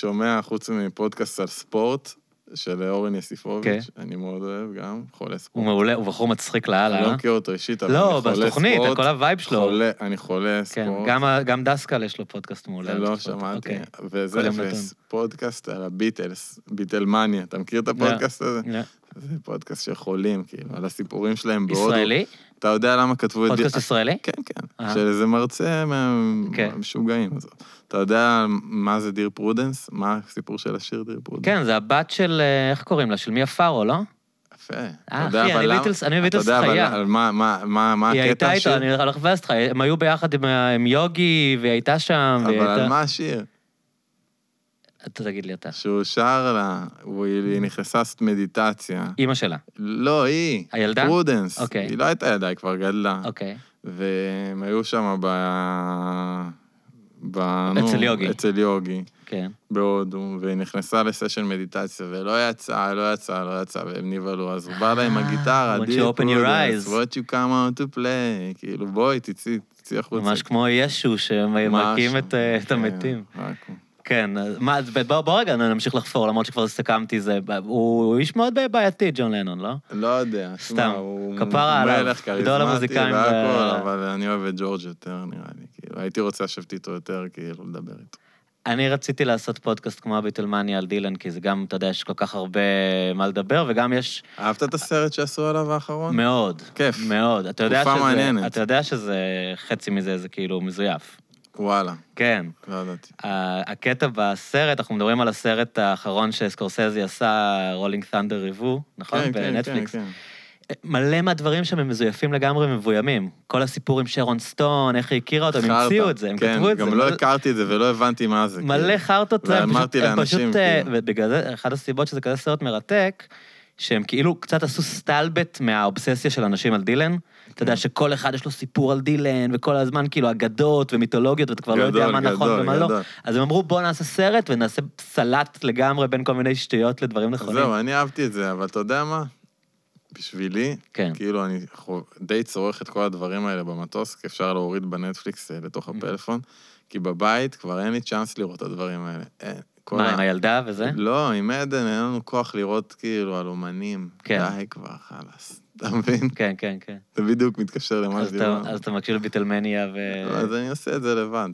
שומע, חוץ מפודקאסט על ספורט, של אורן יסיפוביץ', אני מאוד אוהב גם, חולה הוא ספורט. מעולה, הוא בחור מצחיק לאללה. אני לא אה? מכיר אותו אישית, אבל לא, אני חולה ספורט. בתוכנית, כל ה vibe שלו. חולה, אני חולה כן, ספורט. גם גם דסקל יש לו פודקאסט מעולה. לא. שמעתי, אוקיי. וזה פודקאסט על הביטלס, ביטלמניה, אתה מכיר את הפודקאסט הזה? לא. זה פודקאסט של חולים, כאילו, על הסיפורים שלהם בהודו. ישראלי? אתה יודע למה כתבו את... פודקאסט ישראלי? כן, כן, אה. של איזה מרצה מה- כן. מהמשוגעים. אז אתה יודע מה זה Dear Prudence? מה הסיפור של השיר Dear Prudence? כן, זה הבת של, אה, איך קוראים לה? של מיה פארו, לא? יפה. אה, אחי, אני ביטלס- אני ביטלס אתה יודע, חיה. אבל מה- מה- מה מה היא הקטע הייתה איתו, השיר? אני הולך לבאס אותך, הם היו ביחד עם ה- עם יוגי, והיא הייתה שם, אבל על. מה השיר? אתה תגיד לי אתה. שהוא שר לה, הוא- היא נכנסה לעשות מדיטציה. אימא שלה, לא, היא. הילדה? פרודנס. אוקיי. היא לא הייתה ילדה, היא כבר גדלה. אוקיי. והם היו שם ב... ב... אצל יוגי. אצל יוגי, כן. בהודו, והיא נכנסה לסשן מדיטציה, ולא יצאה, לא יצאה, לא יצאה, והם נבהלו, אז הוא בא לה עם אה, הגיטרה, you "Dear open your Prudence, eyes?" what you come out to play, כאילו, בואי, תצאי, תצאי החוצה. ממש כמו ישו, שמכים. את אה, כן, המתים. כן, מה, בוא בוא רגע נמשיך לחפור, למרות שכבר סיכמתי, זה, הוא הוא איש מאוד בעייתי, ג'ון לנון, לא? לא יודע, סתם, כפרה עליו, גדול המוזיקאים והכל, אבל אני אוהב את ג'ורג' יותר, נראה לי. כאילו, הייתי רוצה לשבת איתו יותר, כאילו, לדבר איתו. אני רציתי לעשות פודקאסט כמו הביטלמניה על דילן, כי זה גם, אתה יודע, יש כל כך הרבה מה לדבר, וגם יש אהבת את הסרט שעשו עליו האחרון? מאוד. כיף. מאוד. אתה יודע תקופה שזה, מעניינת. אתה יודע שזה, חצי מזה זה כאילו מזויף. וואלה, כן. לא ידעתי. הקטע בסרט, אנחנו מדברים על הסרט האחרון שסקורסזי עשה, Rolling Thunder Revue, נכון? כן, כן, כן, בנטפליקס. כן. מלא מהדברים שם הם מזויפים לגמרי ומבוימים. כל הסיפור עם שרון סטון, איך היא הכירה אותו, הם. המציאו את זה, הם כן, כתבו את זה. גם לא הכרתי את זה ולא הבנתי מה זה. מלא. חרטות, הם ואמרתי לאנשים, אה, כאילו. ובגלל זה, אחת הסיבות שזה כזה סרט מרתק, שהם כאילו קצת עשו סטלבט מהאובססיה של אנשים על דילן. אתה יודע. שכל אחד יש לו סיפור על דילן, וכל הזמן כאילו אגדות ומיתולוגיות, ואתה כבר לא יודע גדול, מה נכון גדול, ומה לא. גדול. אז הם אמרו, בוא נעשה סרט ונעשה סלט לגמרי בין כל מיני שטויות לדברים נכונים. זהו, אני אהבתי את זה, אבל אתה יודע מה? בשבילי, כן. כאילו, אני די צורך את כל הדברים האלה במטוס, כי אפשר להוריד בנטפליקס אה, לתוך Mm. הפלאפון, כי בבית כבר אין לי צ'אנס לראות את הדברים האלה. אין. כל מה, ה- עם הילדה וזה? לא, עם עדן אין לנו כוח לראות כאילו על אומנים. כן. די כבר, חלאס. אתה מבין? כן, כן, כן. זה בדיוק מתקשר למה שדיברנו. אז אתה מקשיב לביטלמניה ו... אז אני עושה את זה לבד.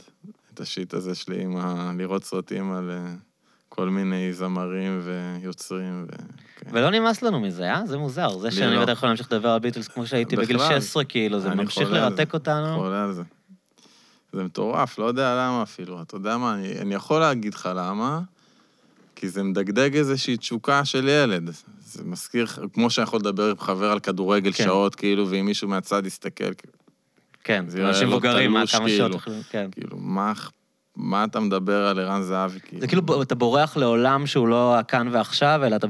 את השיט הזה שלי עם ה... לראות סרטים על אה, כל מיני זמרים ויוצרים ו... כן. ולא נמאס לנו מזה, אה? זה מוזר. זה שאני לא. ואתה יכול להמשיך לדבר על ביטלס כמו שהייתי בגיל בכלל. 16, כאילו, זה אני ממשיך לרתק. אותנו. חולה על זה. זה מטורף, לא יודע למה אפילו. אתה יודע מה, אני, אני יכול להגיד לך למה, כי זה מדגדג איזושהי תשוקה של ילד. זה מזכיר, כמו שאני יכול לדבר עם חבר על כדורגל כן. שעות, כאילו, ואם מישהו מהצד יסתכל, כן, זה יראה אנשים מבוגרים, מה, תלוש, כמה כאילו. שעות יכולים... כן. כאילו, מה, מה אתה מדבר על ערן זהבי, כאילו? זה כאילו, אתה בורח לעולם שהוא לא הכאן ועכשיו, אלא אתה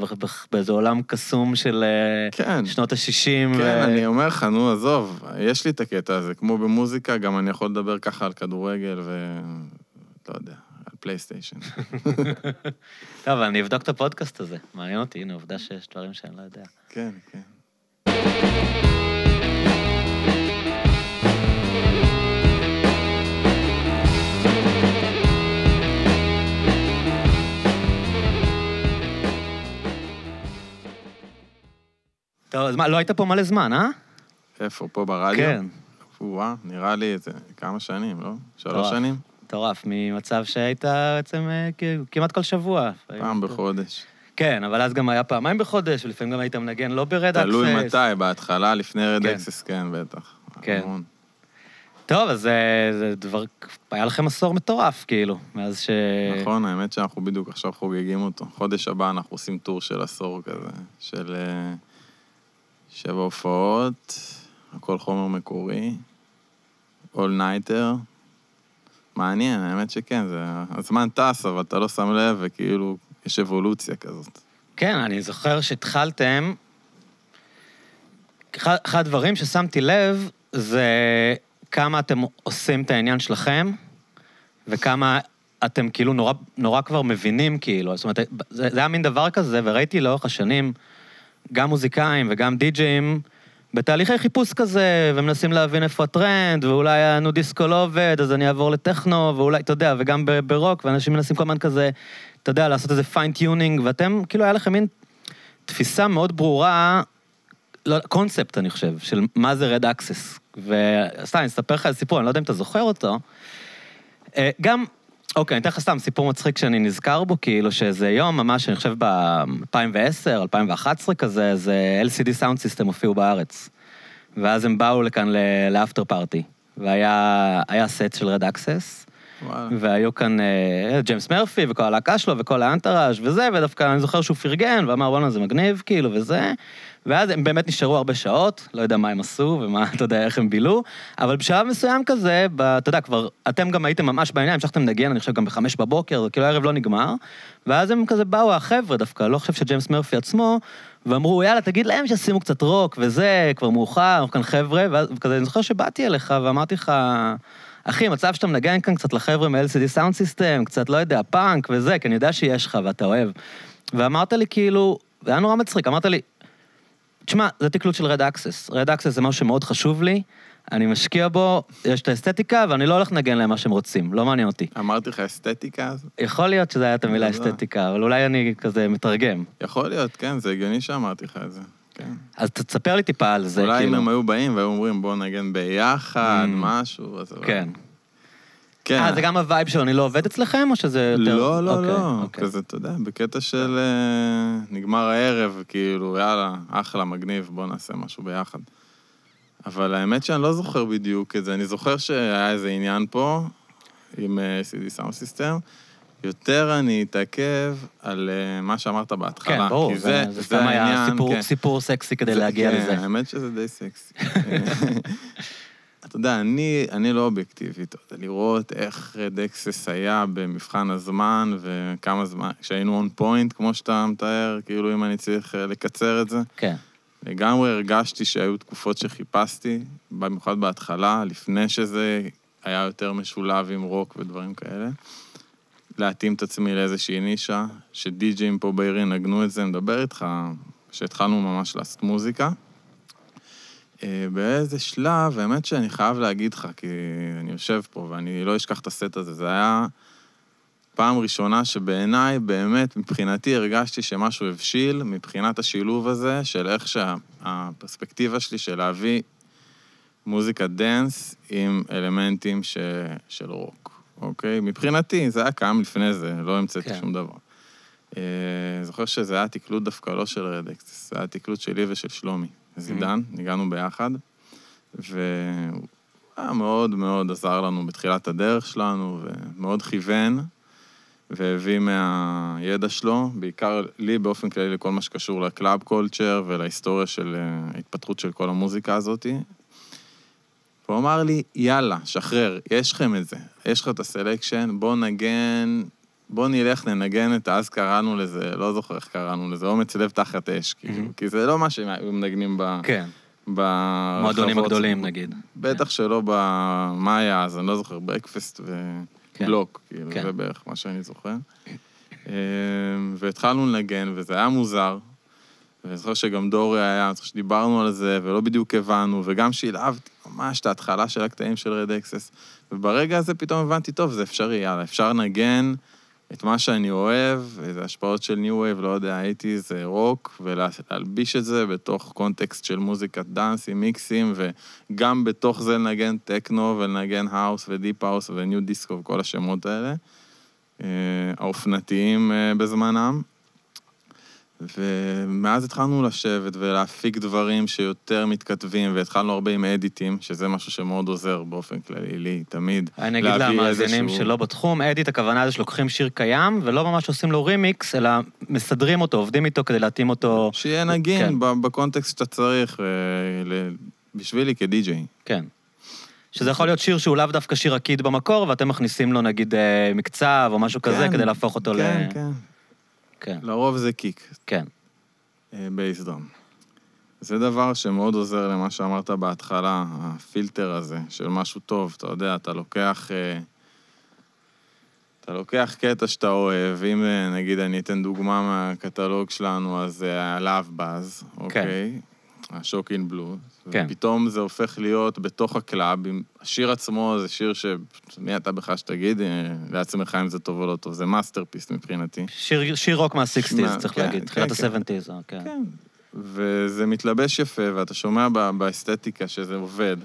באיזה עולם קסום של אה, כן. שנות ה-60. כן, אני אומר לך, נו, עזוב, יש לי את הקטע הזה. כמו במוזיקה, גם אני יכול לדבר ככה על כדורגל ו... לא יודע, פלייסטיישן. טוב, אני אבדוק את הפודקאסט הזה. מעניין אותי, הנה, עובדה שיש דברים שאני לא יודע. כן, כן. טוב, אז מה, לא היית פה מלא זמן, אה? איפה, פה ברדיו? כן. וואה, נראה לי איזה כמה שנים, לא? שלוש מטורף. שנים? מטורף, ממצב שהיית בעצם אה, כמעט כל שבוע. פעם בחודש. כן, אבל אז גם היה פעמיים בחודש, ולפעמים גם היית מנגן לא ב Red Axes. תלוי מתי, בהתחלה, לפני Red כן. Axes, כן, בטח. כן. טוב, אז זה, זה דבר... היה לכם עשור מטורף, כאילו, מאז ש... נכון, האמת שאנחנו בדיוק עכשיו חוגגים אותו. חודש הבא אנחנו עושים tour של עשור כזה, של אה, שבע הופעות, הכל חומר מקורי, all nighter. מעניין, האמת שכן, זה... הזמן טס, אבל אתה לא שם לב, וכאילו, יש אבולוציה כזאת. כן, אני זוכר שהתחלתם... אחד הדברים ששמתי לב זה כמה אתם עושים את העניין שלכם, וכמה אתם כאילו נורא, נורא כבר מבינים, כאילו. זאת אומרת, זה, זה היה מין דבר כזה, וראיתי לאורך השנים גם מוזיקאים וגם די-ג'אים בתהליכי חיפוש כזה, ומנסים להבין איפה הטרנד, ואולי ה nu disco לא עובד, אז אני אעבור לטכנו, ואולי, אתה יודע, וגם ברוק, ואנשים מנסים כל הזמן כזה, אתה יודע, לעשות איזה fine-tuning, ואתם, כאילו, היה לכם מין תפיסה מאוד ברורה, לא, קונספט, אני חושב, של מה זה Red Axes. וסתם, אני אספר לך סיפור, אני לא יודע אם אתה זוכר אותו. אה, גם, אוקיי, אני אתן לך סתם סיפור מצחיק שאני נזכר בו, כאילו שאיזה יום, ממש, אני חושב ב-2010, 2011 כזה, איזה LCD Soundsystem הופיעו בארץ. ואז הם באו לכאן ל after party, והיה היה סט של Red Axes, וואלה. והיו כאן אה, ג'יימס מרפי וכל הלהקה שלו וכל ה entourage וזה, ודווקא אני זוכר שהוא פרגן ואמר וואלה זה מגניב כאילו וזה, ואז הם באמת נשארו הרבה שעות, לא יודע מה הם עשו ומה, אתה יודע, איך הם בילו, אבל בשלב מסוים כזה, ב, אתה יודע, כבר, אתם גם הייתם ממש בעניין, המשכתם לנגן, אני חושב גם בחמש בבוקר, כאילו הערב לא נגמר, ואז הם כזה באו, החבר'ה דווקא, לא חושב שג'יימס מרפי עצמו, ואמרו, יאללה, תגיד להם שישימו קצת רוק וזה, כבר מאוחר, אנחנו כאן חבר'ה, וכזה, אני זוכר שבאתי אליך ואמרתי לך, אחי, מצב שאתה מנגן כאן קצת לחבר'ה מ-LCD Soundsystem, קצת, לא יודע, פאנק וזה, כי אני יודע שיש לך ואתה אוהב. ואמרת לי כאילו, זה היה נורא מצחיק, אמרת לי, תשמע, זה תקלוט של Red Axes. Red Axes זה משהו שמאוד חשוב לי, אני משקיע בו, יש את האסתטיקה, ואני לא הולך לנגן להם מה שהם רוצים, לא מעניין אותי. אמרתי לך אסתטיקה? יכול להיות שזה היה את המילה תודה. אסתטיקה, אבל אולי אני כזה מתרגם. יכול להיות, כן, זה הגיוני שאמרתי לך את זה. כן. אז תספר לי טיפה על זה, אולי אם כאילו. הם היו באים והיו אומרים, בואו נגן ביחד, Mm. משהו, אז... כן. כן. אה, זה גם ה vibe שלו, אני לא עובד אצלכם, או שזה יותר... לא, לא, אוקיי, לא, אוקיי. כזה, אתה יודע, בקטע של אה, נגמר הערב, כאילו, יאללה, אחלה, מגניב, בוא נעשה משהו ביחד. אבל האמת שאני לא זוכר בדיוק את זה, אני זוכר שהיה איזה עניין פה עם CD Sound System. יותר אני אתעכב על אה, מה שאמרת בהתחלה. כן, ברור, כי זה זה סתם היה סיפור- כן. סיפור סקסי כדי זה- להגיע כן, לזה. האמת שזה די סקסי. אתה יודע, אני, אני לא אובייקטיבי, אתה יודע, לראות איך דקסס היה במבחן הזמן וכמה זמן, כשהיינו און פוינט, כמו שאתה מתאר, כאילו אם אני צריך אה, לקצר את זה. כן. לגמרי הרגשתי שהיו תקופות שחיפשתי, במיוחד בהתחלה, לפני שזה היה יותר משולב עם רוק ודברים כאלה. להתאים את עצמי לאיזושהי נישה, שדי-ג'ים פה בעיר ינגנו את זה, מדבר איתך, שהתחלנו ממש לעשות מוזיקה. אה, באיזה שלב, האמת שאני חייב להגיד לך, כי אני יושב פה ואני לא אשכח את הסט הזה, זה היה פעם ראשונה שבעיניי, באמת, מבחינתי הרגשתי שמשהו הבשיל, מבחינת השילוב הזה, של איך שהפרספקטיבה שלי של להביא מוזיקה dance עם אלמנטים ש... של רוק, אוקיי? מבחינתי, זה היה קיים לפני זה, לא המצאתי כן. שום דבר. אה, זוכר שזה היה תקלוט דווקא לא של Red Axes, זה היה תקלוט שלי ושל שלומי, זידן, ניגענו ביחד, והוא היה מאוד מאוד עזר לנו בתחילת הדרך שלנו, ומאוד כיוון, והביא מהידע שלו, בעיקר לי באופן כללי לכל מה שקשור ל club culture ולהיסטוריה של אה, ההתפתחות של כל המוזיקה הזאתי. והוא אמר לי, יאללה, שחרר, יש לכם את זה, יש לך את ה selection, בוא נגן, בוא נלך ננגן את, אז קראנו לזה, לא זוכר איך קראנו לזה, אומץ לב תחת אש, כאילו, כי זה לא מה שהם היו מנגנים ב... כן. ברחבות. מועדונים הגדולים, נגיד. בטח שלא ב... מה היה אז, אני לא זוכר, Breakfast כן. ובלוק, כאילו, כן. זה בערך מה שאני זוכר. אמ, והתחלנו לנגן, וזה היה מוזר. ואני זוכר שגם דורי היה, אני זוכר שדיברנו על זה, ולא בדיוק הבנו, וגם שלא אהבתי ממש את ההתחלה של הקטעים של Red Axes. וברגע הזה פתאום הבנתי, טוב, זה אפשרי, יאללה, אפשר לנגן את מה שאני אוהב, איזה השפעות של new wave, לא יודע, eighties rock, ולהלביש את זה בתוך קונטקסט של מוזיקת dance עם מיקסים, וגם בתוך זה לנגן טכנו ולנגן house ו deep house ו nu disco וכל השמות האלה, אה, האופנתיים אה, בזמנם. ומאז התחלנו לשבת ולהפיק דברים שיותר מתכתבים, והתחלנו הרבה עם אדיטים, שזה משהו שמאוד עוזר באופן כללי לי, תמיד. אני אגיד למאזינים איזשהו- שלא בתחום, edit, הכוונה זה שלוקחים שיר קיים, ולא ממש עושים לו רימיקס, אלא מסדרים אותו, עובדים איתו כדי להתאים אותו. שיהיה כן. נגין ב- בקונטקסט שאתה צריך, אה, בשבילי כדי-ג'יי. כן. שזה יכול להיות שיר שהוא לאו דווקא שיר רקיד במקור, ואתם מכניסים לו נגיד אה, מקצב או משהו כזה כן, כדי להפוך אותו ל... כן, כן. כן, לרוב זה kick, כן. bass drum. זה דבר שמאוד עוזר למה שאמרת בהתחלה, הפילטר הזה של משהו טוב, אתה יודע, אתה לוקח... אה, אתה לוקח קטע שאתה אוהב, אם אה, נגיד אני אתן דוגמה מהקטלוג שלנו, אז זה Love Buzz, אוקיי? ה Shocking Blue. כן. ופתאום זה הופך להיות בתוך ה club, עם- השיר עצמו זה שיר ש... מי אתה בכלל שתגיד אה, לעצמך אם זה טוב או לא טוב, זה masterpiece מבחינתי. שיר, שיר רוק מה-60's, מה, צריך כן, להגיד, כן, תחילת כן. ה-70's, כן. כן. וזה מתלבש יפה, ואתה שומע ב- באסתטיקה שזה עובד.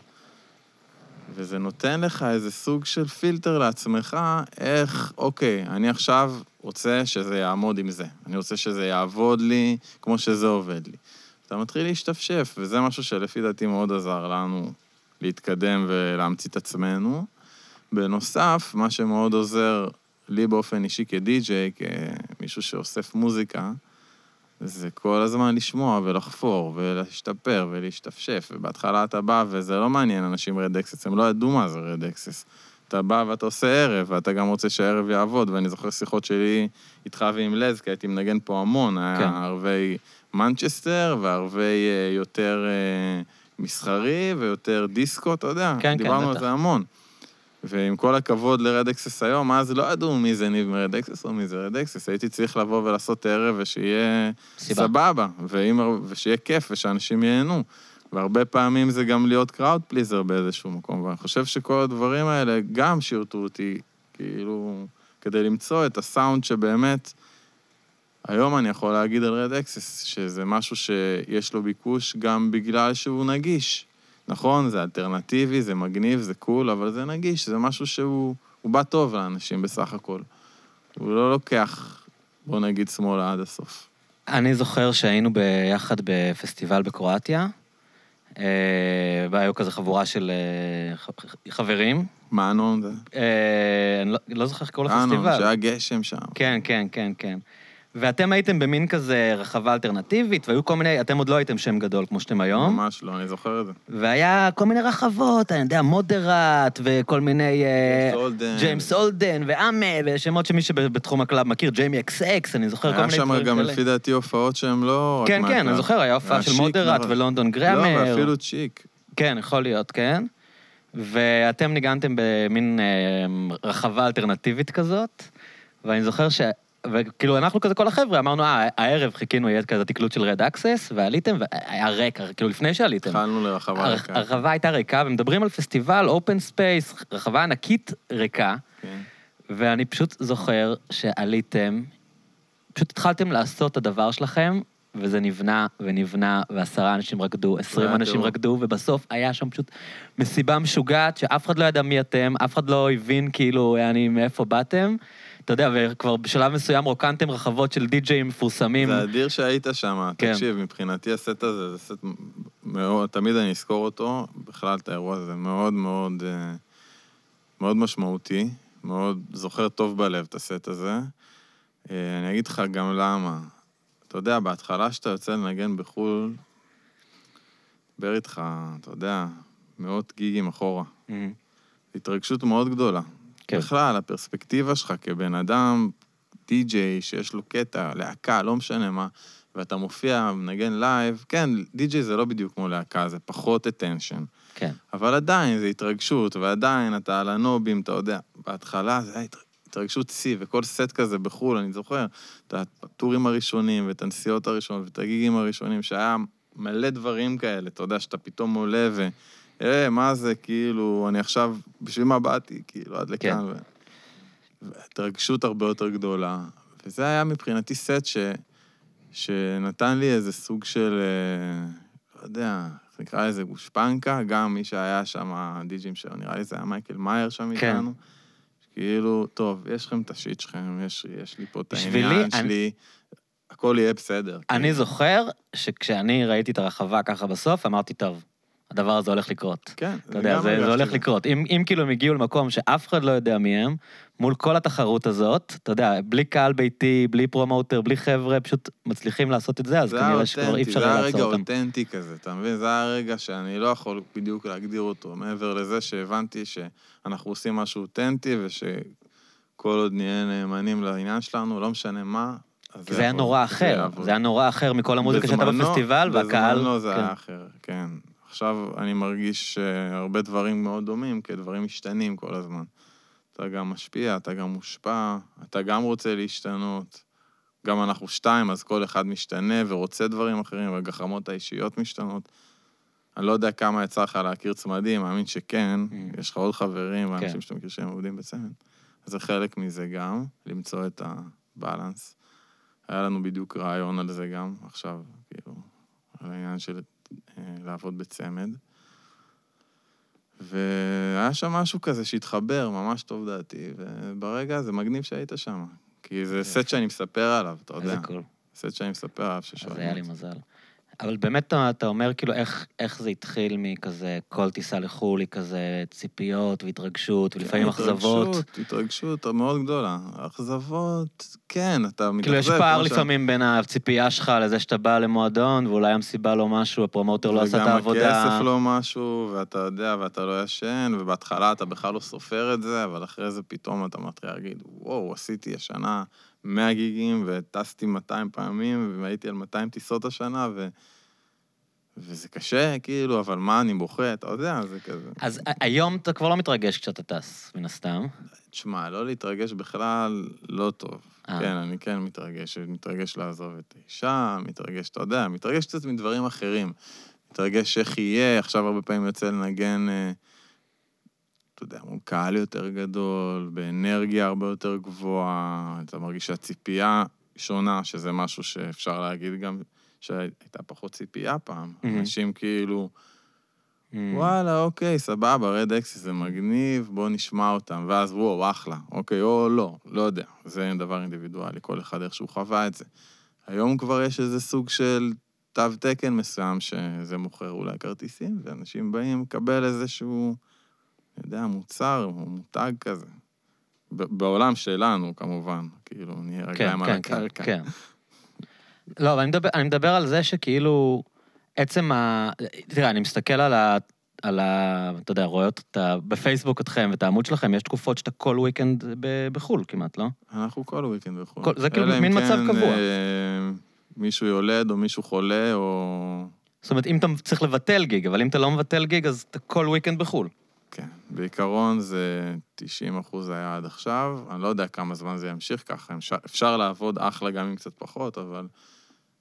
וזה נותן לך איזה סוג של פילטר לעצמך, איך, אוקיי, אני עכשיו רוצה שזה יעמוד עם זה. אני רוצה שזה יעבוד לי כמו שזה עובד לי. אתה מתחיל להשתפשף, וזה משהו שלפי דעתי מאוד עזר לנו להתקדם ולהמציא את עצמנו. בנוסף, מה שמאוד עוזר לי באופן אישי כדי-ג'יי, כמישהו שאוסף מוזיקה, זה כל הזמן לשמוע ולחפור ולהשתפר ולהשתפשף, ובהתחלה אתה בא וזה לא מעניין אנשים Red Axes, הם לא ידעו מה זה Red Axes. אתה בא ואתה עושה ערב, ואתה גם רוצה שהערב יעבוד, ואני זוכר שיחות שלי איתך ועם לז, כי הייתי מנגן פה המון, היה כן. ערבי מנצ'סטר וערבי אה, יותר אה, מסחרי ויותר דיסקו, אתה יודע, כן, כן, דיברנו על. זה המון. ועם כל הכבוד ל Red Axes היום, אז לא ידעו מי זה ניב מ Red Axes או מי זה Red Axes. הייתי צריך לבוא ולעשות ערב ושיהיה סיבה. סבבה, ואם, ושיהיה כיף ושאנשים ייהנו. והרבה פעמים זה גם להיות crowd pleaser באיזשהו מקום, ואני חושב שכל הדברים האלה גם שירתו אותי, כאילו, כדי למצוא את הסאונד שבאמת... היום אני יכול להגיד על Red Axes, שזה משהו שיש לו ביקוש גם בגלל שהוא נגיש. נכון, זה אלטרנטיבי, זה מגניב, זה cool, אבל זה נגיש, זה משהו שהוא הוא בא טוב לאנשים בסך הכל. הוא לא לוקח, בוא נגיד, שמאלה עד הסוף. אני זוכר שהיינו ביחד בפסטיבל בקרואטיה, אה, והיו כזה חבורה של אה, חברים. מה אנון זה? אה, אני לא- לא זוכר איך קראו אנון, לפסטיבל. שהיה גשם שם. כן, כן, כן, כן. ואתם הייתם במין כזה רחבה אלטרנטיבית, והיו כל מיני, אתם עוד לא הייתם שם גדול כמו שאתם היום, ממש לא, אני זוכר את זה. והיה כל מיני רחבות, אני יודע, Moderat, וכל מיני... אה, James Holden. James Holden, ו Âme, ושמות שמי שבתחום ה club מכיר, ג'יימי אקס אקס, אני זוכר כל היה מיני שם דברים גם. לפי דעתי הופעות שהן לא כן, כן. אני זוכר, היה הופעה היה של Moderat. ו London לא, Grammar. ואפילו Chic. כן, יכול להיות, כן. ואתם ניגנתם במין אה, רחבה אלטרנטיבית כזאת, ואני זוכר ש... וכאילו, אנחנו כזה, כל החבר'ה, אמרנו, אה, הערב חיכינו, יהיה כזה תקלוט של Red Axes, ועליתם, והיה ריק, כאילו, לפני שעליתם. התחלנו לרחבה הר- ריקה. הרחבה הייתה ריקה, ומדברים על פסטיבל open space, רחבה ענקית ריקה, כן. ואני פשוט זוכר שעליתם, פשוט התחלתם לעשות את הדבר שלכם, וזה נבנה ונבנה, ועשרה אנשים רקדו, עשרים אנשים. רקדו, ובסוף היה שם פשוט מסיבה משוגעת, שאף אחד לא ידע מי אתם, אף אחד לא הבין כאילו, אני, מאיפה באתם. אתה יודע, וכבר בשלב מסוים רוקנתם רחבות של די-ג'אים מפורסמים. זה אדיר שהיית שם. כן. תקשיב, מבחינתי הסט הזה, זה סט מאוד, תמיד אני אזכור אותו, בכלל את האירוע הזה, מאוד מאוד, אה, מאוד משמעותי, מאוד זוכר טוב בלב את הסט הזה. אה, אני אגיד לך גם למה. אתה יודע, בהתחלה שאתה יוצא לנגן בחו"ל, מדבר איתך, אתה יודע, מאות גיגים אחורה. מהמם. התרגשות מאוד גדולה. כן. בכלל, הפרספקטיבה שלך כבן אדם, די-ג'יי, שיש לו קטע, להקה, לא משנה מה, ואתה מופיע, מנגן live, כן, די-ג'יי זה לא בדיוק כמו להקה, זה פחות attention. כן. אבל עדיין זה התרגשות, ועדיין אתה על הנובים, אתה יודע, בהתחלה זה היה התר- התרגשות שיא, וכל סט כזה בחו"ל, אני זוכר, את הטורים הראשונים, ואת הנסיעות הראשונות, ואת הגיגים הראשונים, שהיה מלא דברים כאלה, אתה יודע, שאתה פתאום עולה ו... אה, מה זה, כאילו, אני עכשיו, בשביל מה באתי, כאילו, עד לכאן. כן. ו... והתרגשות הרבה יותר גדולה. וזה היה מבחינתי סט ש... שנתן לי איזה סוג של, אה, לא יודע, נקרא לזה גושפנקה, גם מי שהיה שם, הדי-ג'ים שלו, נראה לי זה היה Michael Mayer שם כן. איתנו. כאילו, טוב, יש לכם את ה shit שלכם, יש, יש לי פה את העניין אני- שלי, הכל יהיה בסדר. אני כאילו. זוכר שכשאני ראיתי את הרחבה ככה בסוף, אמרתי, טוב, הדבר הזה הולך לקרות. כן, אתה יודע, זה, זה הולך זה. לקרות. אם, אם כאילו הם הגיעו למקום שאף אחד לא יודע מי הם, מול כל התחרות הזאת, אתה יודע, בלי קהל ביתי, בלי promoter, בלי חבר'ה, פשוט מצליחים לעשות את זה, אז זה כנראה שכבר אי אפשר זה לעצור אותם. אותנטי כזה, אתה מבין? זה היה רגע שאני לא יכול בדיוק להגדיר אותו, מעבר לזה שהבנתי שאנחנו עושים משהו אותנטי, ושכל עוד נהיה נאמנים לעניין שלנו, לא משנה מה, כי זה היה נורא אחר, יעבוד. זה היה נורא אחר מכל המוזיקה שהייתה בפסטיבל, והקהל... בזמנו זה כן. היה אחר, כן. עכשיו אני מרגיש שהרבה דברים מאוד דומים, כי דברים משתנים כל הזמן. אתה גם משפיע, אתה גם מושפע, אתה גם רוצה להשתנות. גם אנחנו שתיים, אז כל אחד משתנה ורוצה דברים אחרים, והגחמות האישיות משתנות. אני לא יודע כמה יצא לך להכיר צמדים, מאמין שכן, Mm. יש לך עוד חברים ואנשים כן. שאתה מכיר שהם עובדים בצמד. אז זה חלק מזה גם, למצוא את הבלנס. היה לנו בדיוק רעיון על זה גם, עכשיו, כאילו, על העניין של לעבוד בצמד. והיה שם משהו כזה שהתחבר, ממש טוב דעתי, וברגע זה מגניב שהיית שם. כי זה סט שאני מספר עליו, אתה יודע. איזה cool. סט שאני מספר עליו אז ששואלים. היה לי. מזל. אבל באמת אתה, אומר כאילו איך, איך זה התחיל מכזה כל טיסה לחו"ל היא כזה ציפיות והתרגשות ולפעמים אכזבות. התרגשות, התרגשות מאוד גדולה. אכזבות, כן, אתה מתאכזב. כאילו יש פער לפעמים בין הציפייה שלך לזה שאתה בא למועדון ואולי המסיבה לא משהו, ה promoter לא עשה את העבודה. וגם הכסף לא משהו, ואתה יודע, ואתה לא ישן, ובהתחלה אתה בכלל לא סופר את זה, אבל אחרי זה פתאום אתה מתחיל להגיד, וואו, עשיתי השנה 100 גיגים, וטסתי 200 פעמים, והייתי על 200 טיסות השנה, ו... וזה קשה, כאילו, אבל מה, אני בוכה, אתה יודע, זה כזה. אז היום אתה כבר לא מתרגש כשאתה טס, מן הסתם. תשמע, לא להתרגש בכלל לא טוב. אה. כן, אני כן מתרגש, מתרגש לעזוב את האישה, מתרגש, אתה יודע, מתרגש קצת מדברים אחרים. מתרגש איך יהיה, עכשיו הרבה פעמים יוצא לנגן, אה, אתה יודע, מול קהל יותר גדול, באנרגיה הרבה יותר גבוהה, אתה מרגיש שהציפייה שונה, שזה משהו שאפשר להגיד גם שהייתה פחות ציפייה פעם. מהמם. אנשים כאילו... Mm. וואלה, אוקיי, סבבה, רד אקסי זה מגניב, בוא נשמע אותם, ואז וואו, אחלה, אוקיי, או לא, לא יודע, זה דבר אינדיבידואלי, כל אחד איך שהוא חווה את זה. היום כבר יש איזה סוג של תו תקן מסוים שזה מוכר אולי כרטיסים, ואנשים באים לקבל איזשהו, יודע, מוצר או מותג כזה. בעולם שלנו, כמובן, כאילו, נהיה רגליים על הקרקע. כן. לא, אבל אני מדבר, אני מדבר על זה שכאילו, עצם ה... תראה, אני מסתכל על ה... על ה... אתה יודע, רואה אותה בפייסבוק אתכם ואת העמוד שלכם, יש תקופות שאתה כל וויקנד ב- בחו"ל כמעט, לא? אנחנו כל וויקנד בחו"ל. כל- זה כאילו מין מצב כן, קבוע. אה, מישהו יולד או מישהו חולה, או... זאת אומרת, אם אתה צריך לבטל גיג, אבל אם אתה לא מבטל גיג, אז אתה כל וויקנד בחו"ל. כן, בעיקרון זה 90 אחוז היה עד עכשיו, אני לא יודע כמה זמן זה ימשיך ככה, אפשר, אפשר לעבוד אחלה גם עם קצת פחות, אבל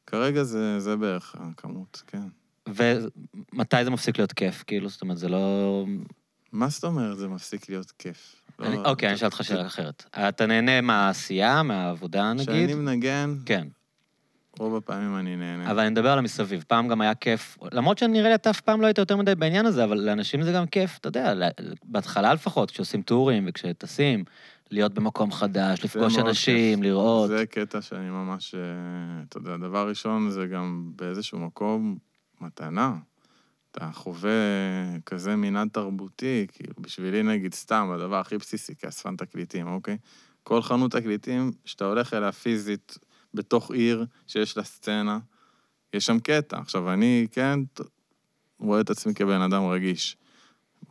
כרגע זה, זה בערך הכמות, כן. ומתי זה מפסיק להיות כיף, כאילו? זאת אומרת, זה לא... מה זאת אומרת זה מפסיק להיות כיף? אני- לא, אוקיי, אני אשאל אותך שאלה אחרת. אתה נהנה מהעשייה, מהעבודה, נגיד? מנגן, כן. רוב הפעמים אני נהנה. אבל אני מדבר על המסביב. פעם גם היה כיף, למרות שנראה לי אתה אף פעם לא היית יותר מדי בעניין הזה, אבל לאנשים זה גם כיף, אתה יודע, בהתחלה לפחות, כשעושים טורים וכשטסים, להיות במקום חדש, לפגוש אנשים, כיף. לראות. זה קטע שאני ממש, אה, אתה יודע, דבר ראשון זה גם באיזשהו מקום מתנה. אתה חווה כזה מנעד תרבותי, כאילו, בשבילי נגיד סתם, הדבר הכי בסיסי, כאספן תקליטים, אוקיי? כל חנות תקליטים, שאתה הולך אליה פיזית בתוך עיר שיש לה סצנה, יש שם קטע. עכשיו, אני, כן, רואה את עצמי כבן אדם רגיש.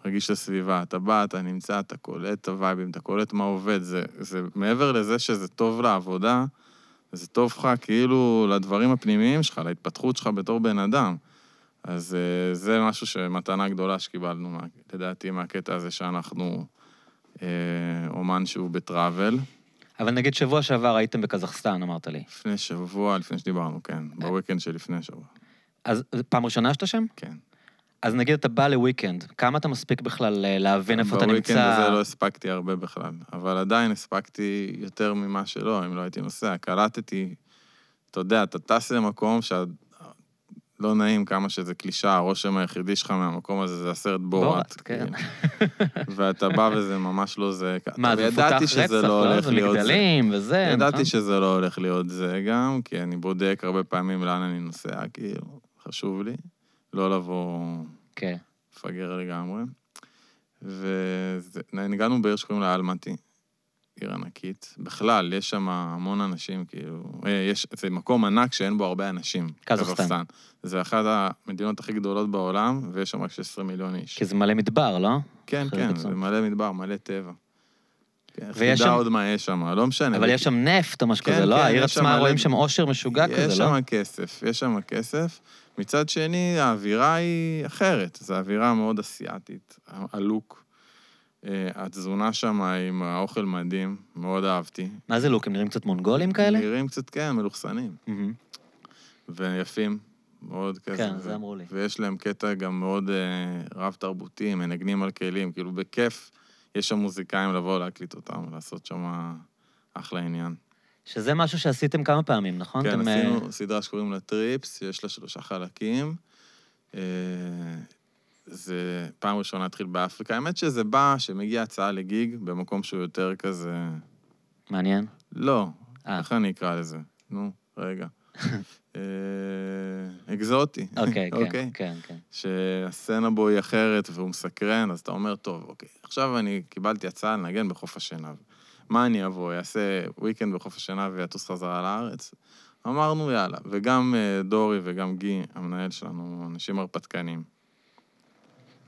רגיש לסביבה. אתה בא, אתה נמצא, אתה קולט את הווייבים, אתה קולט מה עובד. זה, זה מעבר לזה שזה טוב לעבודה, זה טוב לך כאילו לדברים הפנימיים שלך, להתפתחות שלך בתור בן אדם. אז אה, זה משהו שמתנה גדולה שקיבלנו, לדעתי, מהקטע הזה שאנחנו אה, אומן שהוא בטראבל. אבל נגיד שבוע שעבר הייתם בקזחסטן, אמרת לי. לפני שבוע, לפני שדיברנו, כן, בוויקנד שלפני שבוע, אז פעם ראשונה שאתה שם? כן. אז נגיד אתה בא לוויקנד, כמה אתה מספיק בכלל אה, להבין איפה אתה בוויקנד נמצא? הזה לא הספקתי הרבה בכלל, אבל עדיין הספקתי יותר ממה שלא, אם לא הייתי נוסע. קלטתי, אתה יודע, אתה טס למקום שה... לא נעים כמה שזה קלישה, הרושם היחידי שלך מהמקום הזה זה הסרט בורת. בורת, כן. כאילו. ואתה בא וזה ממש לא זה. מה, זה מפותח רצח, לא? זה. מגדלים וזה, נכון? ידעתי שזה לא הולך להיות זה גם, כי אני בודק הרבה פעמים לאן אני נוסע, כאילו, חשוב לי. לא לבוא כן. מפגר לגמרי. והגענו בעיר שקוראים לה אלמטי, עיר ענקית. בכלל, יש שם המון אנשים, כאילו, אה, יש, זה מקום ענק שאין בו הרבה אנשים. קזחסטן. זה אחת המדינות הכי גדולות בעולם, ויש שם רק 16 מיליון איש. כי זה מלא מדבר, לא? כן, כן. זה מלא מדבר, מלא טבע. כן, ויש שם- עוד מה יש שם, לא משנה. אבל יש שם נפט או משהו כן, כזה, לא? כן, העיר יש שם עצמה רואים שם עושר משוגע יש כזה, לא? שם כסף, יש שם כסף. מצד שני, האווירה היא אחרת. זו אווירה מאוד אסיאתית, הלוק. אה, התזונה שם עם האוכל מדהים, מאוד אהבתי. מה זה לוק? הם נראים קצת מונגולים כאלה? נראים קצת, כן, מלוכסנים. ויפים, מאוד כזה. כן, זה אמרו לי. ויש להם קטע גם מאוד אה, רב-תרבותי, מנגנים על כלים, כאילו בכיף יש שם מוזיקאים לבוא להקליט אותם, לעשות שם אחלה עניין. שזה משהו שעשיתם כמה פעמים, נכון? כן, אתם, אה, עשינו סדרה שקוראים לה טריפס, יש לה שלושה חלקים. זה פעם ראשונה התחיל באפריקה. האמת שזה בא, שמגיע הצעה לגיג במקום שהוא יותר כזה... מעניין. לא, אה. איך אני אקרא לזה? נו, רגע. אה, אקזוטי. אוקיי, כן, אוקיי? כן, כן. שהסצנה בו היא אחרת והוא מסקרן, אז אתה אומר, טוב, אוקיי, עכשיו אני קיבלתי הצעה לנגן בחוף השנהב. מה אני אבוא, אעשה וויקנד בחוף השנהב ואטוס חזרה לארץ? אמרנו, יאללה. וגם אה, דורי וגם גי, המנהל שלנו, אנשים הרפתקנים.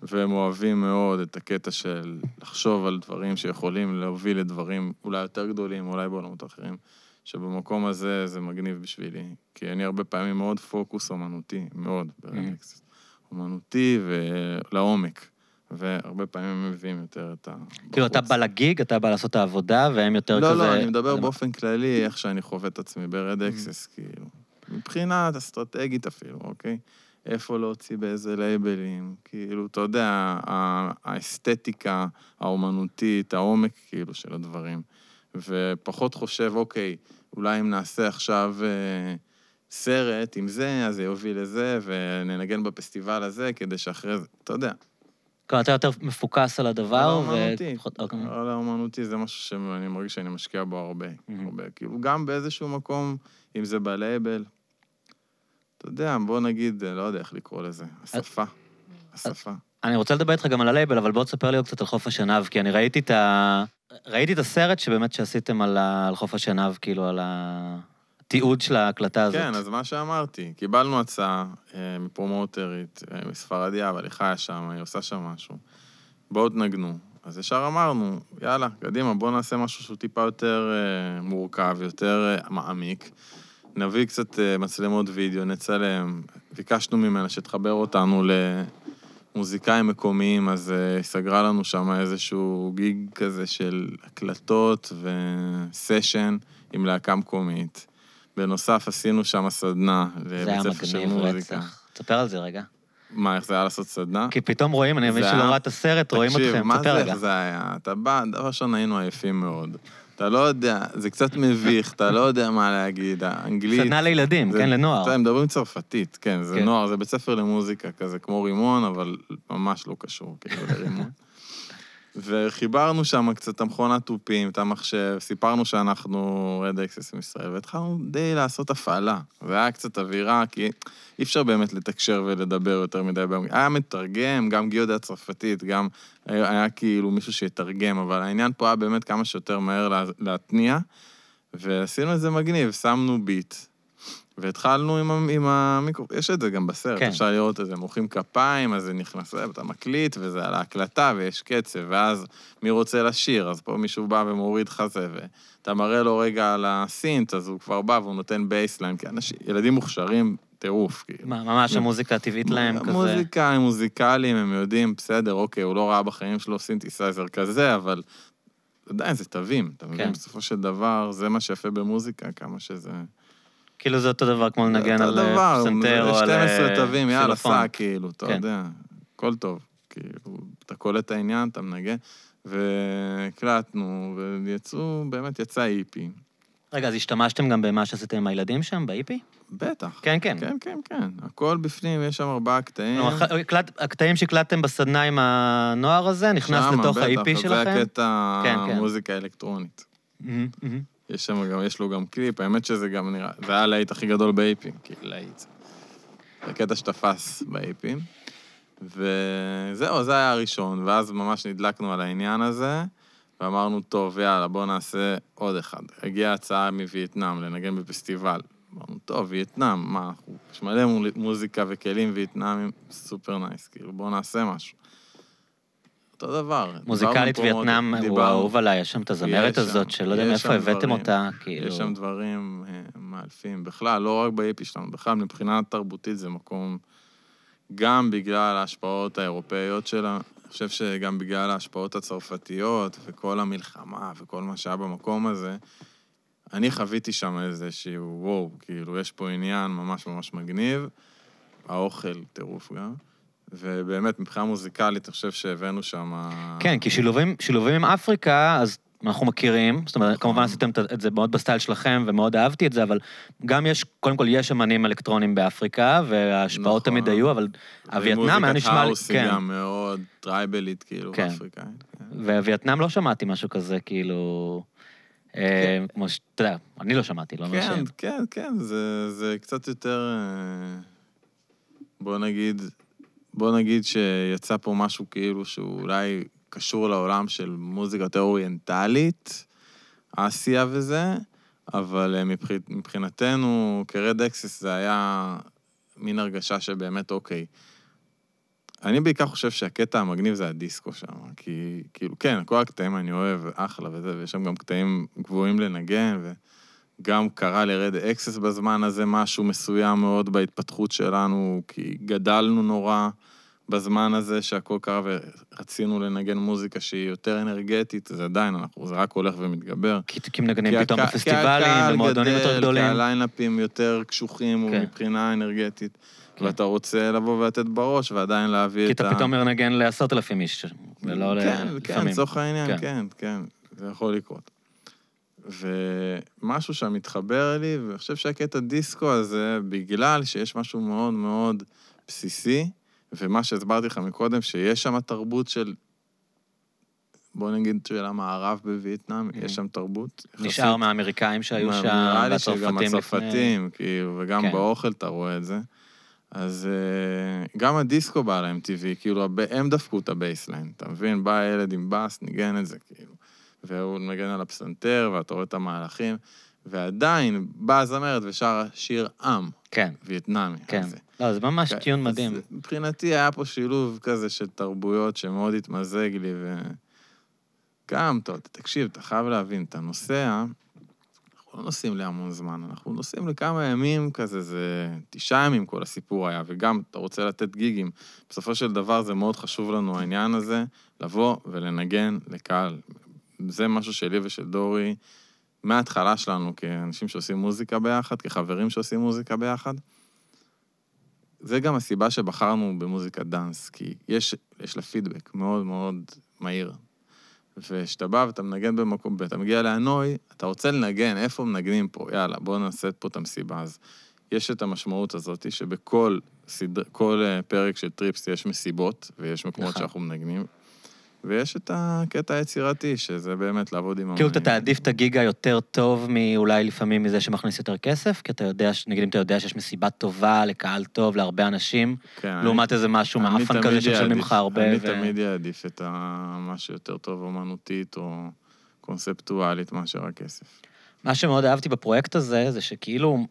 והם אוהבים מאוד את הקטע של לחשוב על דברים שיכולים להוביל לדברים אולי יותר גדולים, אולי בעולמות אחרים, שבמקום הזה זה מגניב בשבילי. כי אני הרבה פעמים מאוד פוקוס אומנותי, מאוד, ב Red Axes. אומנותי ולעומק. והרבה פעמים הם מביאים יותר את ה... כאילו, אתה בא ל gig, אתה בא לעשות את העבודה, והם יותר לא, כזה... לא, אני מדבר באופן כללי, איך שאני חווה את עצמי ב Red Mm. Axes, כאילו. מבחינה אסטרטגית אפילו, אוקיי? איפה להוציא באיזה לייבלים, כאילו, אתה יודע, האסתטיקה האומנותית, העומק, כאילו, של הדברים. ופחות חושב, אוקיי, אולי אם נעשה עכשיו אה, סרט עם זה, אז זה יוביל לזה, וננגן בפסטיבל הזה, כדי שאחרי זה, אתה יודע. כלומר, אתה יותר מפוקס על הדבר, ו... אוקיי. על האומנותי זה משהו שאני מרגיש שאני משקיע בו הרבה, מהמם. הרבה. כאילו, גם באיזשהו מקום, אם זה בלייבל, אתה יודע, בוא נגיד, לא יודע איך לקרוא לזה, השפה. השפה. אני רוצה לדבר איתך גם על הלייבל, אבל בוא תספר לי עוד קצת על חוף השנהב, כי אני ראיתי את ה... ראיתי את הסרט שבאמת שעשיתם על, ה... על חוף השנהב, כאילו, על התיעוד של ההקלטה הזאת. כן, אז מה שאמרתי, קיבלנו הצעה אה, מפרומוטרית, אה, מספרדיה, אבל היא חיה שם, היא עושה שם משהו. בואו תנגנו. אז ישר אמרנו, יאללה, קדימה, בואו נעשה משהו שהוא טיפה יותר אה, מורכב, יותר אה, מעמיק. נביא קצת אה, מצלמות וידאו, נצלם. ביקשנו ממנה שתחבר אותנו למוזיקאים מקומיים, אז אה, היא סגרה לנו שם איזשהו גיג כזה של הקלטות וסשן עם להקה מקומית. בנוסף, עשינו שם סדנה זה היה לבית ספר של מגניב מוזיקה. רצח. תספר על זה רגע. מה, איך זה היה לעשות סדנה? כי פתאום רואים, אני מבין זה שלא היה- ראה את הסרט, רואים תקשיב, אתכם. מה תספר זה, רגע. איך זה היה? אתה בא, דבר ראשון היינו עייפים מאוד. אתה לא יודע, זה קצת מביך, אתה לא יודע מה להגיד, האנגלית... סדנה לילדים, זה- כן, לנוער. אתה, הם מדברים צרפתית, כן, זה כן. נוער, זה בית ספר למוזיקה כזה, כמו רימון, אבל ממש לא קשור, כאילו, לרימון. וחיברנו שם קצת את המכונת תופים, את המחשב, סיפרנו שאנחנו רד אקסס מישראל, והתחלנו די לעשות הפעלה. זה היה קצת אווירה, כי אי אפשר באמת לתקשר ולדבר יותר מדי. היה מתרגם, גם גיו יודע צרפתית, גם היה, היה כאילו מישהו שיתרגם, אבל העניין פה היה באמת כמה שיותר מהר לה, להתניע, ועשינו את זה מגניב, שמנו ביט. והתחלנו עם, עם המיקרו, יש את זה גם בסרט, כן. אפשר לראות את זה, מוחאים כפיים, אז זה נכנס, ואתה מקליט, וזה על ההקלטה, ויש קצב, ואז מי רוצה לשיר, אז פה מישהו בא ומוריד חזה, ואתה מראה לו רגע על ה synth, אז הוא כבר בא והוא נותן bassline, כי אנשים, ילדים מוכשרים, טירוף, כאילו. מה, ממש המוזיקה הטבעית להם כזה. מוזיקה, הם מוזיקליים, הם יודעים, בסדר, אוקיי, הוא לא ראה בחיים שלו סינתסייזר כזה, אבל עדיין זה תווים, אתה מבין? כן. בסופו של דבר, זה מה שיפה במוזיקה, כמה שזה... כאילו זה אותו דבר כמו לנגן על אה, פסנתר או על 12 אה, תווים, יאללה. סע, כאילו, אתה כן. יודע, הכל טוב. כאילו, אתה קולט את העניין, אתה מנגן, והקלטנו, ויצאו, באמת יצא EP. רגע, אז השתמשתם גם במה שעשיתם עם הילדים שם, ב EP? בטח. כן, כן. כן, כן, כן. הכל בפנים, יש שם ארבעה קטעים. הקטעים שהקלטתם בסדנה עם הנוער הזה, נכנס שמה, לתוך בטח, ה-EP אז שלכם? זה הקטע כן, כן. יש שם גם, יש לו גם קליפ, האמת שזה גם נראה, זה היה הלהיט הכי גדול ב EP-ים, כאילו להיט. זה הקטע שתפס ב EP-ים. וזהו, זה היה הראשון, ואז ממש נדלקנו על העניין הזה, ואמרנו, טוב, יאללה, בואו נעשה עוד אחד. הגיעה הצעה מווייטנאם לנגן בפסטיבל. אמרנו, טוב, וייטנאם, מה, יש מלא מוזיקה וכלים וייטנאמים, super nice, כאילו, בואו נעשה משהו. אותו דבר. מוזיקלית וייטנאם, הוא אהוב עליי, יש שם את הזמרת הזאת, שלא יודע מאיפה הבאתם. אותה, כאילו... יש שם דברים אה, מאלפים. בכלל, לא רק באיפי שלנו, בכלל, מבחינה תרבותית זה מקום, גם בגלל ההשפעות האירופאיות שלה, חושב שגם בגלל ההשפעות הצרפתיות וכל המלחמה וכל מה שהיה במקום הזה, אני חוויתי שם איזשהו וואו, כאילו, יש פה עניין ממש ממש מגניב. האוכל, טירוף גם. ובאמת, מבחינה מוזיקלית, אני חושב שהבאנו שם... כן, כי שילובים, שילובים עם אפריקה, אז אנחנו מכירים, זאת אומרת, נכון. כמובן עשיתם את זה מאוד בסטייל שלכם, ומאוד אהבתי את זה, אבל גם יש, קודם כל, יש אמנים אלקטרונים באפריקה, וההשפעות נכון. תמיד היו, אבל הווייטנאם היה נשמע. ומוזיקת house כן. גם מאוד טרייבלית, כאילו, כן. אפריקאית. כן. ווייטנאם לא שמעתי משהו כזה, כאילו... אה, כמו ש... אתה יודע, אני לא שמעתי, לא אומר כן, שהם. כן, כן, זה, זה קצת יותר... אה, בוא נגיד, בוא נגיד שיצא פה משהו כאילו שהוא אולי קשור לעולם של מוזיקה יותר אוריינטלית, אסיה וזה, אבל אה, מבח... מבחינתנו, כ Red Axes זה היה מין הרגשה שבאמת, אוקיי. אני בעיקר חושב שהקטע המגניב זה הדיסקו שם, כי כאילו, כן, כל הקטעים אני אוהב, אחלה וזה, ויש שם גם קטעים גבוהים לנגן, וגם קרה ל Red Axes בזמן הזה משהו מסוים מאוד בהתפתחות שלנו, כי גדלנו נורא בזמן הזה שהכל קרה ורצינו לנגן מוזיקה שהיא יותר אנרגטית, זה עדיין, אנחנו, זה רק הולך ומתגבר. כי כי מנגנים כי פתאום בפסטיבלים, כי הקהל ומועדונים יותר גדולים. כי הליינאפים יותר קשוחים כן. מבחינה אנרגטית, כן. ואתה רוצה לבוא ולתת בראש ועדיין להביא כי את אתה פתאום מנגן לעשרת אלפים איש, ולא כן, כן, לפעמים. לצורך העניין, כן. כן, כן, זה יכול לקרות. ומשהו שם מתחבר לי, ואני חושב שהקטע דיסקו הזה, בגלל שיש משהו מאוד מאוד בסיסי, ומה שהסברתי לך מקודם, שיש שם תרבות של, בוא נגיד של המערב בווייטנאם, Mhm. יש שם תרבות. נשאר יחסית- מהאמריקאים שהיו מה- שם, נראה לי שגם והצרפתים לפני. הצרפתים, כאילו, וגם כן. באוכל אתה רואה את זה. אז אה, גם הדיסקו בא להם טבעי, כאילו, הם דפקו את ה bassline, אתה מבין? בא ילד עם בס, ניגן את זה, כאילו. והוא מגן על הפסנתר, ואתה רואה את המהלכים, ועדיין באה הזמרת ושרה שיר עם, כן, וייטנאמי. כן. כזה. לא, זה ממש כן, טיון אז מדהים. מבחינתי היה פה שילוב כזה של תרבויות שמאוד התמזג לי, וגם, טוב, תקשיב, אתה חייב להבין, אתה נוסע, אנחנו לא נוסעים להמון זמן, אנחנו נוסעים לכמה ימים כזה, זה תשעה ימים כל הסיפור היה, וגם אתה רוצה לתת גיגים. בסופו של דבר זה מאוד חשוב לנו העניין הזה, לבוא ולנגן לקהל. זה משהו שלי ושל דורי, מההתחלה שלנו, כאנשים שעושים מוזיקה ביחד, כחברים שעושים מוזיקה ביחד. זה גם הסיבה שבחרנו במוזיקת דאנס, כי יש, יש לה פידבק מאוד מאוד מהיר. וכשאתה בא ואתה מנגן במקום, ואתה מגיע להנוי, אתה רוצה לנגן, איפה מנגנים פה? יאללה, בואו נעשה פה את המסיבה. אז יש את המשמעות הזאת שבכל סדר, כל אה, פרק של טריפס יש מסיבות, ויש מקומות נכון. שאנחנו מנגנים, ויש את הקטע היצירתי, שזה באמת לעבוד עם... כאילו אתה. תעדיף את הגיגה יותר טוב מאולי לפעמים מזה שמכניס יותר כסף? כי אתה יודע, נגיד אם אתה יודע שיש מסיבה טובה לקהל טוב, להרבה אנשים, כן, אני- לעומת איזה משהו אני תמיד כזה שמשלמים לך הרבה. אני ו- תמיד אעדיף את מה שיותר טוב אומנותית או קונספטואלית מאשר הכסף. מה שמאוד אהבתי בפרויקט הזה, זה שכאילו,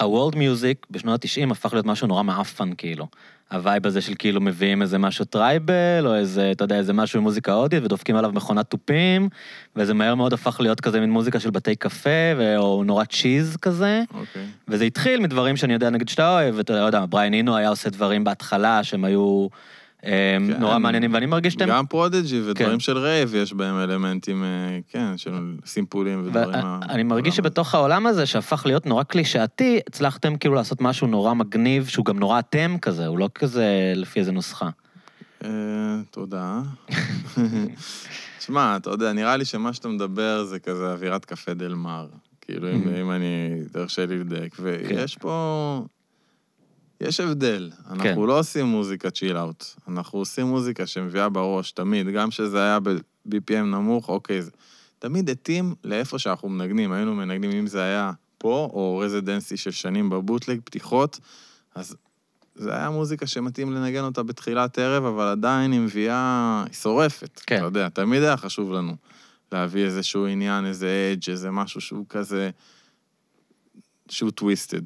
ה-World Music בשנות ה-90 הפך להיות משהו נורא מעפן, כאילו. ה vibe הזה של כאילו מביאים איזה משהו tribal, או איזה, אתה יודע, איזה משהו עם מוזיקה הודית, ודופקים עליו מכונת תופים, וזה מהר מאוד הפך להיות כזה מין מוזיקה של בתי קפה, ו- או נורא cheese כזה. אוקיי. וזה התחיל מדברים שאני יודע, נגיד, שאתה אוהב, אתה לא יודע, בריאן אינו היה עושה דברים בהתחלה שהם היו כן. נורא מעניינים, ואני מרגיש שאתם... גם Prodigy ודברים כן. של רייב יש בהם אלמנטים, אה, כן, של סימפולים ודברים... ה- ואני מרגיש שבתוך העולם הזה, שהפך להיות נורא קלישאתי, הצלחתם כאילו לעשות משהו נורא מגניב, שהוא גם נורא אתם כזה, הוא לא כזה לפי איזה נוסחה. אה, תודה. שמע, אתה יודע, נראה לי שמה שאתה מדבר זה כזה אווירת קפה דל מר. כאילו, אם, Mhm. אם אני, תרשה לי לדייק. כן. ויש פה... יש הבדל. אנחנו כן. לא עושים מוזיקה צ'יל אאוט. אנחנו עושים מוזיקה שמביאה בראש, תמיד. גם שזה היה ב-BPM נמוך, אוקיי, זה תמיד התאים לאיפה שאנחנו מנגנים. היינו מנגנים, אם זה היה פה, או רזידנסי של שנים בבוטלג, פתיחות, אז זה היה מוזיקה שמתאים לנגן אותה בתחילת ערב, אבל עדיין היא מביאה, היא שורפת. כן. אתה יודע, תמיד היה חשוב לנו להביא איזשהו עניין, איזה אדג', איזה משהו שהוא כזה, שהוא twisted.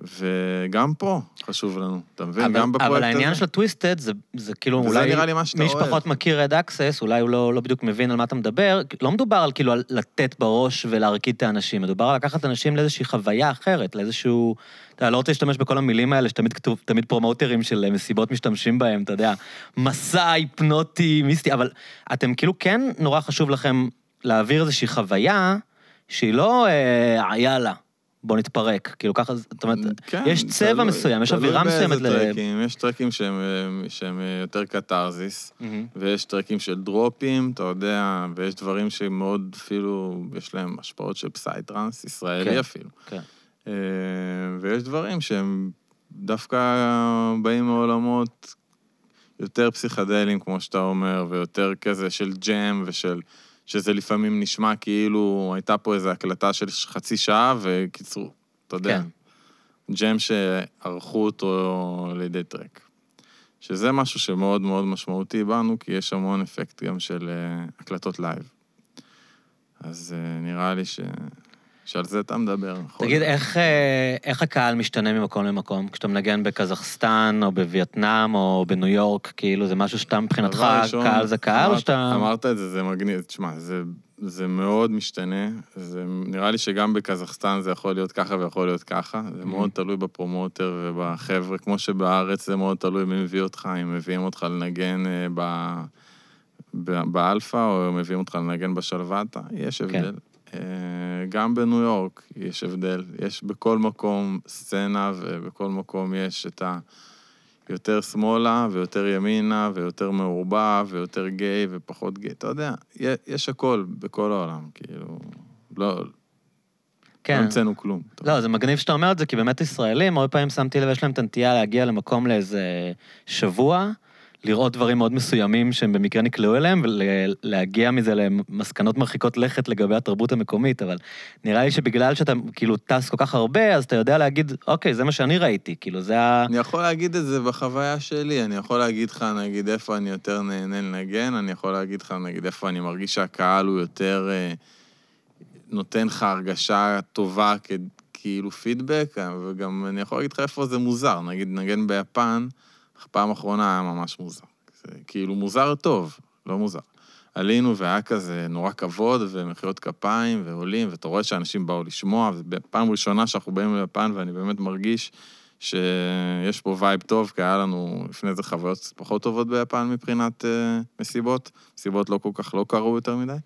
וגם פה חשוב לנו, אתה מבין? אבל, גם בפרויקט אבל הזה. העניין של ה twisted זה, זה כאילו וזה אולי נראה לי מה שאתה מי. שפחות מכיר Red Axes, אולי הוא לא, לא בדיוק מבין על מה אתה מדבר, לא מדובר על כאילו על לתת בראש ולהרקיד את האנשים, מדובר על לקחת אנשים לאיזושהי חוויה אחרת, לאיזשהו... אתה לא רוצה להשתמש בכל המילים האלה שתמיד כתוב, תמיד פרומוטרים של אה, מסיבות משתמשים בהם, אתה יודע, מסע היפנוטי, מיסטי, אבל אתם כאילו כן נורא חשוב לכם להעביר איזושהי חוויה שהיא לא אה, יאללה. בוא נתפרק, כאילו ככה, זאת אומרת, כן, יש צבע תלוי- מסוים, יש אווירה מסוימת ל... טרקים, יש טרקים שהם, שהם יותר קתרזיס, מהמם. ויש טרקים של דרופים, אתה יודע, ויש דברים שמאוד אפילו, יש להם השפעות של psytrance, ישראלי כן, אפילו. כן. אה, ויש דברים שהם דווקא באים מעולמות יותר פסיכדליים, כמו שאתה אומר, ויותר כזה של ג'ם ושל... שזה לפעמים נשמע כאילו הייתה פה איזו הקלטה של חצי שעה, וקיצרו, אתה יודע. כן. ג'ם שערכו אותו לידי טרק. שזה משהו שמאוד מאוד משמעותי בנו, כי יש המון אפקט גם של uh, הקלטות לייב. אז uh, נראה לי ש... שעל זה אתה מדבר. נכון? תגיד, איך, אה, איך הקהל משתנה ממקום למקום? כשאתה מנגן בקזחסטן, או בווייטנאם, או בניו יורק, כאילו, זה משהו שאתה מבחינתך, ראשון, קהל זה קהל, או אמרת- שאתה... אמרת את זה, זה מגניב. תשמע, זה, זה מאוד משתנה. זה, נראה לי שגם בקזחסטן זה יכול להיות ככה ויכול להיות ככה. זה Mhm. מאוד תלוי ב promoter ובחבר'ה. כמו שבארץ זה מאוד תלוי מי מביא אותך, אם מביאים אותך לנגן אה, ב... באלפא, או מביאים אותך לנגן בשלוותה, יש הבדל. אה, גם בניו יורק יש הבדל. יש בכל מקום סצנה, ובכל מקום יש את ה... יותר שמאלה, ויותר ימינה, ויותר מעורבב, ויותר גיי, ופחות גיי. אתה יודע, יש הכל בכל העולם, כאילו... לא, לא כן. המצאנו כלום. לא, זה מגניב שאתה אומר את זה, כי באמת ישראלים, הרבה פעמים שמתי לב, יש להם את הנטייה להגיע למקום לאיזה שבוע, לראות דברים מאוד מסוימים שהם במקרה נקלעו אליהם, ולהגיע מזה למסקנות מרחיקות לכת לגבי התרבות המקומית, אבל נראה לי שבגלל שאתה כאילו טס כל כך הרבה, אז אתה יודע להגיד, אוקיי, זה מה שאני ראיתי, כאילו, זה ה... אני יכול להגיד את זה בחוויה שלי, אני יכול להגיד לך, נגיד, איפה אני יותר נהנה לנגן, אני יכול להגיד לך, נגיד, איפה אני מרגיש שהקהל הוא יותר אה, נותן לך הרגשה טובה כאילו פידבק, וגם אני יכול להגיד לך איפה זה מוזר, נגיד, נגן ביפן, פעם אחרונה היה ממש מוזר. זה כאילו מוזר טוב, לא מוזר. עלינו והיה כזה נורא כבוד ומחיאות כפיים ועולים, ואתה רואה שאנשים באו לשמוע, ופעם ראשונה שאנחנו באים ליפן ואני באמת מרגיש שיש פה vibe טוב, כי היה לנו לפני זה חוויות פחות טובות ביפן מבחינת uh, מסיבות. מסיבות לא כל כך לא קרו יותר מדי.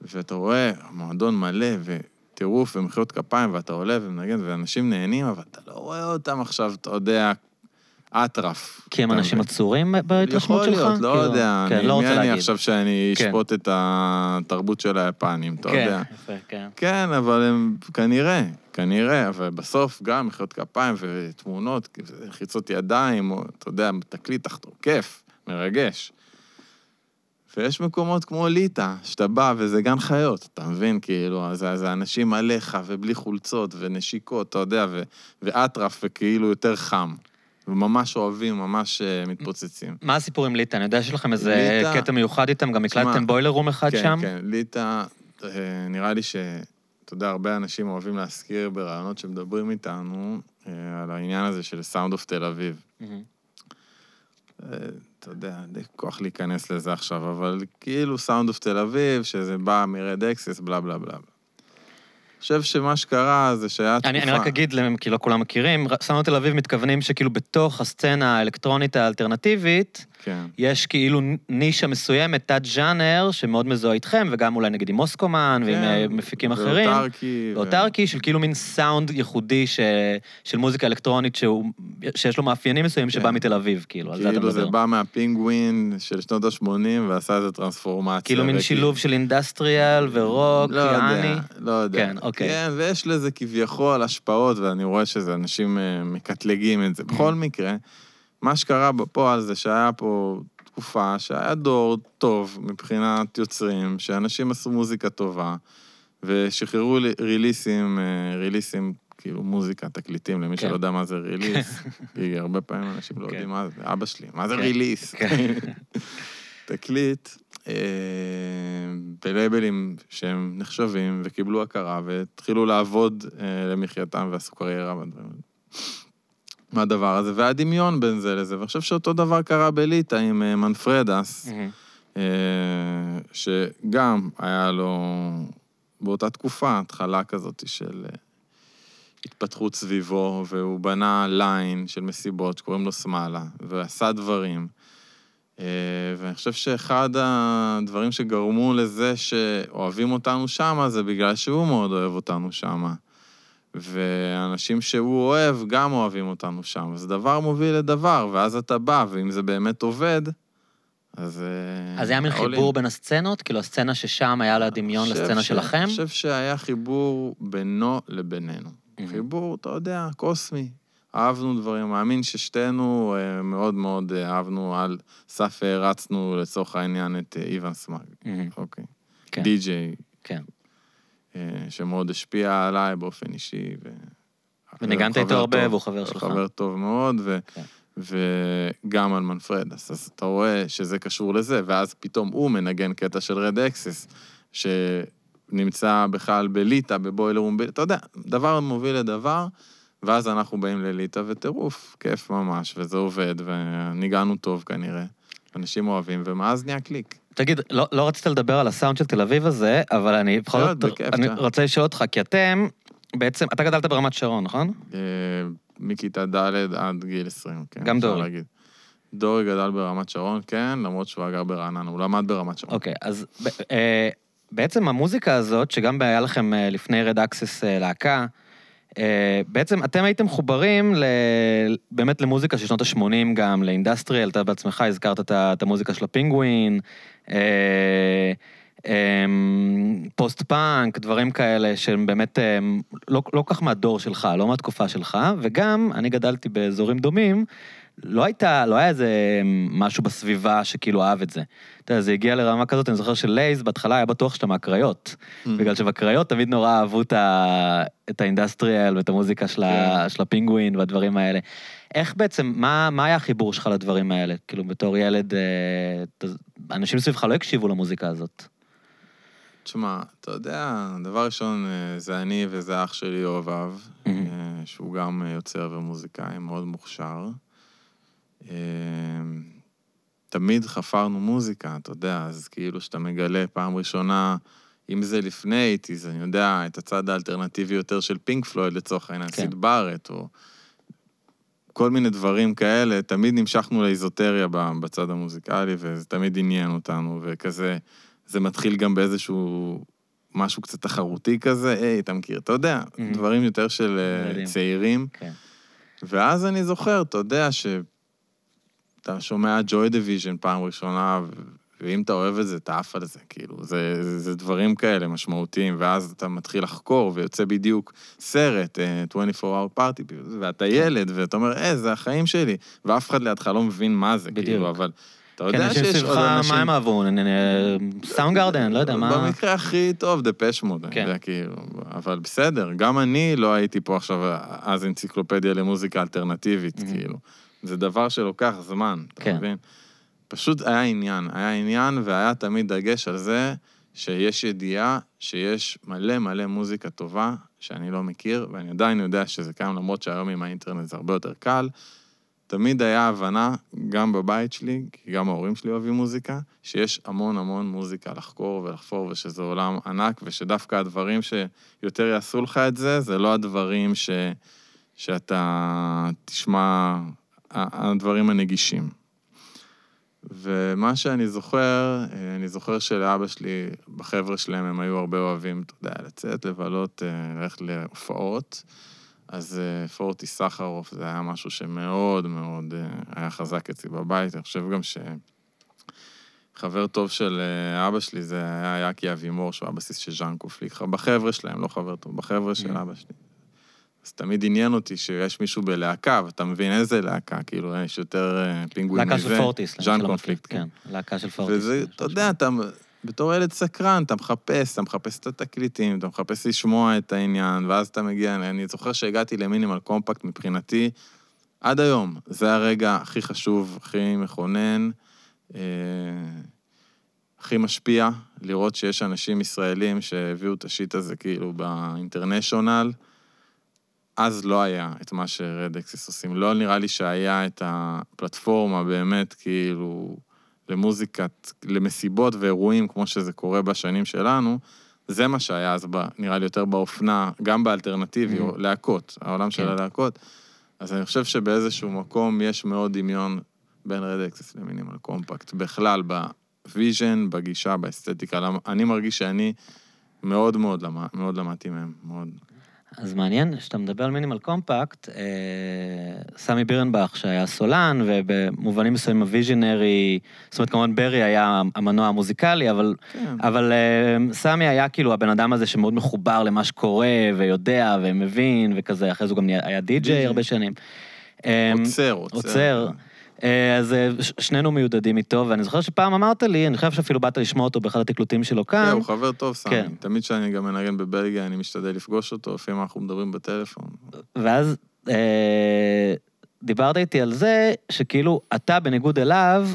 ואתה רואה מועדון מלא וטירוף ומחיאות כפיים, ואתה עולה ומנגן, ואנשים נהנים, אבל אתה לא רואה אותם עכשיו, אתה יודע, אטרף. כי הם אנשים? עצורים בהתרשמות שלך? יכול להיות, לא כאילו, יודע. כן, לא רוצה מי אני להגיד. עכשיו שאני כן. אשפוט את התרבות של היפנים, אתה יודע. כן, יפה, כן. כן, אבל הם כנראה, כנראה, אבל בסוף גם מחיאות כפיים ותמונות, לחיצות ידיים, או, אתה יודע, תקליט תחתו, כיף, מרגש. ויש מקומות כמו ליטא, שאתה בא וזה גן חיות, אתה מבין? כאילו, זה, זה אנשים עליך ובלי חולצות ונשיקות, אתה יודע, ו, ואטרף וכאילו יותר חם. וממש אוהבים, ממש uh, מתפוצצים. מה הסיפור עם ליטא? אני יודע שיש לכם איזה ליטא- קטע מיוחד איתם, גם הקלטתם בוילר רום אחד כן, שם? כן, ליטא, אה, נראה לי ש... אתה יודע, הרבה אנשים אוהבים להזכיר בראיונות שמדברים איתנו אה, על העניין הזה של sound of תל אביב. אה, אתה יודע, אין כוח להיכנס לזה עכשיו, אבל כאילו sound of תל אביב, שזה בא מ Red Axes, בלה בלה בלה. חושב שמה שקרה זה שהיה תקופה... אני, אני רק אגיד להם, כי לא כולם מכירים, סאונד תל אביב מתכוונים שכאילו בתוך הסצנה האלקטרונית האלטרנטיבית, כן. יש כאילו נישה מסוימת, תת-ז'אנר, שמאוד מזוהה איתכם, וגם אולי נגיד עם מוסקומן ועם כן, אה, מפיקים אחרים. ואוטרקי. ו- ואוטרקי של כאילו מין סאונד ייחודי ש... של מוזיקה אלקטרונית שהוא... שיש לו מאפיינים מסוימים שבא כן. מתל אביב, כאילו, על זה אתה כאילו זה מדבר. בא מהפינגווין של שנות ה-80 ועשה איזה טרנספורמציה. כאילו מין וכי- שילוב של אינדסטריאל ורוק, לא יודע, יעני. לא יודע. כן, אוקיי. כן, ויש לזה כביכול השפעות, ואני רואה שזה אנשים אה, מקטלגים את זה. בכל מקרה, מה שקרה בפועל זה שהיה פה תקופה שהיה דור טוב מבחינת יוצרים, שאנשים עשו מוזיקה טובה, ושחררו לי- ריליסים, אה, ריליסים, כאילו מוזיקה, תקליטים, למי כן. שלא יודע מה זה ריליס, כי הרבה פעמים אנשים לא כן. יודעים מה זה, אבא שלי, מה זה כן. ריליס? כן. תקליט אה, בלייבלים שהם נחשבים וקיבלו הכרה והתחילו לעבוד אה, למחייתם ועשו קריירה בדברים. מהדבר הזה, והדמיון בין זה לזה. ואני חושב שאותו דבר קרה בליטא עם אה, מנפרדס, אה, שגם היה לו באותה תקופה התחלה כזאת של אה, התפתחות סביבו, והוא בנה ליין של מסיבות שקוראים לו שמאלה, ועשה דברים. ואני חושב שאחד הדברים שגרמו לזה שאוהבים אותנו שמה, זה בגלל שהוא מאוד אוהב אותנו שמה. ואנשים שהוא אוהב גם אוהבים אותנו שם. אז דבר מוביל לדבר, ואז אתה בא, ואם זה באמת עובד, אז... אה, אז היה מין. חיבור בין הסצנות? כאילו, הסצנה ששם היה לה דמיון לסצנה ש- שלכם? אני חושב שהיה חיבור בינו לבינינו. Mhm. חיבור, אתה יודע, קוסמי. אהבנו דברים, מאמין ששתינו אה, מאוד מאוד אה, אהבנו, על סף הערצנו לצורך העניין את איוון סמאג. אוקיי. כן. די-ג'יי, כן. אה, שמאוד השפיע עליי באופן אישי. ו... וניגנת איתו הרבה, והוא חבר שלך. חבר טוב מאוד, ו... כן. וגם על מנפרדס. אז אתה רואה שזה קשור לזה, ואז פתאום הוא מנגן קטע של רד אקסס, שנמצא בכלל בליטא, בבוילר ב- אתה יודע, דבר מוביל לדבר, ואז אנחנו באים לליטא וטירוף, כיף ממש, וזה עובד, וניגענו טוב כנראה. אנשים אוהבים, ומאז נהיה קליק. תגיד, לא, לא רצית לדבר על הסאונד של תל אביב הזה, אבל אני בכל לא, זאת, אני כן. רוצה לשאול אותך, כי אתם, בעצם, אתה גדלת ברמת שרון, נכון? אה, מכיתה ד' עד גיל 20, כן. גם דורי. להגיד. דורי גדל ברמת שרון, כן, למרות שהוא גר ברעננה, הוא למד ברמת שרון. אוקיי, אז ב- אה, בעצם המוזיקה הזאת, שגם היה לכם אה, לפני Red Axes להקה, בעצם אתם הייתם מחוברים ל... באמת למוזיקה של שנות ה-80 גם, ל industrial, אתה בעצמך הזכרת את את המוזיקה של הפינגווין, אה, אה, post punk, דברים כאלה שהם באמת אה, לא לא כל כך מהדור שלך, לא מהתקופה שלך, וגם אני גדלתי באזורים דומים, לא הייתה, לא היה איזה משהו בסביבה שכאילו אהב את זה. אתה יודע, זה הגיע לרמה כזאת, אני זוכר שלייז בהתחלה היה בטוח שאתה מהקריות. Mm. בגלל שבקריות תמיד נורא אהבו את, ה... את האינדסטריאל ואת המוזיקה של, ה... כן. של הפינגווין והדברים האלה. איך בעצם, מה, מה היה החיבור שלך לדברים האלה? כאילו, בתור ילד, אה, אנשים סביבך לא הקשיבו למוזיקה הזאת. תשמע, אתה יודע, דבר ראשון, אה, זה אני וזה אח שלי יובב, אה, שהוא גם יוצר ומוזיקאי מאוד מוכשר. אה, תמיד חפרנו מוזיקה, אתה יודע, אז כאילו שאתה מגלה פעם ראשונה, אם זה לפני eighties, אני יודע, את הצד האלטרנטיבי יותר של Pink Floyd לצורך העניין, כן. סיד בארט, או כל מיני דברים כאלה, תמיד נמשכנו לאיזוטריה בצד המוזיקלי, וזה תמיד עניין אותנו, וכזה, זה מתחיל גם באיזשהו משהו קצת תחרותי כזה, היי, אתה מכיר, אתה יודע, Mhm. דברים יותר של אה, מדהים. צעירים. כן. ואז אני זוכר, אתה יודע, שאתה שומע Joy Division פעם ראשונה, ואם אתה אוהב את זה, אתה עף על זה, כאילו, זה, זה, זה דברים כאלה משמעותיים, ואז אתה מתחיל לחקור, ויוצא בדיוק סרט, אה, 24 hour party, ואתה ילד, ואתה אומר, אה, זה החיים שלי, ואף אחד לידך לא מבין מה זה, בדיוק. כאילו, אבל אתה כן, יודע אנשים שיש סביבך, עוד אנשים... מה הם אהבו? סאונד גרדן, לא יודע, מה... במקרה הכי טוב, דפש מוד, אני כן. יודע, כאילו, אבל בסדר, גם אני לא הייתי פה עכשיו אז אנציקלופדיה למוזיקה אלטרנטיבית. כאילו. זה דבר שלוקח זמן, אתה כן. מבין? פשוט היה עניין, היה עניין והיה תמיד דגש על זה שיש ידיעה שיש מלא מלא מוזיקה טובה שאני לא מכיר, ואני עדיין יודע שזה קיים, למרות שהיום עם האינטרנט זה הרבה יותר קל. תמיד היה הבנה, גם בבית שלי, כי גם ההורים שלי אוהבים מוזיקה, שיש המון המון מוזיקה לחקור ולחפור, ושזה עולם ענק, ושדווקא הדברים שיותר יעשו לך את זה, זה לא הדברים ש... שאתה תשמע, הדברים הנגישים. ומה שאני זוכר, אה, אני זוכר שלאבא שלי, בחבר'ה שלהם, הם היו הרבה אוהבים, אתה יודע, לצאת, לבלות, אה, ללכת להופעות. אז אה, פורטי סחרוף זה היה משהו שמאוד מאוד היה חזק אצלי בבית. אני חושב גם שחבר טוב של אבא שלי זה היה יאקי אבימור, שהוא הבסיס של ז'אן קופליק. בחבר'ה שלהם, לא חבר טוב, בחבר'ה של Mm. אבא שלי. אז תמיד עניין אותי שיש מישהו בלהקה, ואתה מבין איזה להקה, כאילו, יש יותר אה, פינגווין להקה מזה. של פורטיס. ז'אן שלא קונפליקט, מכיר. כן, להקה של פורטיס. וזה, אתה יודע, אתה, בתור ילד סקרן, אתה מחפש, אתה מחפש את התקליטים, אתה מחפש לשמוע את העניין, ואז אתה מגיע, אני זוכר שהגעתי למינימל קומפקט מבחינתי, עד היום, זה הרגע הכי חשוב, הכי מכונן, אה, הכי משפיע, לראות שיש אנשים ישראלים שהביאו את השיט הזה כאילו באינטרנשיונל. אז לא היה את מה ש Red Axes עושים. לא נראה לי שהיה את הפלטפורמה באמת, כאילו, למוזיקת, למסיבות ואירועים, כמו שזה קורה בשנים שלנו. זה מה שהיה אז, ב, נראה לי, יותר באופנה, גם באלטרנטיבי, או להקות, העולם של כן. הלהקות. אז אני חושב שבאיזשהו מקום יש מאוד דמיון בין Red Axes ל Minimal Compact. בכלל, ב vision, בגישה, באסתטיקה. אני מרגיש שאני מאוד מאוד, למד, מאוד למדתי מהם, מאוד. אז מעניין, כשאתה מדבר על מינימל קומפקט, אה, סמי בירנבך שהיה סולן, ובמובנים מסוימים הוויז'נרי, זאת אומרת, כמובן ברי היה המנוע המוזיקלי, אבל, כן. אבל אה, סמי היה כאילו הבן אדם הזה שמאוד מחובר למה שקורה, ויודע, ומבין, וכזה, אחרי זה הוא גם היה די-ג'יי. הרבה שנים. עוצר, עוצר. עוצר. אה, אז אה, שנינו מיודדים איתו, ואני זוכר שפעם אמרת לי, אני חושב שאפילו באת לשמוע אותו באחד התקלוטים שלו כאן. כן, הוא חבר טוב, סמי. כן. תמיד כשאני גם מנגן בבלגיה, אני משתדל לפגוש אותו, לפעמים אנחנו מדברים בטלפון. ואז אה, דיברת איתי על זה שכאילו אתה, בניגוד אליו,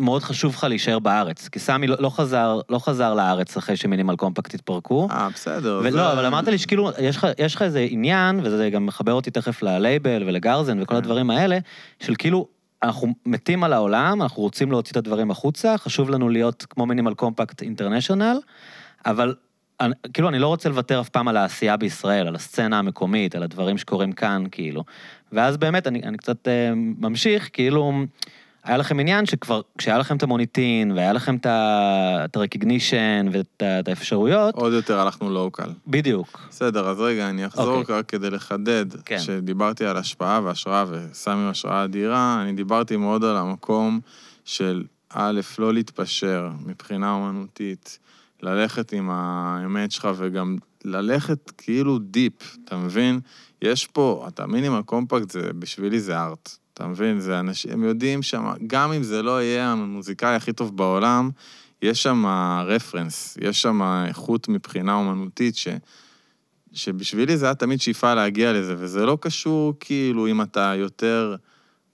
מאוד חשוב לך להישאר בארץ. כי סמי לא, לא, חזר, לא חזר לארץ אחרי שמינימל קומפקט התפרקו. אה, בסדר. ולא, זה- אבל אמרת לי שכאילו, יש לך, יש לך איזה עניין, וזה גם מחבר אותי תכף ללייבל ולגרזן וכל כן. הדברים האלה, של כאילו, אנחנו מתים על העולם, אנחנו רוצים להוציא את הדברים החוצה, חשוב לנו להיות כמו מינימל קומפקט אינטרנשיונל, אבל אני, כאילו, אני לא רוצה לוותר אף פעם על העשייה בישראל, על הסצנה המקומית, על הדברים שקורים כאן, כאילו. ואז באמת, אני, אני קצת אה, ממשיך, כאילו, היה לכם עניין שכבר, כשהיה לכם את המוניטין, והיה לכם את ה-recognition ואת האפשרויות, עוד יותר הלכנו לוקל. בדיוק. בסדר, אז רגע, אני אחזור אוקיי. רק כדי לחדד. כן. כשדיברתי על השפעה והשראה וסמי השראה אדירה, אני דיברתי מאוד על המקום של א', לא להתפשר מבחינה אומנותית, ללכת עם האמת שלך וגם ללכת כאילו deep, אתה מבין? יש פה, אתה Minimal Compact, זה, בשבילי זה art, אתה מבין? זה אנשים, הם יודעים שם, גם אם זה לא יהיה המוזיקאי הכי טוב בעולם, יש שם רפרנס, יש שם איכות מבחינה אומנותית ש... שבשבילי זה היה תמיד שאיפה להגיע לזה, וזה לא קשור כאילו אם אתה יותר,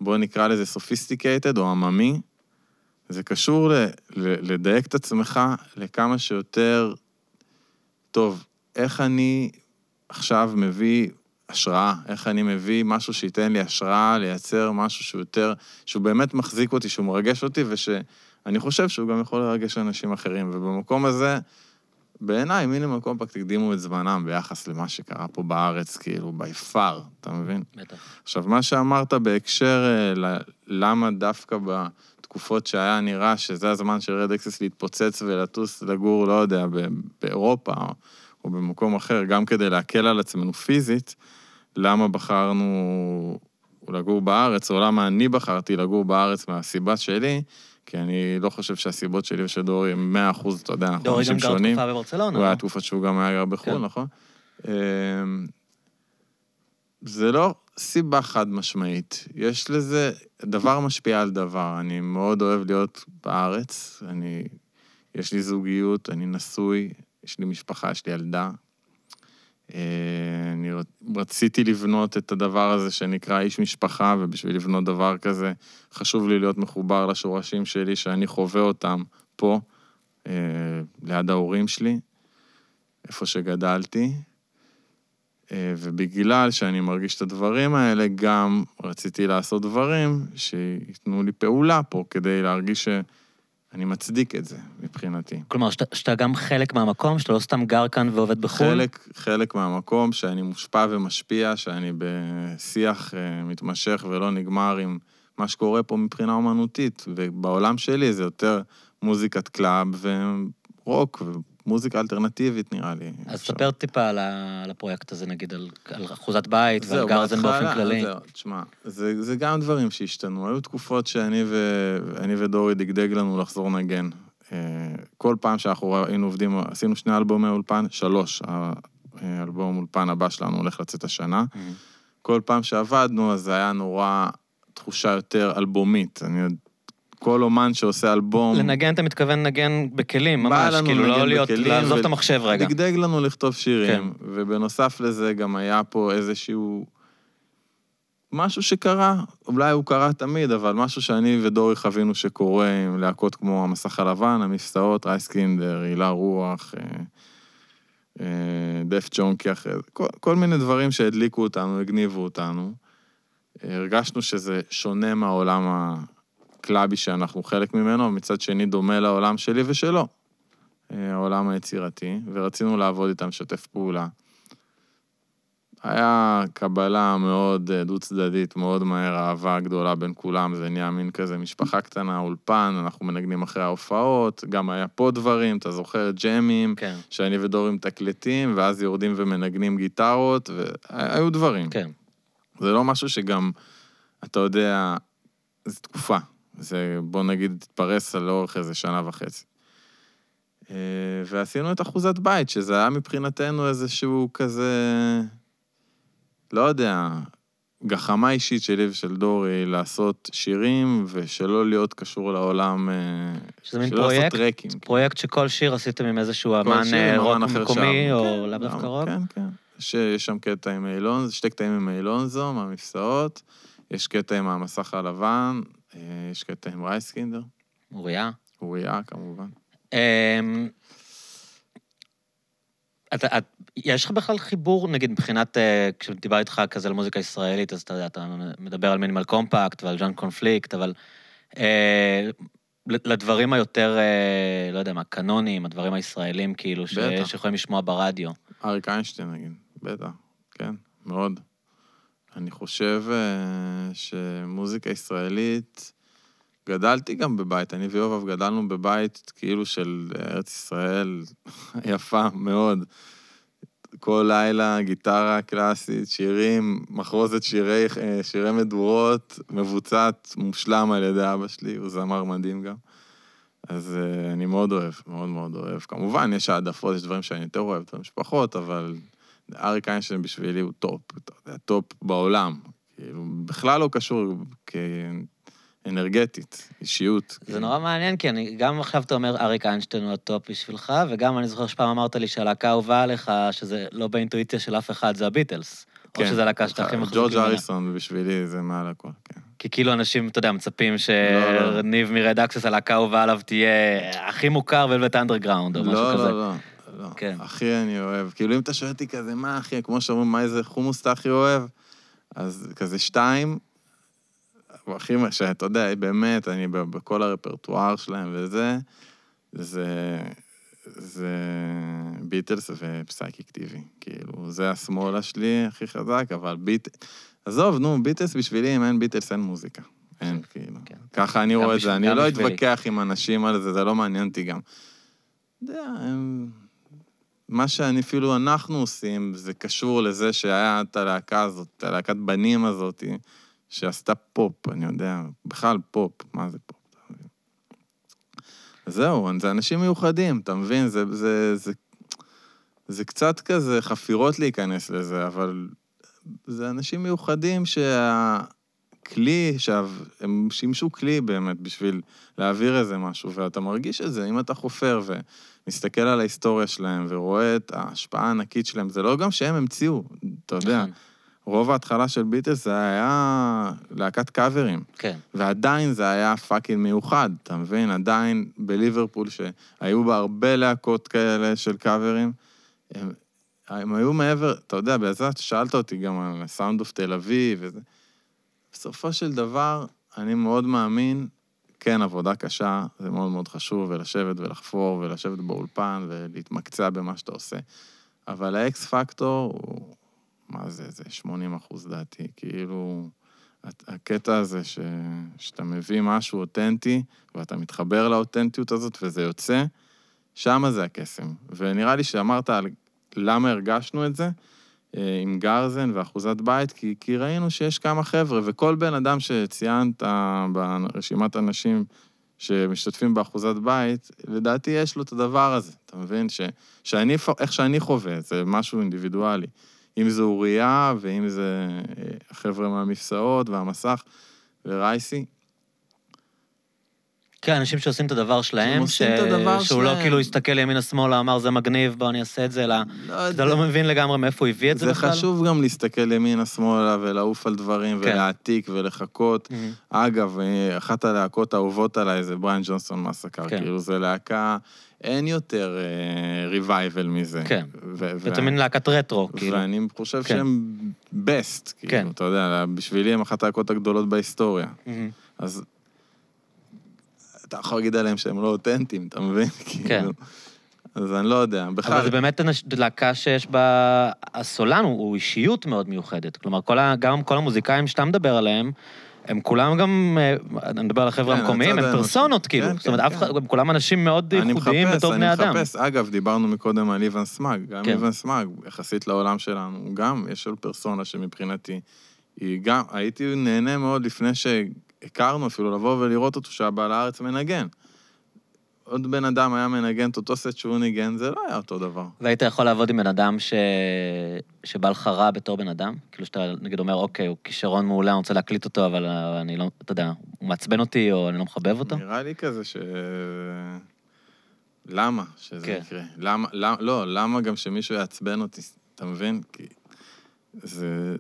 בוא נקרא לזה sophisticated או עממי, זה קשור ל, ל, לדייק את עצמך לכמה שיותר טוב. איך אני עכשיו מביא השראה, איך אני מביא משהו שייתן לי השראה, לייצר משהו שהוא יותר, שהוא באמת מחזיק אותי, שהוא מרגש אותי, ושאני חושב שהוא גם יכול לרגש אנשים אחרים. ובמקום הזה, בעיניי, מינימל קומפקט הקדימו את זמנם ביחס למה שקרה פה בארץ, כאילו, by far, אתה מבין? בטח. עכשיו, מה שאמרת בהקשר אה, ל- למה דווקא בתקופות שהיה נראה שזה הזמן של רד אקסס להתפוצץ ולטוס לגור, לא יודע, באירופה או, או במקום אחר, גם כדי להקל על עצמנו פיזית, למה בחרנו לגור בארץ, או למה אני בחרתי לגור בארץ מהסיבה שלי, כי אני לא חושב שהסיבות שלי ושל דורי הם 100 אחוז, אתה יודע, אנחנו דורי אנשים גם גר שונים. תקופה בברצלונה. הוא היה לא? תקופה שהוא גם היה גר בחו"ל, כן. נכון? אמ, זה לא סיבה חד משמעית. יש לזה, דבר משפיע על דבר. אני מאוד אוהב להיות בארץ, אני, יש לי זוגיות, אני נשוי, יש לי משפחה, יש לי ילדה. אה, אני רצ- רציתי לבנות את הדבר הזה שנקרא איש משפחה, ובשביל לבנות דבר כזה, חשוב לי להיות מחובר לשורשים שלי, שאני חווה אותם פה, אה, ליד ההורים שלי, איפה שגדלתי. אה, ובגלל שאני מרגיש את הדברים האלה, גם רציתי לעשות דברים שייתנו לי פעולה פה, כדי להרגיש שאני מצדיק את זה, מבחינתי. כלומר, שאתה- שאתה גם חלק מהמקום, שאתה לא סתם גר כאן ועובד בחו"ל. חלק, חלק מהמקום שאני מושפע ומשפיע, שאני בשיח אה, מתמשך ולא נגמר עם מה שקורה פה מבחינה אומנותית, ובעולם שלי זה יותר מוזיקת club ורוק ומוזיקה אלטרנטיבית נראה לי. אז אפשר. ספר טיפה על ה- על הפרויקט הזה, נגיד, על על אחוזת בית ועל גרזן באופן כללי. זהו, תשמע, זה, זה גם דברים שהשתנו. היו תקופות שאני, ו, ודורי דגדג לנו לחזור נגן. אה, כל פעם שאנחנו היינו עובדים, עשינו שני אלבומי אולפן, שלוש. האלבום אולפן הבא שלנו הולך לצאת השנה. Mhm. כל פעם שעבדנו, אז זה היה נורא תחושה יותר אלבומית. אני עוד... כל אומן שעושה אלבום... לנגן, אתה מתכוון לנגן בכלים, ממש, כאילו, לא להיות, לעזוב ו- את המחשב רגע. דגדג לנו לכתוב שירים, כן. ובנוסף לזה גם היה פה איזשהו... משהו שקרה, אולי הוא קרה תמיד, אבל משהו שאני ודורי חווינו שקורה עם להקות כמו המסך הלבן, המפסעות, רייסקינדר, הילה רוח, אה, דף ג'ונקי אחרי זה, כל, כל מיני דברים שהדליקו אותנו, הגניבו אותנו. הרגשנו שזה שונה מהעולם הקלאבי שאנחנו חלק ממנו, ומצד שני דומה לעולם שלי ושלו, העולם היצירתי, ורצינו לעבוד איתם, לשתף פעולה. היה קבלה מאוד אה, דו-צדדית, מאוד מהר, אהבה גדולה בין כולם, זה נהיה מין כזה משפחה קטנה, אולפן, אנחנו מנגנים אחרי ההופעות, גם היה פה דברים, אתה זוכר, ג'מים, כן. שאני ודור מתקלטים, ואז יורדים ומנגנים גיטרות, והיו דברים. כן. זה לא משהו שגם, אתה יודע, זו תקופה. זה, בוא נגיד, התפרס על אורך איזה שנה וחצי. אה, ועשינו את אחוזת בית, שזה היה מבחינתנו איזשהו כזה, לא יודע, גחמה אישית שלי ושל דורי לעשות שירים ושלא להיות קשור לעולם, אה, שזה מין לעשות פרויקט, טרקים. פרויקט שכל שיר עשיתם עם איזשהו אמן אה, רוק אמן אחר מקומי. או כן, לאו דווקא? רוק? כן, כן. יש, יש שם קטע עם אילון, שתי קטעים עם אילונזו, מהמפסעות, יש קטע עם המסך הלבן, יש קטע עם רייסקינדר, אוריה. אוריה כמובן. אמ, אתה, את, יש לך בכלל חיבור, נגיד, מבחינת, אה, כשדיבר איתך כזה על מוזיקה ישראלית, אז אתה יודע, אתה מדבר על Minimal Compact ועל ז'אן קונפליקט, אבל אה, לדברים היותר, אה, לא יודע מה, קנוניים, הדברים הישראלים, כאילו, ש. שיכולים לשמוע ברדיו. אריק איינשטיין נגיד, בטח, כן, מאוד. אני חושב אה, שמוזיקה ישראלית, גדלתי גם בבית, אני ויובב גדלנו בבית כאילו של ארץ ישראל יפה מאוד. כל לילה גיטרה קלאסית, שירים, מחרוזת שירי, אה, שירי מדורות, מבוצעת מושלם על ידי אבא שלי, הוא זמר מדהים גם. אז אני מאוד אוהב, מאוד מאוד אוהב. כמובן, יש העדפות, יש דברים שאני יותר אוהב, דברים שפחות, אבל אריק איינשטיין בשבילי הוא top, אתה יודע, top בעולם. כאילו, בכלל לא קשור כאנרגטית, אישיות. זה נורא מעניין, כי אני, גם עכשיו אתה אומר אריק איינשטיין הוא ה top בשבילך, וגם אני זוכר שפעם אמרת לי שהלהקה האהובה עליך, שזה לא באינטואיציה של אף אחד, זה הביטלס. או שזה הלהקה שאתה הכי מחזיק ג'ורג'. הריסון בשבילי זה מעל הכל, כן. כי כאילו אנשים, אתה יודע, מצפים לא, לא. שניב מ Red Axes, הלהקה האהובה עליו תהיה הכי מוכר Velvet Underground, או משהו לא, כזה. לא, לא, לא. כן. הכי אני אוהב. כאילו, אם אתה שואל אותי כזה, מה אחי, כמו שאומרים, מה איזה חומוס אתה הכי אוהב, אז כזה שתיים, הכי, שאתה יודע, באמת, אני בכל הרפרטואר שלהם וזה, זה, זה ביטלס ו Psychic TV. כאילו, זה השמאלה שלי הכי חזק, אבל ביט... עזוב, נו, ביטלס בשבילי, אם אין ביטלס אין מוזיקה. אין, כאילו. כן. ככה אני רואה את זה, אני לא. אתווכח עם אנשים על זה, זה לא מעניין אותי גם. אתה יודע, הם... מה שאני, אפילו אנחנו עושים, זה קשור לזה שהיה את הלהקה הזאת, את הלהקת בנים הזאת, שעשתה פופ, אני יודע, בכלל פופ, מה זה פופ? זהו, זה אנשים מיוחדים, אתה מבין? זה, זה, זה, זה קצת כזה חפירות להיכנס לזה, אבל זה אנשים מיוחדים שהכלי, שה... הם שימשו כלי באמת בשביל להעביר איזה משהו, ואתה מרגיש את זה, אם אתה חופר ומסתכל על ההיסטוריה שלהם ורואה את ההשפעה הענקית שלהם, זה לא גם שהם המציאו, אתה יודע, נכון. רוב ההתחלה של ביטלס זה היה להקת קאברים. כן. ועדיין זה היה fucking מיוחד, אתה מבין? עדיין בליברפול, שהיו בה הרבה להקות כאלה של קאברים, הם, הם היו מעבר, אתה יודע, בגלל זה שאלת אותי גם על Sound of תל אביב וזה. בסופו של דבר, אני מאוד מאמין, כן, עבודה קשה, זה מאוד מאוד חשוב, ולשבת ולחפור, ולשבת באולפן, ולהתמקצע במה שאתה עושה. אבל ה X factor הוא, מה זה, זה 80 אחוז דעתי, כאילו... הקטע הזה ש... שאתה מביא משהו אותנטי, ואתה מתחבר לאותנטיות הזאת, וזה יוצא, שמה זה הקסם. ונראה לי שאמרת על למה הרגשנו את זה, עם גרזן ואחוזת בית, כי, כי ראינו שיש כמה חבר'ה, וכל בן אדם שציינת ברשימת אנשים שמשתתפים באחוזת בית, לדעתי יש לו את הדבר הזה, אתה מבין? ש, שאני, איך שאני חווה, זה משהו אינדיבידואלי. אם זה אוריה, ואם זה אה, החבר'ה מהמפסעות והמסך, ורייסי. כן, אנשים שעושים את הדבר שלהם, עושים את הדבר שהוא לא שלהם. כאילו הסתכל ימינה-שמאלה, אמר, זה מגניב, בוא אני אעשה את זה, אלא... לא אתה לא מבין לגמרי מאיפה הוא הביא את זה זה בכלל? חשוב גם להסתכל ימינה-שמאלה ולעוף על דברים כן. ולהעתיק ולחכות. מהמם. אגב, אה, אחת הלהקות האהובות עליי זה בריאן ג'ונסון מסקר. כן. כאילו, זו להקה, אין יותר ריווייבל מזה. כן. ו- ו- זה מין להקת רטרו, כאילו. ואני חושב כן. שהם בסט, כן. כאילו, אתה יודע, בשבילי הם אחת הלהקות הגדולות בהיסטוריה. מהמם. אז אתה יכול להגיד עליהם שהם לא אותנטיים, אתה מבין? כאילו, אז אני לא יודע. אבל בכלל, זה באמת להקה שיש בה... הסולן הוא, הוא אישיות מאוד מיוחדת. כלומר, כל ה... גם כל המוזיקאים שאתה מדבר עליהם, הם כולם גם, אה, אני מדבר על החבר'ה כן, המקומיים, הם. פרסונות, כאילו. כן, זאת אומרת, כן, אף כן. הם כולם אנשים מאוד אני ייחודיים מחפש, בתור אני בני אדם. מחפש. אגב, דיברנו מקודם על איוון סמאג. גם כן. איוון סמאג, יחסית לעולם שלנו, גם יש לו פרסונה שמבחינתי, היא גם, הייתי נהנה מאוד לפני שהכרנו אפילו לבוא ולראות אותו שהיה בא לארץ מנגן. עוד בן אדם היה מנגן את אותו סט שהוא ניגן, זה לא היה אותו דבר. והיית יכול לעבוד עם בן אדם ש... שבא לך רע בתור בן אדם? כאילו שאתה נגיד אומר, אוקיי, הוא כישרון מעולה, אני רוצה להקליט אותו, אבל אה, אני לא, אתה יודע, הוא מעצבן אותי או אני לא מחבב אותו? נראה לי כזה ש... למה שזה כן. יקרה? למה, למה, לא, למה גם שמישהו יעצבן אותי, אתה מבין? כי זה...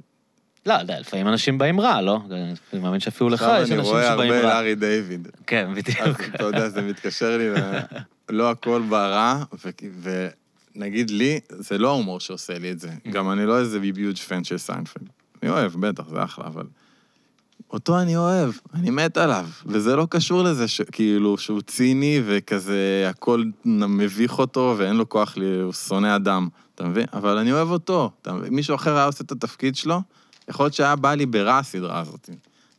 לא, יודע, לפעמים אנשים באים רע, לא? אני מאמין שאפילו לך עכשיו יש אני אנשים רואה שבאים הרבה רע. לארי דיוויד. כן, בדיוק. אתה יודע, זה מתקשר לי, ל- לא הכל ברע, ו- ונגיד לי, זה לא ההומור שעושה לי את זה. גם אני לא איזה big fan של סיינפלד. אני אוהב, בטח, זה אחלה, אבל... אותו אני אוהב, אני מת עליו, וזה לא קשור לזה ש... כאילו, שהוא ציני וכזה, הכל מביך אותו ואין לו כוח, לי, הוא שונא אדם, אתה מבין? אבל אני אוהב אותו, אתה מבין? מישהו אחר היה עושה את התפקיד שלו, יכול להיות שהיה בא לי ברע הסדרה הזאת.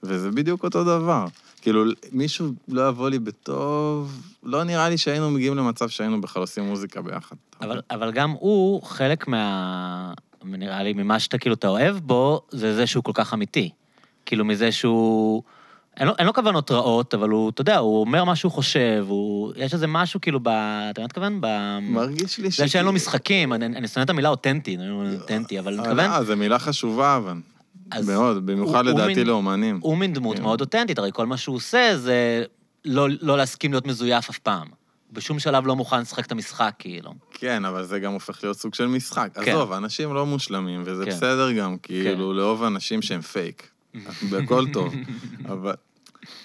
וזה בדיוק אותו דבר. כאילו, מישהו לא יבוא לי בטוב, לא נראה לי שהיינו מגיעים למצב שהיינו בכלל עושים מוזיקה ביחד. אבל, אבל גם הוא, חלק מה... נראה לי, ממה שאתה כאילו, אתה אוהב בו, זה זה שהוא כל כך אמיתי. כאילו, מזה שהוא... אין לו, אין לו כוונות רעות, אבל הוא, אתה יודע, הוא אומר מה שהוא חושב, הוא... יש איזה משהו כאילו ב... אתה מתכוון? ב... מרגיש לי ש... זה שאין לו משחקים, אני, אני שונא את המילה אותנטי, אני לא אותנטי, אבל אני מתכוון, אה, זו מילה חשובה, אבל. מאוד, במיוחד הוא- לדעתי לאומנים. הוא מין דמות כן. מאוד אותנטית, הרי כל מה שהוא עושה זה לא, לא להסכים להיות מזויף אף פעם. בשום שלב לא מוכן לשחק את המשחק, כאילו. כן, אבל זה גם הופך להיות סוג של משחק. כן. עזוב, אנשים לא מושלמים, וזה כן. בסדר גם, כאילו, לאהוב אנשים שהם פייק. בכל טוב. אבל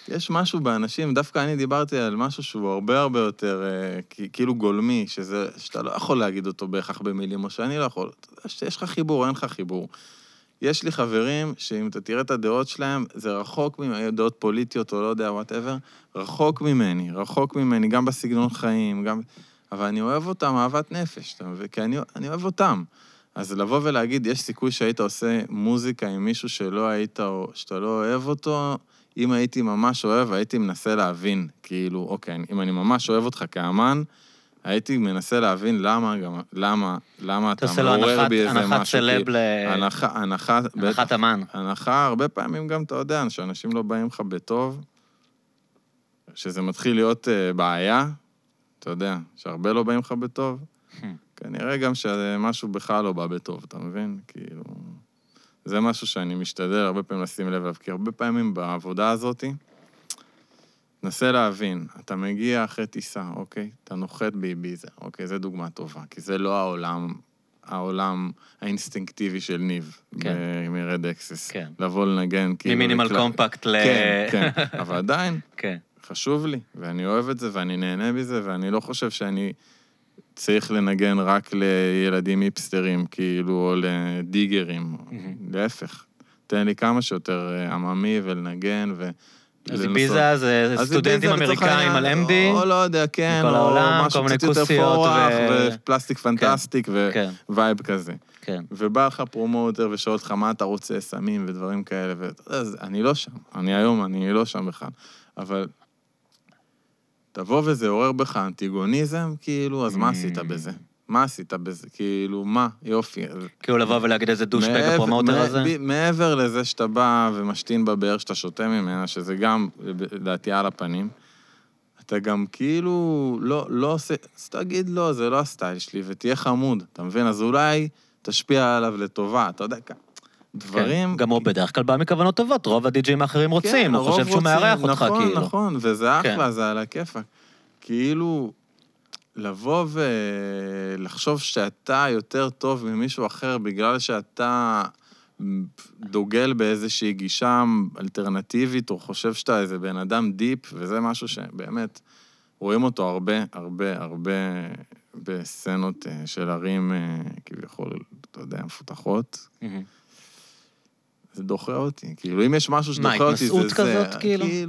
יש משהו באנשים, דווקא אני דיברתי על משהו שהוא הרבה הרבה יותר אה, כאילו גולמי, שזה, שאתה לא יכול להגיד אותו בהכרח במילים, או שאני לא יכול. שיש לך חיבור אין לך חיבור. יש לי חברים שאם אתה תראה את הדעות שלהם, זה רחוק דעות פוליטיות או לא יודע, whatever, רחוק ממני, רחוק ממני, גם בסגנון חיים, גם... אבל אני אוהב אותם אהבת נפש, אתה מבין? כי אני, אני אוהב אותם. אז לבוא ולהגיד, יש סיכוי שהיית עושה מוזיקה עם מישהו שלא היית, או שאתה לא אוהב אותו, אם הייתי ממש אוהב, הייתי מנסה להבין, כאילו, אוקיי, אם אני ממש אוהב אותך כאמן, הייתי מנסה להבין למה, גם, למה, למה אתה לו מעורר בי איזה משהו. הנחת סלב ל... הנחה, הנחה. הנחת אמן. הנחה, הרבה פעמים גם, אתה יודע, שאנשים לא באים לך בטוב, שזה מתחיל להיות uh, בעיה, אתה יודע, שהרבה לא באים לך בטוב, Hmm. כנראה גם שמשהו בכלל לא בא בטוב, אתה מבין? כאילו... זה משהו שאני משתדל הרבה פעמים לשים לב אליו, כי הרבה פעמים בעבודה הזאת, נסה להבין, אתה מגיע אחרי טיסה, אוקיי? אתה נוחת באיביזה, אוקיי? זו דוגמה טובה, כי זה לא העולם, העולם האינסטינקטיבי של ניב, כן. מרד אקסס. כן. לבוא לנגן, כאילו... ממינימל קומפקט ל... כן, כן, אבל עדיין, כן. חשוב לי, ואני אוהב את זה, ואני נהנה מזה, ואני לא חושב שאני צריך לנגן רק לילדים היפסטרים, כאילו, או לדיגרים. להפך, תן לי כמה שיותר אה, עממי ולנגן, ו... אז. איביזה זה סטודנטים אמריקאים על MD. או לא יודע, כן, מכל העולם, כל מיני כוסיות ו plastic fantastic, כן, vibe כזה. כן. ובא לך promoter ושואל אותך מה אתה רוצה, סמים ודברים כאלה, ואתה יודע, אני לא שם. אני היום, אני לא שם בכלל. אבל תבוא וזה עורר בך אנטיגוניזם, כאילו, אז מה עשית Mm. בזה? מה עשית בזה? כאילו, מה? יופי. כאילו לבוא ולהגיד איזה douchebag ה promoter הזה? מעבר לזה שאתה בא ומשתין בבאר שאתה שותה ממנה, שזה גם, לדעתי, על הפנים, אתה גם כאילו לא, לא עושה, אז תגיד לא, זה לא ה style שלי, ותהיה חמוד, אתה מבין? אז אולי תשפיע עליו לטובה, אתה יודע, כ- דברים... כן. גם הוא בדרך כלל בא מכוונות טובות, רוב הדי-ג'ים האחרים רוצים, כן, הוא חושב שהוא רוצים, מארח אותך, נכון, כאילו. נכון, וזה כן. אחלה, זה על הכיפאק. כאילו, לבוא ולחשוב שאתה יותר טוב ממישהו אחר בגלל שאתה דוגל באיזושהי גישה אלטרנטיבית, או חושב שאתה איזה בן אדם דיפ, וזה משהו שבאמת רואים אותו הרבה, הרבה, הרבה בסצנות אה, של ערים אה, כביכול, אתה יודע, מפותחות. זה דוחה אותי. כאילו, אם יש משהו מה, שדוחה אותי, זה זה. התנשאות כזאת, כאילו? זה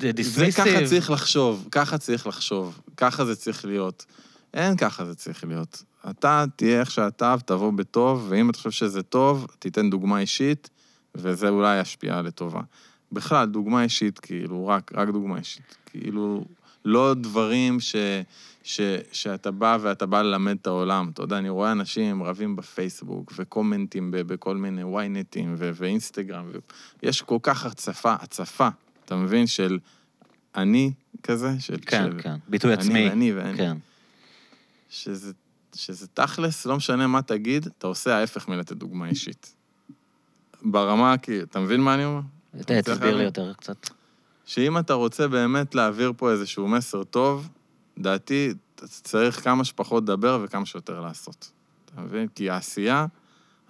ככה דיסמיסיב. צריך לחשוב, ככה צריך לחשוב, ככה זה צריך להיות. אין ככה זה צריך להיות. אתה תהיה איך שאתה, ותבוא בטוב, ואם אתה חושב שזה טוב, תיתן דוגמה אישית, וזה אולי ישפיע לטובה. בכלל, דוגמה אישית, כאילו, רק, רק דוגמה אישית. כאילו, לא דברים ש, ש, שאתה בא ואתה בא ללמד את העולם. אתה יודע, אני רואה אנשים רבים בפייסבוק, וקומנטים בכל מיני ynet ואינסטגרם, ויש כל כך הצפה, הצפה, אתה מבין? של אני כזה, של... כן, של כן, ביטוי אני עצמי. ואני ואני. כן. שזה, שזה תכלס, לא משנה מה תגיד, אתה עושה ההפך מלתת דוגמה אישית. ברמה, כי, אתה מבין מה אני אומר? אתה תסביר לי? יותר קצת. שאם אתה רוצה באמת להעביר פה איזשהו מסר טוב, דעתי, אתה צריך כמה שפחות לדבר וכמה שיותר לעשות. אתה מבין? כי העשייה,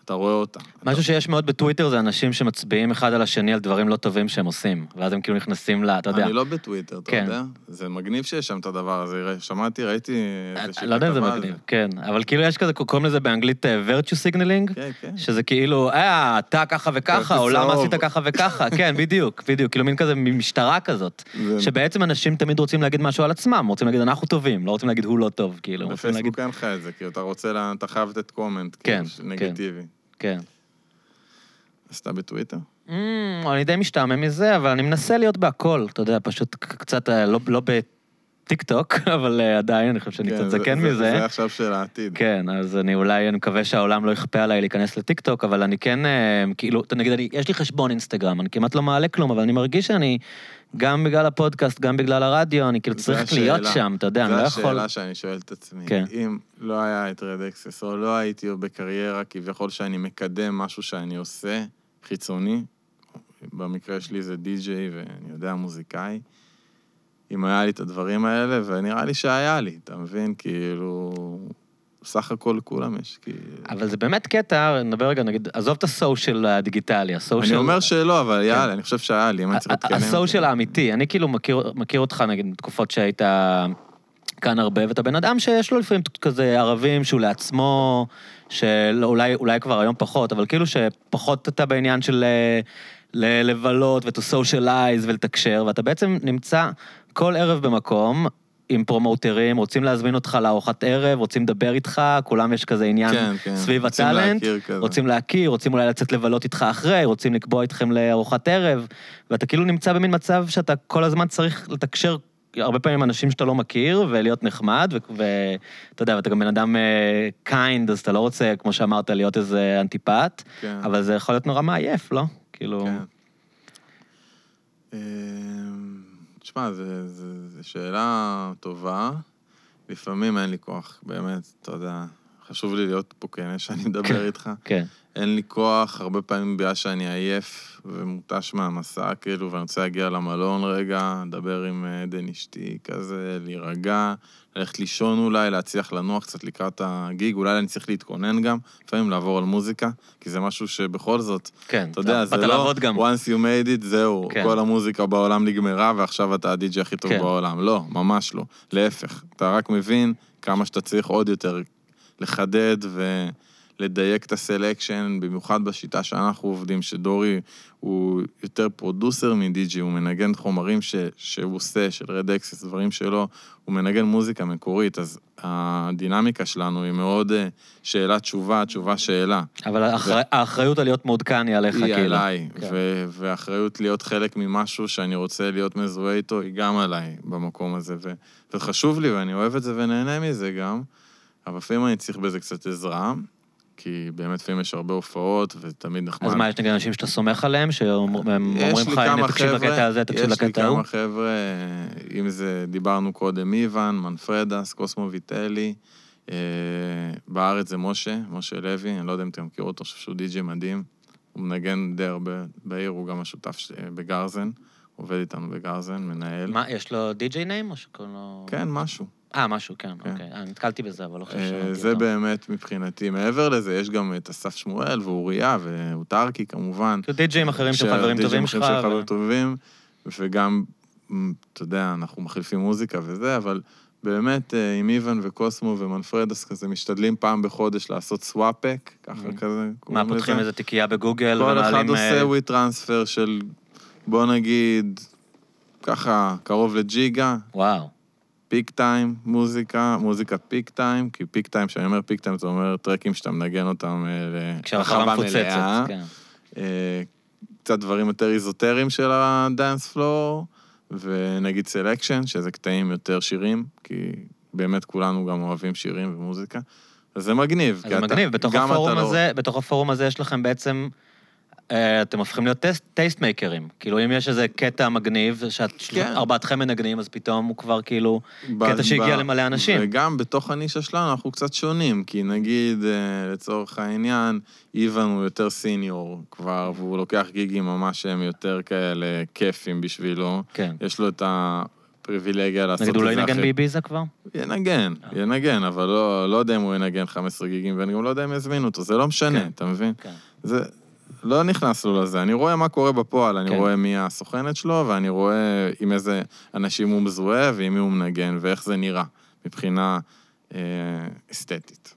אתה רואה אותה. משהו שיש מאוד בטוויטר זה אנשים שמצביעים אחד על השני על דברים לא טובים שהם עושים, ואז הם כאילו נכנסים ל... אתה יודע. אני לא בטוויטר, אתה כן. יודע? זה מגניב שיש שם את הדבר הזה. שמעתי, ראיתי איזושהי אני לא יודע אם זה מגניב, כן. אבל כאילו יש כזה, קוראים לזה באנגלית אה, virtue signaling, כן, כן. שזה כאילו, אה, אתה ככה וככה, או למה. עשית ככה וככה, כן, בדיוק, בדיוק, כאילו מין כזה משטרה כזאת. שבעצם אנשים תמיד רוצים להגיד משהו על עצמם, רוצים להגיד אנחנו טובים, לא רוצים להגיד הוא לא טוב, כאילו, בפייסבוק אין לך את זה, כי אתה רוצה, אתה חייב לתת comment, כאילו, נגטיבי. כן. אתה בטוויטר? Mm, אני די משתעמם מזה, אבל אני מנסה להיות בהכל, אתה יודע, פשוט קצת, אה, לא- לא בטיקטוק, אבל אה, עדיין, אני חושב שאני קצת כן, זקן זה- מזה. זה עכשיו של העתיד. כן, אז אני אולי, אני מקווה שהעולם לא יכפה עליי להיכנס לטיקטוק, אבל אני כן, אה, כאילו, נגיד, אני, יש לי חשבון אינסטגרם, אני כמעט לא מעלה כלום, אבל אני מרגיש שאני, גם בגלל הפודקאסט, גם בגלל הרדיו, אני כאילו צריך השאלה. להיות שם, אתה יודע, אני לא זו יכול... השאלה שאני שואל את עצמי. כן. אם לא היה את רד אקסס, או לא הייתי בקריירה, כביכול שאני מקדם משהו שאני עושה, חיצוני, במקרה שלי זה די-ג'יי ואני יודע, מוזיקאי, אם היה לי את הדברים האלה, ונראה לי שהיה לי, אתה מבין? כאילו, סך הכל לכולם יש, כאילו... אבל זה באמת קטע, נדבר רגע, נגיד, עזוב את הסושיאל הדיגיטלי, הסושיאל... אני אומר שלא, אבל כן. יאללה, אני חושב שהיה לי, אם אני צריך להתקדם. הסושיאל האמיתי, אני כאילו מכיר, מכיר אותך, נגיד, בתקופות שהיית כאן הרבה, ואתה בן אדם שיש לו לפעמים כזה ערבים שהוא לעצמו, שאולי אולי כבר היום פחות, אבל כאילו שפחות אתה בעניין של אה, ל- לבלות ו-to socialize ולתקשר, ואתה בעצם נמצא כל ערב במקום. עם פרומוטרים, רוצים להזמין אותך לארוחת ערב, רוצים לדבר איתך, כולם יש כזה עניין כן, כן. סביב רוצים הטאלנט, להכיר כזה. רוצים להכיר, רוצים אולי לצאת לבלות איתך אחרי, רוצים לקבוע איתכם לארוחת ערב, ואתה כאילו נמצא במין מצב שאתה כל הזמן צריך לתקשר הרבה פעמים עם אנשים שאתה לא מכיר, ולהיות נחמד, ואתה יודע, ואתה גם בן אדם kind, אז אתה לא רוצה, כמו שאמרת, להיות איזה אנטיפת, כן. אבל זה יכול להיות נורא מעייף, לא? כאילו... כן. תשמע, זו שאלה טובה. לפעמים אין לי כוח, באמת, אתה יודע. חשוב לי להיות פה כן שאני מדבר איתך. כן. אין לי כוח, הרבה פעמים בגלל שאני עייף ומותש מהמסע, כאילו, ואני רוצה להגיע למלון רגע, לדבר עם אה, עדן אשתי, כזה, להירגע, ללכת לישון אולי, להצליח לנוח קצת לקראת הגיג, אולי אני צריך להתכונן גם, לפעמים לעבור על מוזיקה, כי זה משהו שבכל זאת, כן, אתה יודע, זה לא גם. once you made it, זהו, כן. כל המוזיקה בעולם נגמרה, ועכשיו אתה הדי.ג'י הכי טוב כן. בעולם. לא, ממש לא. להפך, אתה רק מבין כמה שאתה צריך עוד יותר לחדד ולדייק את ה selection, במיוחד בשיטה שאנחנו עובדים, שדורי הוא יותר producer מדי.ג'י, הוא מנגן חומרים ש, שהוא עושה, של רד אקסס, דברים שלו, הוא מנגן מוזיקה מקורית, אז הדינמיקה שלנו היא מאוד אה, שאלה-תשובה, תשובה-שאלה. אבל האחר- האחריות על להיות מעודכן היא עליך, היא כאילו. עליי, כן. ו- והאחריות להיות חלק ממשהו שאני רוצה להיות מזוהה איתו, היא גם עליי במקום הזה. ו- וחשוב לי, ואני אוהב את זה ונהנה מזה גם, אבל לפעמים אני צריך בזה קצת עזרה, כי באמת לפעמים יש הרבה הופעות, ותמיד נחמד. אז מה, יש נגיד אנשים שאתה סומך עליהם, שאומרים יש לך, לי הנה, תקשיב לקטע הזה, תקשיב יש לי לקטע ההוא? כמה חבר'ה, אם זה, דיברנו קודם, איוון, מנפרדס, קוסמו ויטלי, אה, בארץ זה משה, משה לוי, אני לא יודע אם אתם מכירו אותו, אני חושב שהוא די.ג'י מדהים. הוא מנגן די הרבה בעיר, הוא גם השותף ש- בגרזן, עובד איתנו בגרזן, מנהל. מה, יש לו די.ג'יי ניים או שקוראים לו... כן, משהו. אה, משהו, כן, כן. אוקיי. אה, נתקלתי בזה, אבל לא חושב אה, ששמעתי זה אותו. באמת מבחינתי. מעבר לזה, יש גם את אסף שמואל ואוריה ואוטרקי כמובן. כאילו די.ג'יים אחרים של חברים טובים אחרים שלך. של ו- חברים טובים, וגם, אתה יודע, אנחנו מחליפים מוזיקה וזה, אבל באמת אה, עם איוון וקוסמו ומנפרדס כזה משתדלים פעם בחודש לעשות סוואפ כ, ככה. כזה מה, פותחים. איזה תיקייה בגוגל כל אחד. עושה אה, WeTransfer של, בוא נגיד, ככה, קרוב לג'יגה, וואו. peak time, מוזיקה, מוזיקת peak time, כי peak time, כשאני אומר peak time, זה אומר טרקים שאתה מנגן אותם אה, כשהרחבה מפוצצת. כן. אה, קצת דברים יותר איזוטריים של ה dance floor, ונגיד selection, שזה קטעים יותר שירים, כי באמת כולנו גם אוהבים שירים ומוזיקה. אז זה מגניב. זה אתה- מגניב, בתוך הפורום לא- הזה, בתוך הפורום הזה יש לכם בעצם, אתם הופכים להיות taste מייקרים. כאילו, אם יש איזה קטע מגניב, שאת כן. מנגנים, אז פתאום הוא כבר כאילו קטע שהגיע למלא אנשים. וגם בתוך הנישה שלנו אנחנו קצת שונים, כי נגיד, אה, לצורך העניין, איוון הוא יותר סיניור כבר, והוא לוקח גיגים ממש שהם יותר כאלה כיפים בשבילו. כן. יש לו את הפריבילגיה לעשות את נגיד, זה הוא אחרי... לא ינגן באביזה כבר? ינגן, אה. ינגן, אבל לא, לא יודע אם הוא ינגן 15 גיגים, ואני גם לא יודע אם יזמינו אותו, זה לא משנה, כן. אתה מבין? כן. לא נכנס לו לזה, אני רואה מה קורה בפועל, אני כן. רואה מי הסוכנת שלו, ואני רואה עם איזה אנשים הוא מזוהה ועם מי הוא מנגן, ואיך זה נראה מבחינה אה, אסתטית,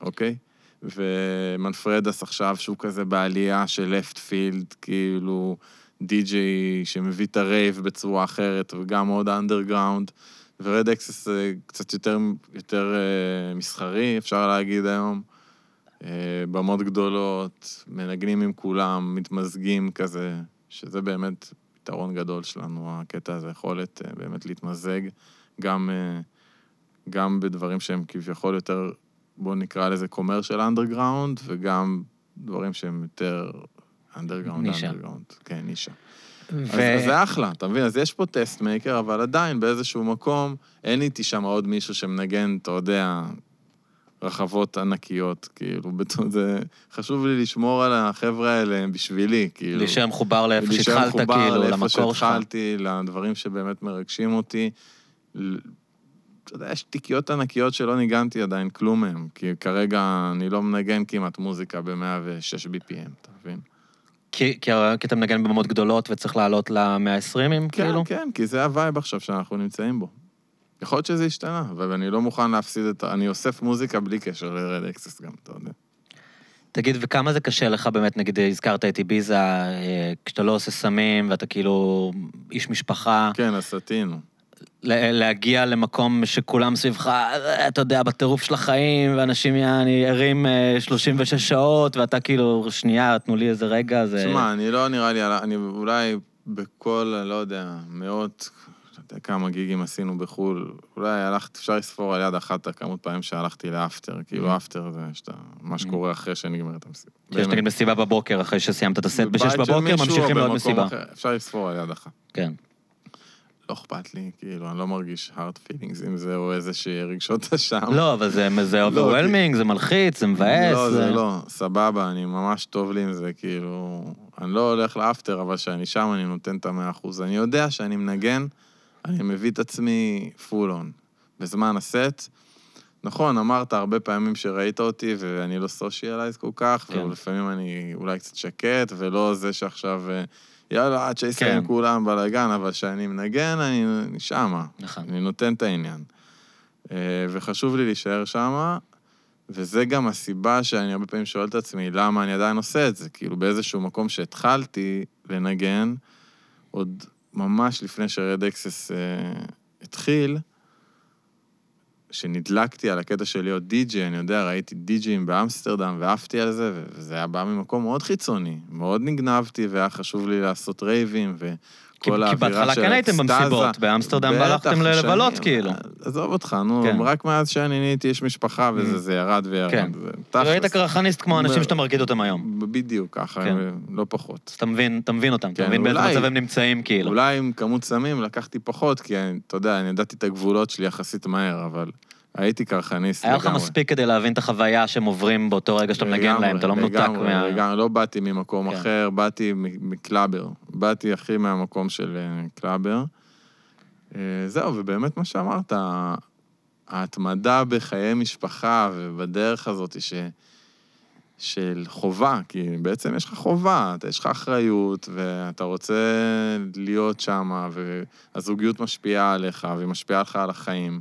אוקיי? ומנפרדס עכשיו, שהוא כזה בעלייה של left field, כאילו די-ג'יי שמביא את ה rave בצורה אחרת, וגם מאוד underground, ורד אקסס קצת יותר, יותר אה, מסחרי, אפשר להגיד היום. אה, במות גדולות, מנגנים עם כולם, מתמזגים כזה, שזה באמת יתרון גדול שלנו, הקטע הזה, יכולת אה, באמת להתמזג, גם, אה, גם בדברים שהם כביכול יותר, בואו נקרא לזה commercial אנדרגראונד, וגם דברים שהם יותר אנדרגראונד. אנדרגראונד. כן, נישה. ו- אז, אז זה אחלה, אתה מבין? אז יש פה taste maker, אבל עדיין באיזשהו מקום, אין איתי שם עוד מישהו שמנגן, אתה יודע, רחבות ענקיות, כאילו, זה... חשוב לי לשמור על החבר'ה האלה, בשבילי, כאילו. להישאר מחובר לאיפה שהתחלת, כאילו, לאיפה למקור שלך. שהתחלתי, לדברים שבאמת מרגשים אותי. אתה יודע, יש תיקיות ענקיות שלא ניגנתי עדיין כלום מהם, כי כרגע אני לא מנגן כמעט מוזיקה ב-106 BPM, אתה מבין? כי, כי, כי אתה מנגן במות גדולות וצריך לעלות ל-120, כן, כאילו? כן, כי זה ה vibe עכשיו שאנחנו נמצאים בו. יכול להיות שזה השתנה, אבל אני לא מוכן להפסיד את ה... אני אוסף מוזיקה בלי קשר ל Red Axes גם, אתה יודע. תגיד, וכמה זה קשה לך באמת, נגיד, הזכרת את איביזה, אה, כשאתה לא עושה סמים ואתה כאילו איש משפחה, כן, אז סטינו. ל- להגיע למקום שכולם סביבך, אה, אתה יודע, בטירוף של החיים, ואנשים יעני ערים אה, 36 שעות, ואתה כאילו, שנייה, תנו לי איזה רגע, זה... תשמע, אני לא נראה לי, אני אולי בכל, לא יודע, מאות, יודע כמה גיגים עשינו בחו"ל, אולי הלכת, אפשר לספור על יד אחת את הכמות פעמים שהלכתי לאפטר, כאילו אפטר זה שאתה, מה שקורה אחרי שנגמרת המסיבה. שיש נגיד. מסיבה בבוקר, אחרי שסיימת את הסט בשש בבוקר, ממשיכים לעוד מסיבה. אפשר לספור על יד אחת. כן. לא אכפת לי, כאילו, אני לא מרגיש hard feelings עם זה, או איזושהי רגשות אשם. לא, אבל זה- לא, overwhelming, זה מלחיץ, זה מבאס. לא, זה לא, סבבה, אני ממש טוב לי עם זה, כאילו... אני לא הולך לאפטר, אבל כשאני שם אני נותן את המאה אחוז. אני יודע שאני מנגן, אני מביא את עצמי full on. בזמן הסט, נכון, אמרת הרבה פעמים שראית אותי, ואני לא סושיאלייז כל כך, כן. ולפעמים אני אולי קצת שקט, ולא זה שעכשיו, אה, יאללה, עד שיסיים כן. כולם בלאגן, אבל כשאני מנגן, אני, שמה. נכון. אני נותן את העניין. אה, וחשוב לי להישאר שמה, וזה גם הסיבה שאני הרבה פעמים שואל את עצמי, למה אני עדיין עושה את זה? כאילו, באיזשהו מקום שהתחלתי לנגן, עוד ממש לפני שרד אקסס אה, התחיל, שנדלקתי על הקטע של להיות די-ג'יי, אני יודע, ראיתי די-ג'יים באמסטרדם ועפתי על זה, וזה היה בא ממקום מאוד חיצוני. מאוד נגנבתי, והיה חשוב לי לעשות רייבים, כי כי האווירה בהתחלה של כן הייתם. במסיבות, באמסטרדם בטח, והלכתם לבלות. כאילו. עזוב אותך, נו, כן. רק מאז שאני נהייתי איש משפחה וזה, Mm. זה ירד וירד. כן. תכלס. קרחניסט כמו האנשים שאתה מרגיד אותם היום. בדיוק ככה, כן. לא פחות. אז אתה מבין, אותם, אתה כן, מבין באיזה מצב הם נמצאים, כאילו. אולי עם כמות סמים לקחתי פחות, כי אתה יודע, אני ידעתי את הגבולות שלי יחסית מהר, אבל הייתי קרחניסט היה לגמרי. לך מספיק כדי להבין את החוויה שהם עוברים באותו רגע שאתה מנגן להם, אתה לא מנותק לגמרי, מה... לגמרי, לא באתי ממקום כן. אחר, באתי מקלאבר. באתי הכי מהמקום של אה, קלאבר. אה, זהו, ובאמת מה שאמרת, ההתמדה בחיי משפחה ובדרך הזאת ש... של חובה, כי בעצם יש לך חובה, יש לך אחריות, ואתה רוצה להיות שם, והזוגיות משפיעה עליך, והיא משפיעה לך על החיים.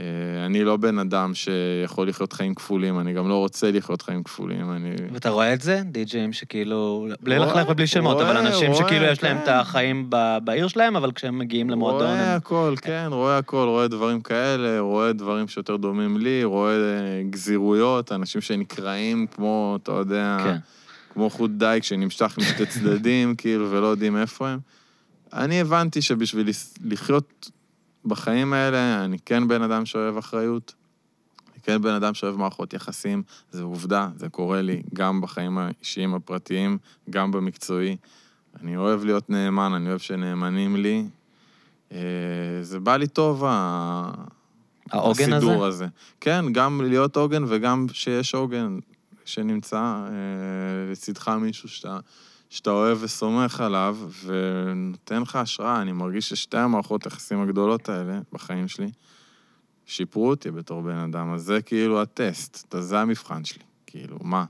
אה, אני לא בן אדם שיכול לחיות חיים כפולים, אני גם לא רוצה לחיות חיים כפולים, אני... ואתה רואה את זה? די-ג'אים שכאילו, בלי לחלק ובלי שמות, אבל אנשים שכאילו יש להם כן. את החיים ב- בעיר שלהם, אבל כשהם מגיעים למועדון רואה. הכל, כן, רואה הכל, רואה דברים כאלה, רואה דברים שיותר דומים לי, רואה אה, גזירויות, אנשים שנקרעים כמו, אתה יודע, כן. כמו חוט דיג שנמשך משתי צדדים, כאילו, ולא יודעים איפה הם. אני הבנתי שבשביל לחיות בחיים האלה, אני כן בן אדם שאוהב אחריות, אני כן בן אדם שאוהב מערכות יחסים, זו עובדה, זה קורה לי גם בחיים האישיים הפרטיים, גם במקצועי. אני אוהב להיות נאמן, אני אוהב שנאמנים לי. אה, זה בא לי טוב, העוגן הזה? הסידור הזה. כן, גם להיות עוגן וגם שיש עוגן שנמצא אה, לצדך מישהו שאתה, שאתה אוהב וסומך עליו, ונותן לך השראה. אני מרגיש ששתי המערכות היחסים הגדולות האלה בחיים שלי שיפרו אותי בתור בן אדם, אז זה כאילו הטסט, זה המבחן שלי. כאילו, מה?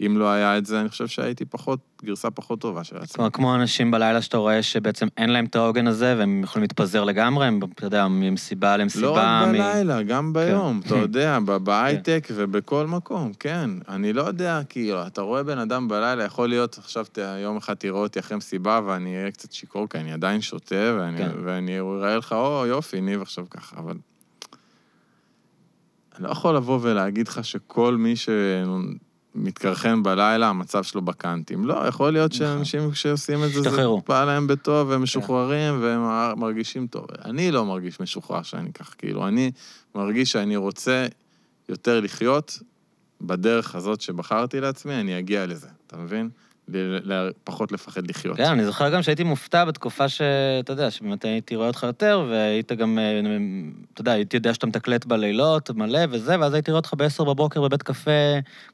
אם לא היה את זה, אני חושב שהייתי פחות, גרסה פחות טובה של עצמי. כלומר, כמו אנשים בלילה שאתה רואה שבעצם אין להם את העוגן הזה, והם יכולים להתפזר לגמרי, הם, אתה יודע, ממסיבה למסיבה. לא רק מ- בלילה, גם ביום, אתה יודע, בהייטק כן. ובכל מקום, כן. אני לא יודע, כאילו, אתה רואה בן אדם בלילה, יכול להיות, עכשיו יום אחד תראה אותי אחרי מסיבה ואני אהיה קצת שיכור, כי אני עדיין שותה, ואני- כן. ואני אראה לך, או, יופי, ניב עכשיו ככה, אבל... אני לא יכול לבוא ולהגיד לך שכל מי שמתקרחן בלילה, המצב שלו בקאנטים. לא, יכול להיות נכון. שאנשים שעושים את זה, זה. בא להם בטוב, והם משוחררים, והם מרגישים טוב. אני לא מרגיש משוחרר שאני כך, כאילו, אני מרגיש שאני רוצה יותר לחיות בדרך הזאת שבחרתי לעצמי, אני אגיע לזה, אתה מבין? פחות לפחד לחיות. כן, אני זוכר גם שהייתי מופתע בתקופה שאתה יודע, שבאמת הייתי רואה אותך יותר, והיית גם, אה, אתה יודע, הייתי יודע שאתה מתקלט בלילות מלא וזה, ואז הייתי רואה אותך ב-10 בבוקר בבית קפה,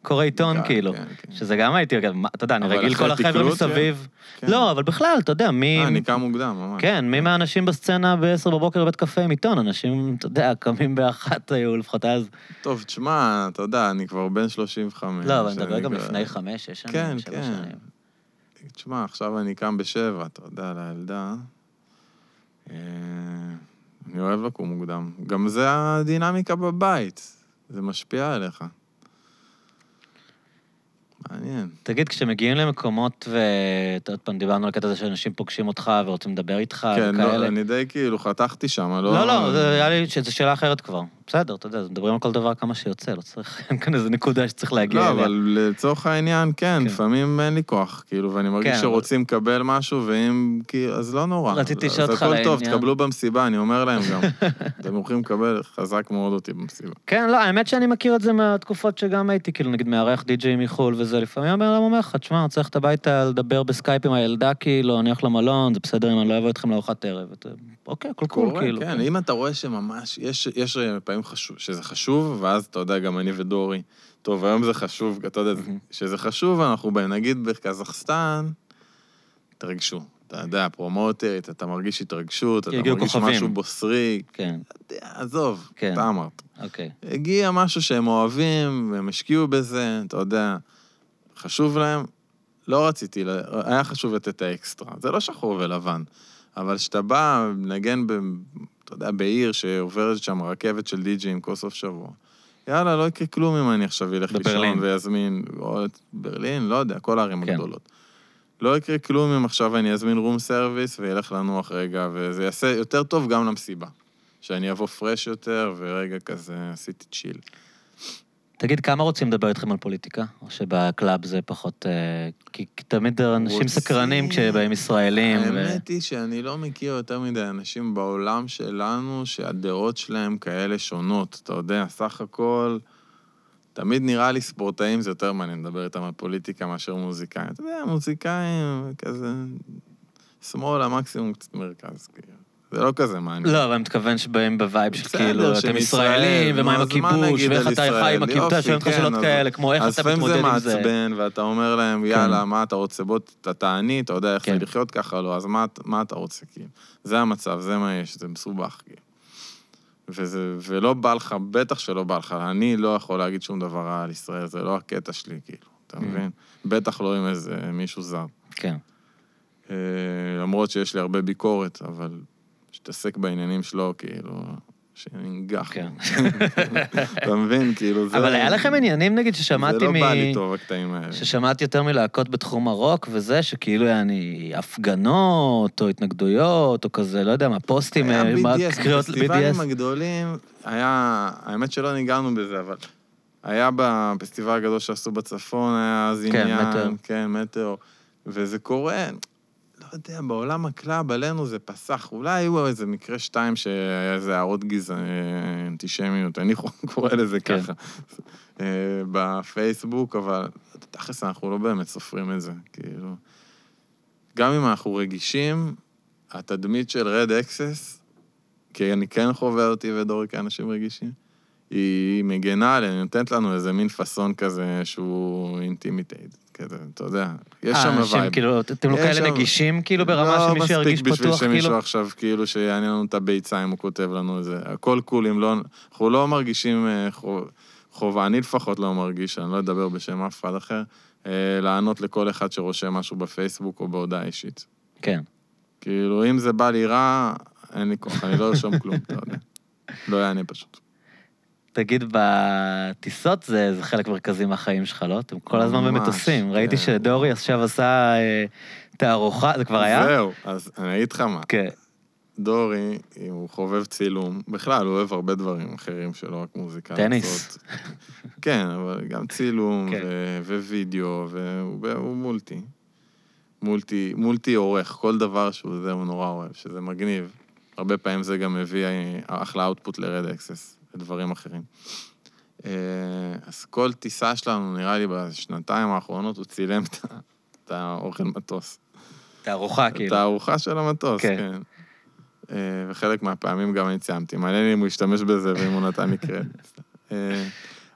קורא עיתון, כן, כאילו. כן, כן. שזה גם הייתי, אתה יודע, אני רגיל כל החבר'ה מסביב. כן. לא, אבל בכלל, אתה יודע, מי... אה, אני קם מוקדם, ממש. כן, מי מהאנשים בסצנה ב-10 בבוקר בבית קפה עם עיתון? אנשים, אתה יודע, קמים באחת היו, לפחות אז. טוב, תשמע, אתה יודע, אני כבר בן 35. לא, אבל אני מדבר גם לפני חמש, שש שנים, כן, שבע כן. תשמע, עכשיו אני קם בשבע, אתה יודע, לילדה. אה, אני אוהב לקום מוקדם. גם זה הדינמיקה בבית, זה משפיע עליך. מעניין. תגיד, כשמגיעים למקומות, ואתה עוד פעם דיברנו על הקטע הזה שאנשים פוגשים אותך ורוצים לדבר איתך כן, וכאלה. לא, אני די כאילו חתכתי שם, לא... לא, לא, זה היה לי, זו שאלה אחרת כבר. בסדר, אתה יודע, מדברים על כל דבר כמה שיוצא, לא צריך, אין כאן איזה נקודה שצריך להגיע לא, אליה. אבל לצורך העניין, כן, כן. לפעמים אין לי כוח, כאילו, ואני מרגיש כן, שרוצים לקבל משהו, ואם, אז לא נורא. רציתי לשאול אותך הכל על טוב, העניין. תקבלו במסיבה, אני אומר להם גם. אתם יכולים לקבל חזק מאוד אותי במסיבה. כן, לא, האמת שאני מכיר את זה מהתקופות שגם הייתי, כאילו, נגיד, מארח די-ג'יי מחו"ל וזה, לפעמים אומר להם, אומר לך, תשמע, אני רוצה ללכת הביתה לדבר בסקייפ עם הילדה, כאילו, אני הולך למלון, זה בסדר אם אני לא אבוא איתכם לארוחת ערב. אתה- אוקיי, הכל cool, קורה, כאילו. כן, אם אתה רואה שממש, יש, יש פעמים חשוב, שזה חשוב, ואז אתה יודע, גם אני ודורי, טוב, היום זה חשוב, אתה יודע. שזה חשוב, אנחנו נגיד בקזחסטן, תרגשו. אתה יודע, פרומוטרית, אתה מרגיש התרגשות, אתה מרגיש כוכבים. משהו בוסרי, כן, עזוב, כן. אתה אמרת. אוקיי. הגיע משהו שהם אוהבים, הם השקיעו בזה, אתה יודע, חשוב להם. לא רציתי, ל- היה חשוב לתת את האקסטרה. זה לא שחור ולבן, אבל כשאתה בא, לנגן, ב, אתה יודע, בעיר שעוברת שם רכבת של די-ג'ים כל סוף שבוע, יאללה, לא יקרה כלום אם אני עכשיו אלך בברלין. לישון ויזמין, או את ברלין, לא יודע, כל הערים כן. הגדולות. לא יקרה כלום אם עכשיו אני אזמין room service וילך לנוח רגע, וזה יעשה יותר טוב גם למסיבה. שאני אבוא פרש יותר, ורגע כזה עשיתי צ'יל. תגיד, כמה רוצים לדבר איתכם על פוליטיקה? או שבקלאב זה פחות... אה, כי תמיד אנשים. סקרנים כשבאים ישראלים. האמת היא שאני לא מכיר יותר מדי אנשים בעולם שלנו שהדעות שלהם כאלה שונות. אתה יודע, סך הכל, תמיד נראה לי ספורטאים זה יותר מעניין לדבר איתם על פוליטיקה מאשר מוזיקאים. אתה יודע, מוזיקאים כזה, שמאלה, מקסימום קצת מרכז, כאילו. זה לא כזה מעניין. לא, אבל אני מתכוון שבאים ב vibe של כאילו, אתם ישראל, ישראלים, ומה עם אז הכיבוש, ואיך אתה חי? עם הכיבוש, אתה שואל אותך כן, שאלות אז- כאלה, כמו איך אז אתה לפעמים מתמודד זה עם זה. מעצבן, ואתה אומר להם, יאללה, מה אתה רוצה? בוא, אתה תעני, אתה יודע איך כן. לחיות ככה, לא, אז מה, אתה רוצה, כאילו? זה המצב, זה מה יש, זה מסובך, כאילו. וזה, ולא בא לך, בטח שלא בא לך, אני לא יכול להגיד שום דבר רע על ישראל, זה לא הקטע שלי, כאילו, אתה Mm. מבין? בטח לא עם איזה מישהו זר. כן. אה, למרות שיש לי הרבה ביקורת, אבל שתעסק בעניינים שלו, כאילו, שננגח. כן. אתה מבין? כאילו, זה... אבל היה לכם עניינים, נגיד, ששמעתי זה מ... לא בא לי טוב, הקטעים האלה. ששמעתי יותר מלהקות בתחום הרוק וזה, שכאילו יעני הפגנות או התנגדויות או כזה, לא יודע מה, פוסטים, היה אה, מה, קריאות בפסטיבלים BDS. הגדולים, היה, האמת שלא ניגענו בזה, אבל היה בפסטיבל הגדול שעשו בצפון, היה אז כן, עניין, מטאור. כן, מטאור, וזה קורה, יודע, בעולם ה club עלינו זה פסח, אולי היו איזה מקרה שתיים שהיה איזה הערות גזע... אנטישמיות, אני קורא לזה כן. ככה, אה, בפייסבוק, אבל תכלס אנחנו לא באמת סופרים את זה, כאילו. גם אם אנחנו רגישים, התדמית של Red Axes, כי אני כן חווה אותי ודורי כאנשים רגישים, היא מגנה עלינו, היא נותנת לנו איזה מין פאסון כזה שהוא intimidate, כזה, אתה יודע, יש שם אה, שהם vibe. כאילו, אתם לא כאלה שם- נגישים, כאילו, ברמה שמישהו ירגיש לא מספיק בשביל פתוח, שמישהו כאילו? עכשיו, כאילו, שיעניין לנו את הביצה אם הוא כותב לנו את זה. הכל cool, אם לא... אנחנו לא מרגישים אה, חו- חובה, אני לפחות לא מרגיש, אני לא אדבר בשם אף אחד אחר, אה, לענות לכל אחד שרושם משהו בפייסבוק או בהודעה אישית. כן. כאילו, אם זה בא לי רע, אין לי כוח, אני לא ארשום כלום, אתה יודע. לא יענה פשוט. תגיד, בטיסות זה, זה חלק מרכזי מהחיים שלך, לא? אתם כל הזמן ממש, במטוסים. ראיתי כן. שדורי עכשיו עשה אה, תערוכה, זה כבר היה? זהו, אז אני אגיד לך מה. כן. דורי, הוא חובב צילום, בכלל, הוא אוהב הרבה דברים אחרים שלא רק מוזיקה. טניס. כן, אבל גם צילום כן. ו- ווידאו, והוא הוא multi. multi, multi עורך, כל דבר שהוא זה, הוא נורא אוהב, שזה מגניב. הרבה פעמים זה גם מביא אה, אחלה output ל Red Axes, לדברים אחרים. אה, אז כל טיסה שלנו, נראה לי בשנתיים האחרונות, הוא צילם את את האוכל מטוס. תערוכה, את כאילו. הארוחה של המטוס, כן. כן. אה, וחלק מהפעמים גם אני צילמתי. מעניין לי אם הוא ישתמש בזה ואם הוא נתן לי קרדיט. אה,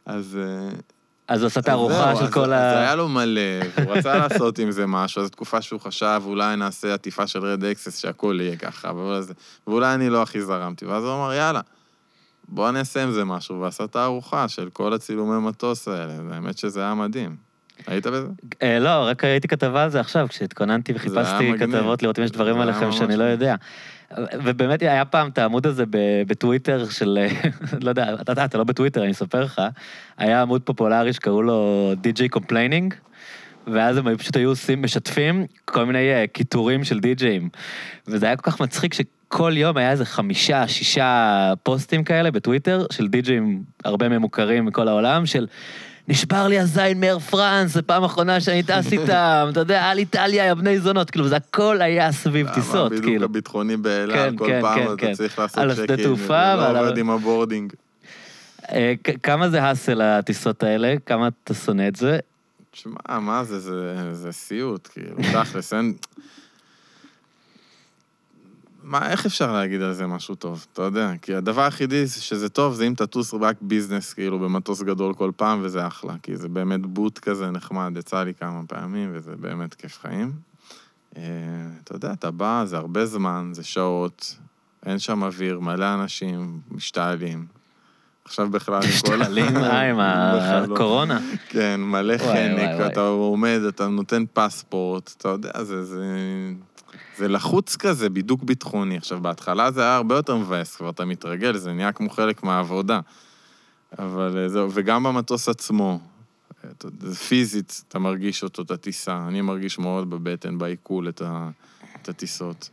אז... אז הוא עשה תערוכה זהו, של כל אז ה... היה לו מלא, והוא רצה לעשות עם זה משהו, אז תקופה שהוא חשב, אולי נעשה עטיפה של רד אקסס, שהכל יהיה ככה, זה- ואולי אני לא הכי זרמתי. ואז הוא אמר, יאללה, בוא נעשה עם זה משהו, ועשה תערוכה של כל הצילומי מטוס האלה, האמת שזה היה מדהים. היית בזה? אה, לא, רק ראיתי כתבה על זה עכשיו, כשהתכוננתי וחיפשתי. כתבות לראות אם יש דברים עליכם שאני לא. יודע. ובאמת היה פעם את העמוד הזה בטוויטר של, לא יודע, אתה יודע, אתה לא בטוויטר, אני אספר לך, היה עמוד פופולרי שקראו לו DJ complaining, ואז הם פשוט היו עושים, משתפים כל מיני אה, קיטורים של די.ג'אים. וזה היה כל כך מצחיק שכל יום היה איזה חמישה, שישה פוסטים כאלה בטוויטר, של די.ג'אים, הרבה מהם מוכרים מכל העולם, של... נשבר לי הזין מ Air France, זו פעם אחרונה שאני טס איתם, אתה יודע, על איטליה, יא בני זונות, כאילו, זה הכל היה סביב טיסות, הבידוק כאילו. הביטחוני באילת, כן, כל כן, פעם כן, אתה כן. צריך לעשות על השדה צ'ק-אין, תעופה לא עובד עם ה boarding. אה, כמה זה hassle הטיסות האלה? כמה אתה שונא את זה? תשמע, מה זה, זה, זה סיוט, כאילו, תכלס, אין... מה, איך אפשר להגיד על זה משהו טוב? אתה יודע, כי הדבר היחידי שזה טוב זה אם תטוס רק business, כאילו, במטוס גדול כל פעם, וזה אחלה, כי זה באמת booth כזה נחמד, יצא לי כמה פעמים, וזה באמת כיף חיים. אה, אתה יודע, אתה בא, זה הרבה זמן, זה שעות, אין שם אוויר, מלא אנשים משתעלים. עכשיו בכלל, כל... משתעלים, אה, עם. הקורונה. כן, מלא חנק. אתה עומד, אתה נותן פספורט, אתה יודע, זה, זה, לחוץ כזה, בידוק ביטחוני. עכשיו, בהתחלה זה היה הרבה יותר מבאס, כבר אתה מתרגל, זה נהיה כמו חלק מהעבודה. אבל אה, זהו, וגם במטוס עצמו, זה פיזית, אתה מרגיש אותו, את הטיסה. אני מרגיש מאוד בבטן, בעיכול, את, ה, את הטיסות.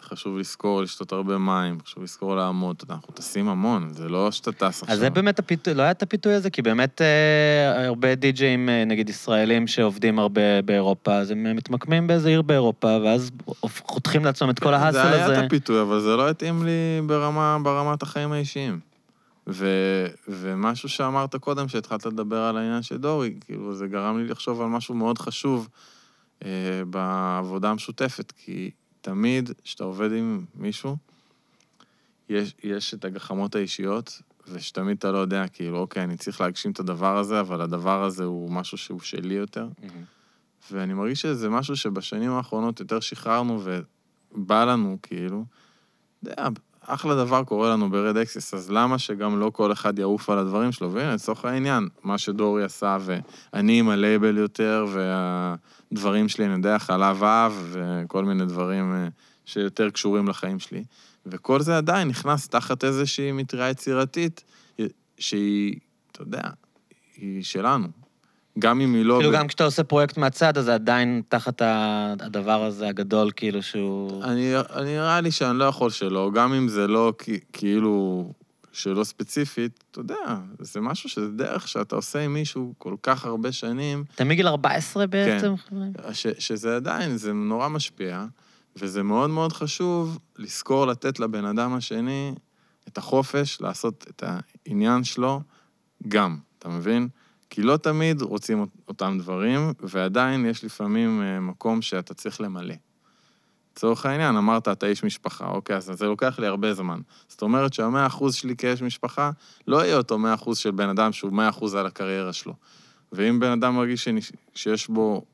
חשוב לזכור, לשתות הרבה מים, חשוב לזכור לעמוד, אנחנו טסים המון, זה לא שאתה טס עכשיו. אז זה באמת הפיתוי, לא היה את הפיתוי הזה? כי באמת אה, הרבה די-ג'אים, אה, נגיד ישראלים, שעובדים הרבה באירופה, אז הם מתמקמים באיזה עיר באירופה, ואז חותכים לעצמם את כל ההאסל זה היה הזה. את הפיתוי, אבל זה לא התאים לי ברמה, ברמת החיים האישיים. ו, ומשהו שאמרת קודם, שהתחלת לדבר על העניין של דורי, כאילו, זה גרם לי לחשוב על משהו מאוד חשוב אה, בעבודה המשותפת, כי תמיד, כשאתה עובד עם מישהו, יש, יש את הגחמות האישיות, ושתמיד אתה לא יודע, כאילו, אוקיי, אני צריך להגשים את הדבר הזה, אבל הדבר הזה הוא משהו שהוא שלי יותר. ואני מרגיש שזה משהו שבשנים האחרונות יותר שחררנו ובא לנו, כאילו, אתה יודע, אחלה דבר קורה לנו ב Red Axes, אז למה שגם לא כל אחד יעוף על הדברים שלו? והנה, לצורך העניין, מה שדורי עשה, ואני עם הלייבל יותר, והדברים שלי, אני יודע, חלב אב, וכל מיני דברים אה, שיותר קשורים לחיים שלי. וכל זה עדיין נכנס תחת איזושהי מטריה יצירתית, שהיא, אתה יודע, היא שלנו. גם אם היא לא... כאילו, גם כשאתה עושה פרויקט מהצד, אז זה עדיין תחת הדבר הזה הגדול, כאילו, שהוא... אני, אני נראה לי שאני לא יכול שלא, גם אם זה לא כאילו שלא ספציפית, אתה יודע, זה משהו שזה דרך שאתה עושה עם מישהו כל כך הרבה שנים. אתה מגיל 14 בעצם? כן, ש, שזה עדיין, זה נורא משפיע, וזה מאוד מאוד חשוב לזכור לתת לבן אדם השני את החופש לעשות את העניין שלו גם, אתה מבין? כי לא תמיד רוצים אותם דברים, ועדיין יש לפעמים אה, מקום שאתה צריך למלא. לצורך העניין, אמרת, אתה איש משפחה, אוקיי, אז זה לוקח לי הרבה זמן. זאת אומרת שהמאה אחוז שלי כאיש משפחה, לא יהיה אותו מאה אחוז של בן אדם שהוא מאה אחוז על הקריירה שלו. ואם בן אדם מרגיש שיש בו,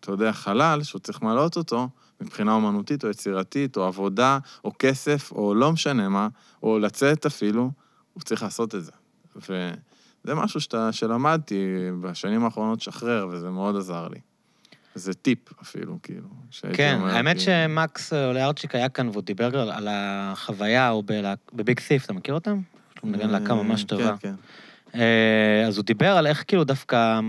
אתה יודע, חלל, שהוא צריך למלות אותו, מבחינה אומנותית או יצירתית, או עבודה, או כסף, או לא משנה מה, או לצאת אפילו, הוא צריך לעשות את זה. ו... זה משהו שאתה, שלמדתי בשנים האחרונות לשחרר, וזה מאוד עזר לי. זה טיפ אפילו, כאילו. כן, האמת כי... שמקס אוליארצ'יק היה כאן והוא דיבר על החוויה, הוא בביג סיף, אתה מכיר אותם? הוא מנגן להקה ממש טובה. כן, כן. אז הוא דיבר על איך כאילו דווקא,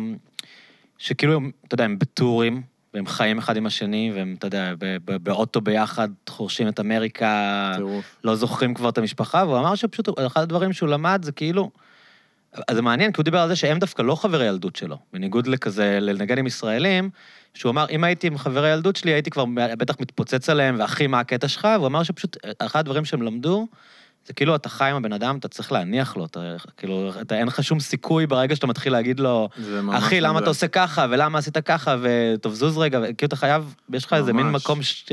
שכאילו, אתה יודע, הם בטורים, והם חיים אחד עם השני, והם, אתה יודע, באוטו ביחד חורשים את אמריקה, טירוף. לא זוכרים כבר את המשפחה, והוא אמר שפשוט, אחד הדברים שהוא למד זה כאילו, אז זה מעניין, כי הוא דיבר על זה שהם דווקא לא חברי ילדות שלו, בניגוד לכזה, לנגן עם ישראלים, שהוא אמר, אם הייתי עם חברי ילדות שלי, הייתי כבר בטח מתפוצץ עליהם, ואחי, מה הקטע שלך? והוא אמר שפשוט, אחד הדברים שהם למדו, זה כאילו, אתה חי עם הבן אדם, אתה צריך להניח לו, אתה, כאילו, אתה, אין לך שום סיכוי ברגע שאתה מתחיל להגיד לו, אחי, למה אתה עושה ככה, ולמה עשית ככה, וטוב, זוז רגע, כאילו, אתה חייב, יש לך איזה מין מקום ש...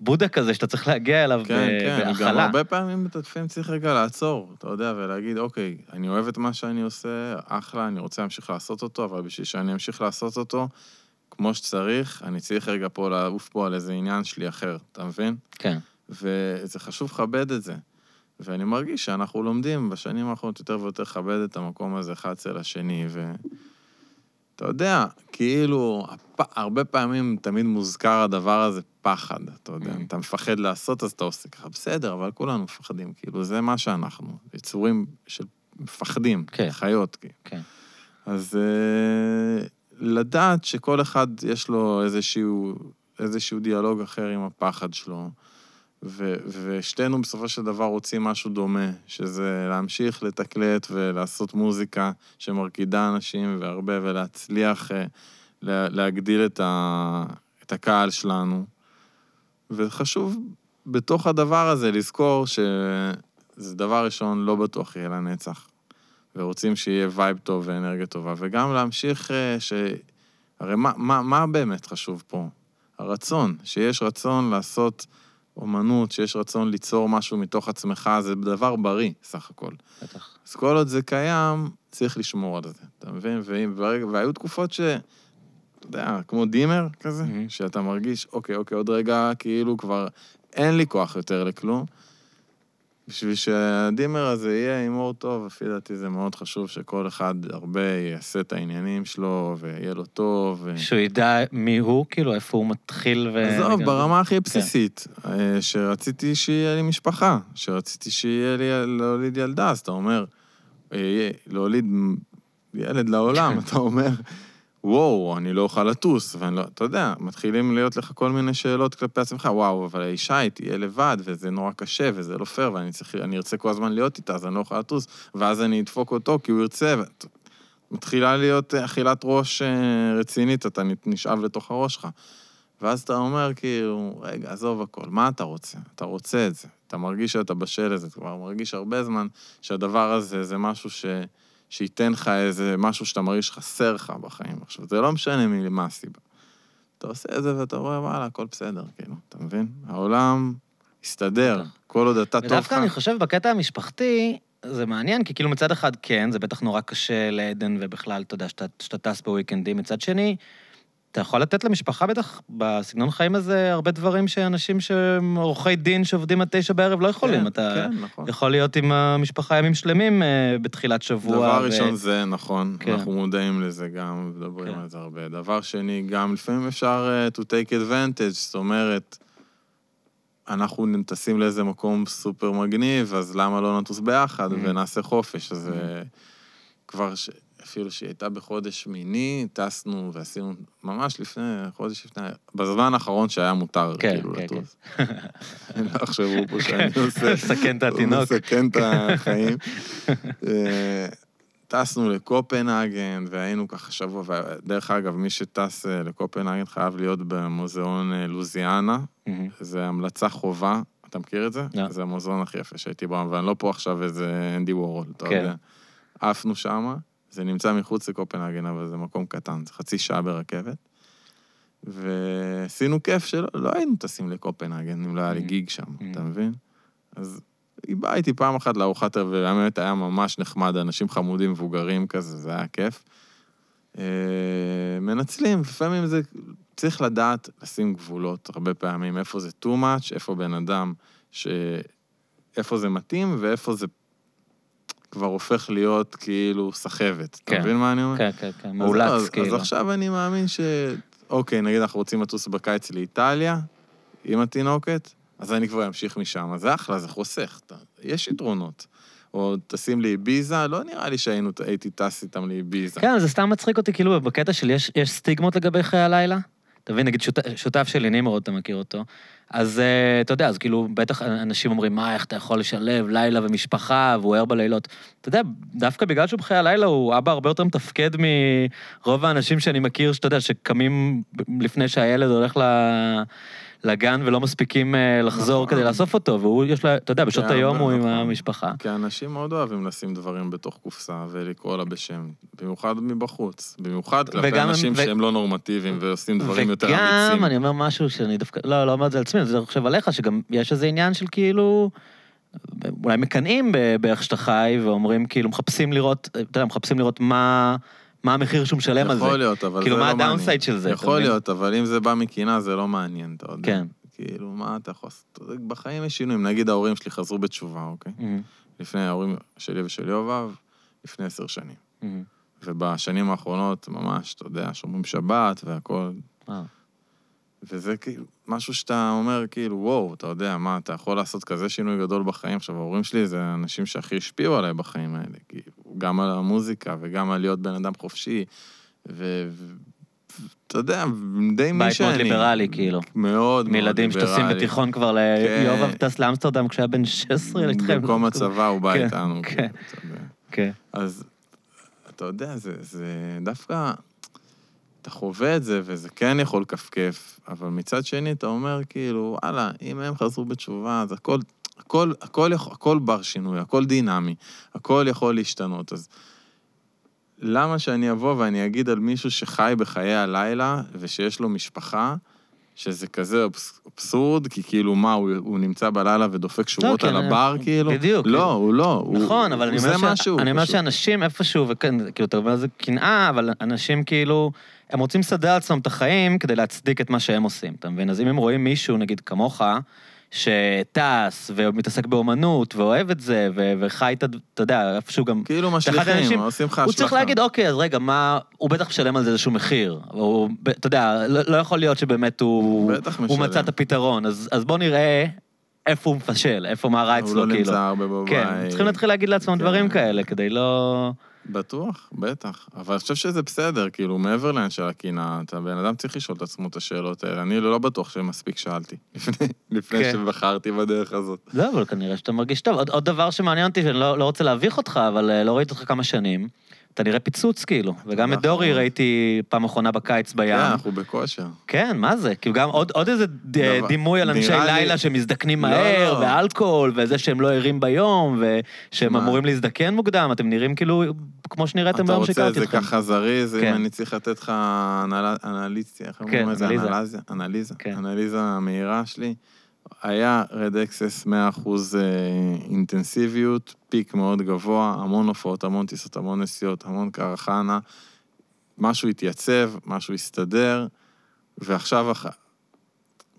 בודה כזה שאתה צריך להגיע אליו כן, בהכלה. כן, גם הרבה פעמים אתה לפעמים צריך רגע לעצור, אתה יודע, ולהגיד, אוקיי, אני אוהב את מה שאני עושה, אחלה, אני רוצה להמשיך לעשות אותו, אבל בשביל שאני אמשיך לעשות אותו, כמו שצריך, אני צריך רגע פה לעוף פה על איזה עניין שלי אחר, אתה מבין? כן. וזה חשוב לכבד את זה. ואני מרגיש שאנחנו לומדים בשנים האחרונות יותר ויותר לכבד את המקום הזה אחד אצל השני, ו... אתה יודע, כאילו, הרבה פעמים תמיד מוזכר הדבר הזה פחד, אתה יודע, mm. אתה מפחד לעשות, אז אתה עושה ככה, בסדר, אבל כולנו מפחדים, כאילו, זה מה שאנחנו, יצורים של מפחדים, כן. חיות, כאילו. כן. אז uh, לדעת שכל אחד יש לו איזשהו, איזשהו דיאלוג אחר עם הפחד שלו, ו- ושתינו בסופו של דבר רוצים משהו דומה, שזה להמשיך לתקלט ולעשות מוזיקה שמרקידה אנשים והרבה, ולהצליח uh, להגדיל את, ה- את הקהל שלנו. וחשוב בתוך הדבר הזה לזכור שזה דבר ראשון לא בטוח יהיה לנצח, ורוצים שיהיה וייב טוב ואנרגיה טובה, וגם להמשיך uh, ש... הרי מה, מה, מה באמת חשוב פה? הרצון, שיש רצון לעשות... אומנות, שיש רצון ליצור משהו מתוך עצמך, זה דבר בריא, סך הכל. בטח. אז כל עוד זה קיים, צריך לשמור על זה, אתה מבין? והיו תקופות ש... יודע, כמו דימר כזה, mm-hmm. שאתה מרגיש, אוקיי, אוקיי, עוד רגע, כאילו כבר אין לי כוח יותר לכלום. בשביל שהדימר הזה יהיה הימור טוב, לפי דעתי זה מאוד חשוב שכל אחד הרבה יעשה את העניינים שלו ויהיה לו טוב. ו... שהוא ידע מי הוא, כאילו, איפה הוא מתחיל ו... עזוב, ברמה הכי כן. בסיסית, כן. שרציתי שיהיה לי משפחה, שרציתי שיהיה לי להוליד ילדה, אז אתה אומר, אה, להוליד ילד לעולם, אתה אומר, וואו, אני לא אוכל לטוס, ואני לא, אתה יודע, מתחילים להיות לך כל מיני שאלות כלפי עצמך, וואו, אבל האישה היא תהיה לבד, וזה נורא קשה, וזה לא פייר, ואני צריך, אני ארצה כל הזמן להיות איתה, אז אני לא אוכל לטוס, ואז אני אדפוק אותו כי הוא ירצה, ו... מתחילה להיות אכילת ראש אה, רצינית, אתה נשאב לתוך הראש שלך. ואז אתה אומר, כאילו, רגע, עזוב הכל, מה אתה רוצה? אתה רוצה את זה. אתה מרגיש שאתה בשל לזה, אתה כבר מרגיש הרבה זמן שהדבר הזה זה משהו ש... שייתן לך איזה משהו שאתה מרגיש שחסר לך בחיים. עכשיו, זה לא משנה מה הסיבה. אתה עושה את זה ואתה רואה, וואלה, הכל בסדר, כאילו, אתה מבין? העולם הסתדר, כל עוד אתה טוב לך. ודווקא אני חושב בקטע המשפחתי, זה מעניין, כי כאילו מצד אחד כן, זה בטח נורא קשה לעדן ובכלל, אתה יודע, שאתה טס בוויקנדים. מצד שני, אתה יכול לתת למשפחה בטח, בסגנון חיים הזה, הרבה דברים שאנשים שהם עורכי דין שעובדים עד תשע בערב לא יכולים. כן, אתה כן, נכון. יכול להיות עם המשפחה ימים שלמים אה, בתחילת שבוע. דבר ו- ראשון זה נכון, כן. אנחנו מודעים לזה גם, מדברים כן. על זה הרבה. דבר שני, גם לפעמים אפשר uh, to take advantage, זאת אומרת, אנחנו טסים לאיזה מקום סופר מגניב, אז למה לא נטוס ביחד Mhm. ונעשה חופש? אז Mhm. אה, כבר, ש... אפילו שהיא הייתה בחודש שמיני, טסנו ועשינו, ממש לפני, חודש לפני, בזמן האחרון שהיה מותר, כן, כאילו, כן, לטוס. לא יחשבו פה שאני עושה... לסכן את התינוק. מסכן את החיים. אה, טסנו לקופנהגן, והיינו ככה שבוע, ודרך אגב, מי שטס אה, לקופנהגן חייב להיות במוזיאון אה, לוזיאנה, מהמם. זה המלצה חובה. אתה מכיר את זה? לא. זה המוזיאון הכי יפה שהייתי בו, ואני לא פה עכשיו איזה אנדי וורול, אתה כן. יודע. עפנו שמה, זה נמצא מחוץ לקופנהגן, אבל זה מקום קטן, זה חצי שעה ברכבת. ועשינו כיף שלא לא היינו טסים לקופנהגן, אם לא היה לי Mhm. גיג שם, Mhm. אתה מבין? אז היא באה איתי פעם אחת לארוחת ערב, ובאמת היה ממש נחמד, אנשים חמודים, מבוגרים כזה, זה היה כיף. אה, מנצלים, לפעמים זה... צריך לדעת לשים גבולות הרבה פעמים, איפה זה too much, איפה בן אדם, ש... איפה זה מתאים ואיפה זה כבר הופך להיות כאילו סחבת. כן. אתה מבין מה אני אומר? כן, כן, כן, אז מאולץ, אז, כאילו. אז עכשיו אני מאמין ש... אוקיי, נגיד אנחנו רוצים לטוס בקיץ לאיטליה, עם התינוקת, אז אני כבר אמשיך משם. זה אחלה, זה חוסך. יש יתרונות. או טסים לאביזה, לא נראה לי שהיינו, הייתי טס איתם לאביזה. כן, זה סתם מצחיק אותי, כאילו, בקטע של יש, יש סטיגמות לגבי חיי הלילה. אתה מבין, נגיד שות, שותף שלי, נמרוד, אתה מכיר אותו. אז אה, אתה יודע, אז כאילו, בטח אנשים אומרים, מה, איך אתה יכול לשלב לילה ומשפחה, והוא ער בלילות. אתה יודע, דווקא בגלל שהוא בחיי הלילה, הוא אבא הרבה יותר מתפקד מרוב האנשים שאני מכיר, שאתה יודע, שקמים לפני שהילד הולך ל... לגן ולא מספיקים אה, לחזור נכון. כדי לאסוף אותו, והוא, יש לו, אתה יודע, בשעות כן, היום הוא עם נכון. המשפחה. כי אנשים מאוד אוהבים לשים דברים בתוך קופסה ולקרוא לה בשם, במיוחד מבחוץ. במיוחד כלפי וגם אנשים שהם לא נורמטיביים ועושים דברים יותר וגם, אמיצים. אני אומר משהו שאני דווקא, לא, לא אומר את זה על עצמי, אני חושב עליך, שגם יש איזה עניין של כאילו, אולי מקנאים באיך שאתה חי, ואומרים, כאילו, מחפשים לראות, אתה יודע, מחפשים לראות מה, מה המחיר שהוא משלם על זה. יכול להיות, אבל כאילו, זה לא מה מעניין. הדאונסייד של זה, יכול מבין? להיות, אבל אם זה בא מקינה, זה לא מעניין, אתה יודע. כן. כאילו, מה אתה יכול לעשות? בחיים יש שינויים. נגיד ההורים שלי חזרו בתשובה, אוקיי? מהמם, לפני ההורים שלי ושל יובב, לפני עשר שנים. מהמם. ובשנים האחרונות, ממש, אתה יודע, שומרים שבת והכול. וזה כאילו משהו שאתה אומר, כאילו, וואו, אתה יודע, מה, אתה יכול לעשות כזה שינוי גדול בחיים? עכשיו, ההורים שלי זה האנשים שהכי השפיעו עליי בחיים האלה. כאילו, גם על המוזיקה וגם על להיות בן אדם חופשי. ו... ו- אתה יודע, די מי בית שאני. מאוד ליברלי, כאילו. מאוד מאוד ליברלי. מילדים שטסים בתיכון כבר ל... כן. טס לאמסטרדם כשהיה בן 16 איתכם. במקום הצבא הוא בא כן, איתנו. כן. כאילו. כן. אז אתה יודע, זה דווקא, אתה חווה את זה, וזה כן יכול לכפכף, אבל מצד שני, אתה אומר, כאילו, וואלה, אם הם חזרו בתשובה, אז הכל, הכל, הכל, יכול, הכל בר שינוי, הכל דינמי, הכל יכול להשתנות. אז למה שאני אבוא ואני אגיד על מישהו שחי בחיי הלילה, ושיש לו משפחה, שזה כזה אבס- אבסורד, כי כאילו, מה, הוא, הוא נמצא בלילה ודופק שורות כן, על הבר, כאילו? בדיוק. לא, הוא לא. הוא- נכון, אבל הוא אני זה אומר, ש... משהו, אני אומר. שאנשים איפשהו, וכן, כאילו, אתה אומר לזה קנאה, אבל אנשים כאילו, הם רוצים לסדר לעצמם את החיים כדי להצדיק את מה שהם עושים, אתה מבין? אז אם הם רואים מישהו, נגיד כמוך, שטס ומתעסק באומנות ואוהב את זה, ו... וחי את, הד- אתה יודע, איפשהו גם... כאילו אחד משליכים, האנשים- עושים לך השלכה. הוא צריך להגיד, אוקיי, אז רגע, מה... הוא בטח משלם על זה איזשהו מחיר. הוא, אתה יודע, לא, לא יכול להיות שבאמת הוא... הוא משלם. מצא את הפתרון, אז, אז בוא נראה איפה הוא מפשל, איפה, מה רע הוא אצלו, לא כאילו. נמצא הרבה בבית. כן, צריכים להתחיל להגיד לעצמם כן. דברים כאלה, כדי לא... בטוח, בטח. אבל אני חושב שזה בסדר, כאילו, מעבר של הקנאה, אתה בן אדם צריך לשאול את עצמו את השאלות האלה. אני לא בטוח שמספיק שאלתי, לפני, לפני כן. שבחרתי בדרך הזאת. לא, אבל כנראה שאתה מרגיש טוב. עוד, עוד דבר שמעניין אותי, שאני לא, לא רוצה להביך אותך, אבל אה, לא ראיתי אותך כמה שנים. אתה נראה פיצוץ, כאילו. וגם את. דורי ראיתי פעם אחרונה בקיץ בים. כן, אנחנו בכושר. כן, מה זה? כאילו גם עוד, עוד איזה ד- דבר- דימוי על אנשי לי- לילה שמזדקנים לא, מהר, לא. ואלכוהול, וזה שהם לא ערים ביום, ושהם מה? אמורים להזדקן מוקדם, אתם נראים כאילו כמו שנראיתם אתה ביום רוצה שהכרתי את זה אתכם. ככה זריז, כן. אם אני צריך לתת לך אנל- אנליזיה, איך כן, אומרים את זה? אנליזה. אנליזה? אנליזה. כן. המהירה שלי. היה רד אקסס 100% אה, אינטנסיביות, פיק מאוד גבוה, המון הופעות, המון טיסות, המון נסיעות, המון קרחנה. משהו התייצב, משהו הסתדר, ועכשיו אח...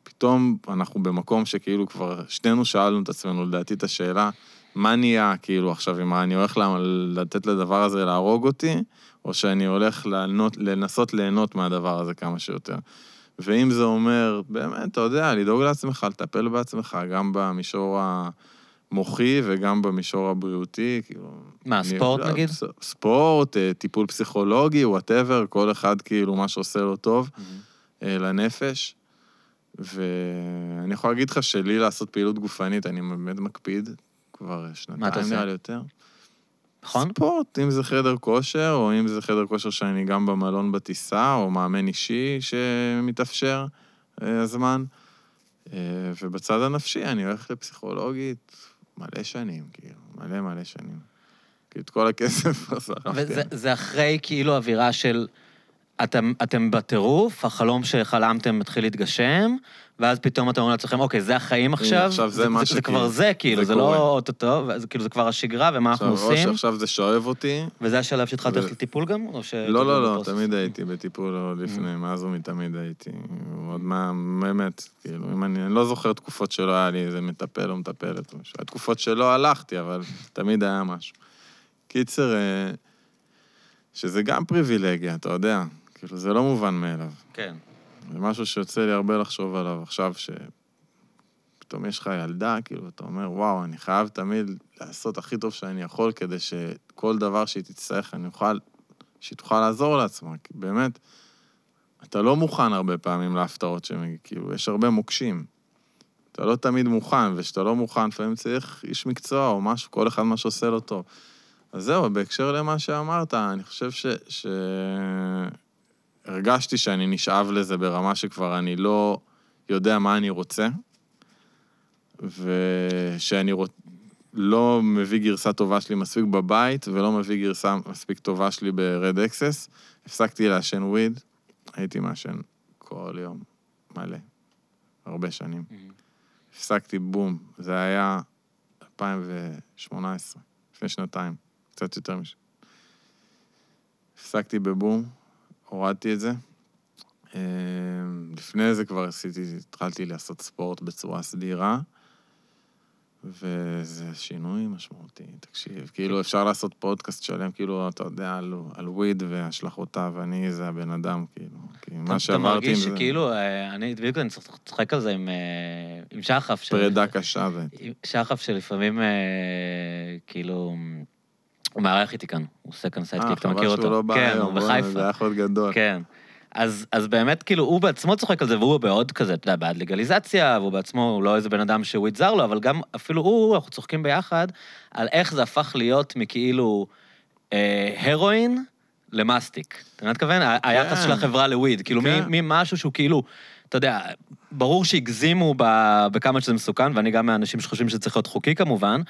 פתאום אנחנו במקום שכאילו כבר שנינו שאלנו את עצמנו, לדעתי, את השאלה, מה נהיה, כאילו, עכשיו, אם אני הולך לתת לדבר הזה להרוג אותי, או שאני הולך לענות, לנסות ליהנות מהדבר הזה כמה שיותר. ואם זה אומר, באמת, אתה יודע, לדאוג לעצמך, לטפל בעצמך, גם במישור המוחי וגם במישור הבריאותי, כאילו... מה, ספורט נגיד? ספורט, אה, טיפול פסיכולוגי, וואטאבר, כל אחד כאילו מה שעושה לו טוב אה, לנפש. ואני יכול להגיד לך שלי לעשות פעילות גופנית, אני באמת מקפיד, כבר שנתיים? נראה לי יותר. נכון? ספורט, אם זה חדר כושר, או אם זה חדר כושר שאני גם במלון בטיסה, או מאמן אישי שמתאפשר אה, הזמן. אה, ובצד הנפשי, אני הולך לפסיכולוגית מלא שנים, כאילו, מלא מלא שנים. כאילו, את כל הכסף כבר זרקתי. וזה זה אחרי כאילו אווירה של... אתם, אתם בטירוף, החלום שחלמתם מתחיל להתגשם, ואז פתאום אתם אומרים לעצמכם, אוקיי, זה החיים עכשיו? עכשיו זה מה זה, שכאילו- כבר זה, כאילו, זה זה. לא אוטוטו, וזה כאילו, זה כבר השגרה, ומה אנחנו עכשיו, או עושים? שעכשיו זה שואב אותי, וזה השלב שהתחלת ו- ללכת לטיפול גם? או ש... לא, לא, לא, בפרוסס? תמיד הייתי בטיפול עוד לפני, מאז ומתמיד הייתי. עוד מה, באמת, כאילו, אם אני, אני לא זוכר תקופות שלא היה לי איזה מטפל או מטפלת או משהו. היה תקופות שלא הלכתי, אבל תמיד היה משהו. קיצר, אה, שזה גם פריבילגיה, אתה יודע. כאילו, זה לא מובן מאליו. כן. זה משהו שיוצא לי הרבה לחשוב עליו עכשיו, שפתאום יש לך ילדה, כאילו, אתה אומר, וואו, אני חייב תמיד לעשות הכי טוב שאני יכול, כדי שכל דבר שהיא תצטרך, אני אוכל, שהיא תוכל לעזור לעצמה, כי באמת, אתה לא מוכן הרבה פעמים להפתעות שמגיע, כאילו, יש הרבה מוקשים. אתה לא תמיד מוכן, וכשאתה לא מוכן, לפעמים צריך איש מקצוע או משהו, כל אחד מה שעושה לו טוב. אז זהו, בהקשר למה שאמרת, אני חושב ש... ש... הרגשתי שאני נשאב לזה ברמה שכבר אני לא יודע מה אני רוצה, ושאני רוצ... לא מביא גרסה טובה שלי מספיק בבית, ולא מביא גרסה מספיק טובה שלי ב-Red Access. הפסקתי לעשן וויד, הייתי מעשן כל יום, מלא, הרבה שנים. הפסקתי בום, זה היה 2018, לפני שנתיים, קצת יותר מש... הפסקתי בבום, הורדתי את זה. אה, לפני זה כבר עשיתי, התחלתי לעשות ספורט בצורה סדירה, וזה שינוי משמעותי, תקשיב. כאילו, אפשר לעשות פודקאסט שלם, כאילו, אתה יודע, על, על וויד והשלכותיו, אני זה הבן אדם, כאילו. כי מה אתה שעברתי עם מרגיש זה... שכאילו, אה, אני בדיוק אני לשחק על זה עם, אה, עם שחף. פרידה קשה זה. עם שחף שלפעמים, אה, כאילו, הוא מארח איתי כאן, הוא עושה כאן sidekick, אתה מכיר אה, אותו? חבל שהוא לא בא כן, היום, הוא בוא'נה, בחיפה. זה היה יכול להיות גדול. כן. אז, אז באמת, כאילו, הוא בעצמו צוחק על זה, והוא מאוד כזה, אתה יודע, בעד לגליזציה, והוא בעצמו, הוא לא איזה בן אדם ש weed זר לו, אבל גם אפילו הוא, אנחנו צוחקים ביחד, על איך זה הפך להיות מכאילו אה, הרואין למאסטיק. אתה מבין מה אני מתכוון? היחס של החברה ל weed, כאילו, כן. ממשהו שהוא כאילו, אתה יודע, ברור שהגזימו בכמה שזה מסוכן, ואני גם מהאנשים שחושבים שזה צריך להיות חוקי כמובן,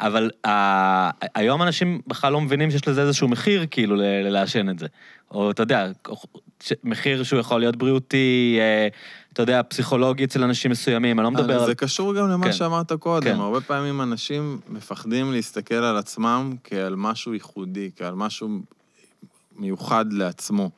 אבל ה- היום אנשים בכלל לא מבינים שיש לזה איזשהו מחיר, כאילו, לעשן את זה. או, אתה יודע, מחיר שהוא יכול להיות בריאותי, אה, אתה יודע, פסיכולוגי אצל אנשים מסוימים, אני לא מדבר על... זה קשור גם למה כן. שאמרת קודם. כן. הרבה פעמים אנשים מפחדים להסתכל על עצמם כעל משהו ייחודי, כעל משהו מיוחד לעצמו.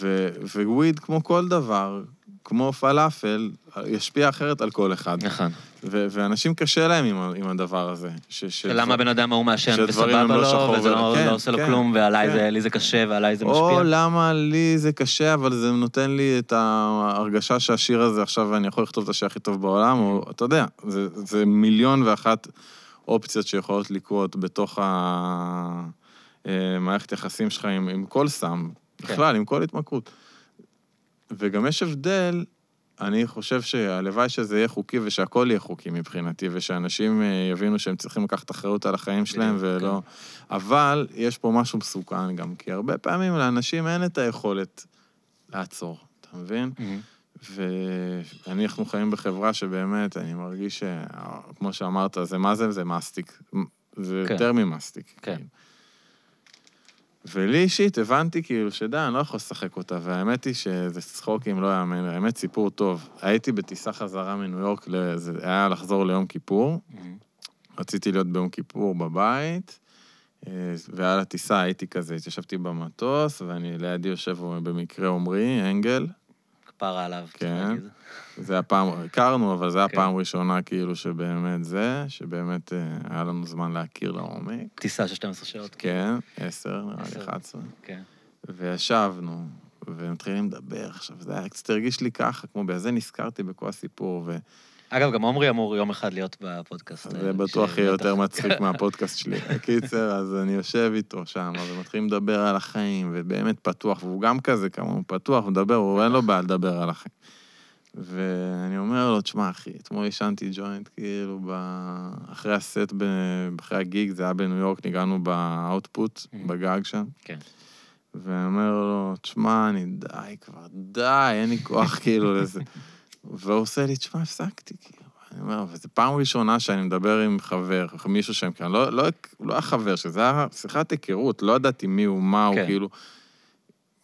ו- וויד, כמו כל דבר, כמו פלאפל, ישפיע אחרת על כל אחד. נכון. ו- ואנשים קשה להם עם, עם הדבר הזה. ש- ש- למה הבן אדם ההוא מעשן וסבבה לא לו, שחור וזה לא ולבן. לא כן, עושה לו כן, כלום, ועליי כן. זה- לי זה קשה, ועליי זה או משפיע. למה לי זה קשה, אבל זה נותן לי את ההרגשה שהשיר הזה עכשיו אני יכול לכתוב את השיר הכי טוב בעולם, או אתה יודע, זה, זה מיליון ואחת אופציות שיכולות לקרות בתוך המערכת יחסים שלך עם, עם כל סם, כן. בכלל, עם כל התמכרות. וגם יש הבדל, אני חושב שהלוואי שזה יהיה חוקי ושהכול יהיה חוקי מבחינתי, ושאנשים אה, יבינו שהם צריכים לקחת אחריות על החיים שלהם ולא... אבל יש פה משהו מסוכן גם, כי הרבה פעמים לאנשים אין את היכולת לעצור, אתה מבין? מהמם. ואנחנו חיים בחברה שבאמת, אני מרגיש שכמו שאמרת, זה מה זה? זה מסטיק. זה כן. יותר ממסטיק. כן. כאילו. ולי אישית הבנתי כאילו שדי, אני לא יכול לשחק אותה, והאמת היא שזה צחוקים, לא יאמן, האמת סיפור טוב. הייתי בטיסה חזרה מניו יורק, זה היה לחזור ליום כיפור, רציתי להיות ביום כיפור בבית, אה, ועל הטיסה הייתי כזה, התיישבתי במטוס, ואני לידי יושב במקרה עמרי, אנגל. כפרה עליו. כן. זה הפעם, הכרנו, אבל זה כן. הפעם ראשונה כאילו שבאמת זה, שבאמת אה, היה לנו זמן להכיר לעומק. טיסה של 12 שעות. כן, עשר, נראה לי עשר. 11. כן. וישבנו, ומתחילים לדבר. עכשיו, זה היה קצת הרגיש לי ככה, כמו בגלל זה נזכרתי בכל הסיפור, ו... אגב, גם עמרי אמור יום אחד להיות בפודקאסט. זה אה, בטוח ש- יהיה. יותר מצחיק מהפודקאסט שלי. בקיצר, אז אני יושב איתו שם, ומתחילים לדבר על החיים, ובאמת פתוח, והוא גם כזה, הוא פתוח, הוא מדבר, הוא אין לו בעיה לדבר על החיים. ואני אומר לו, תשמע, אחי, אתמול עישנתי ג'וינט, כאילו, ב... אחרי הסט, ב... אחרי הגיג, זה היה בניו יורק, ניגענו באאוטפוט, Mhm. בגג שם. כן. ואני אומר לו, תשמע, אני די כבר, די, אין לי כוח כאילו לזה. והוא עושה לי, תשמע, הפסקתי, כאילו. אני אומר, וזו פעם ראשונה שאני מדבר עם חבר, מישהו שם כאן, לא, לא, לא היה חבר, שזה היה שיחת היכרות, לא ידעתי מי הוא, מה הוא, כן. כאילו,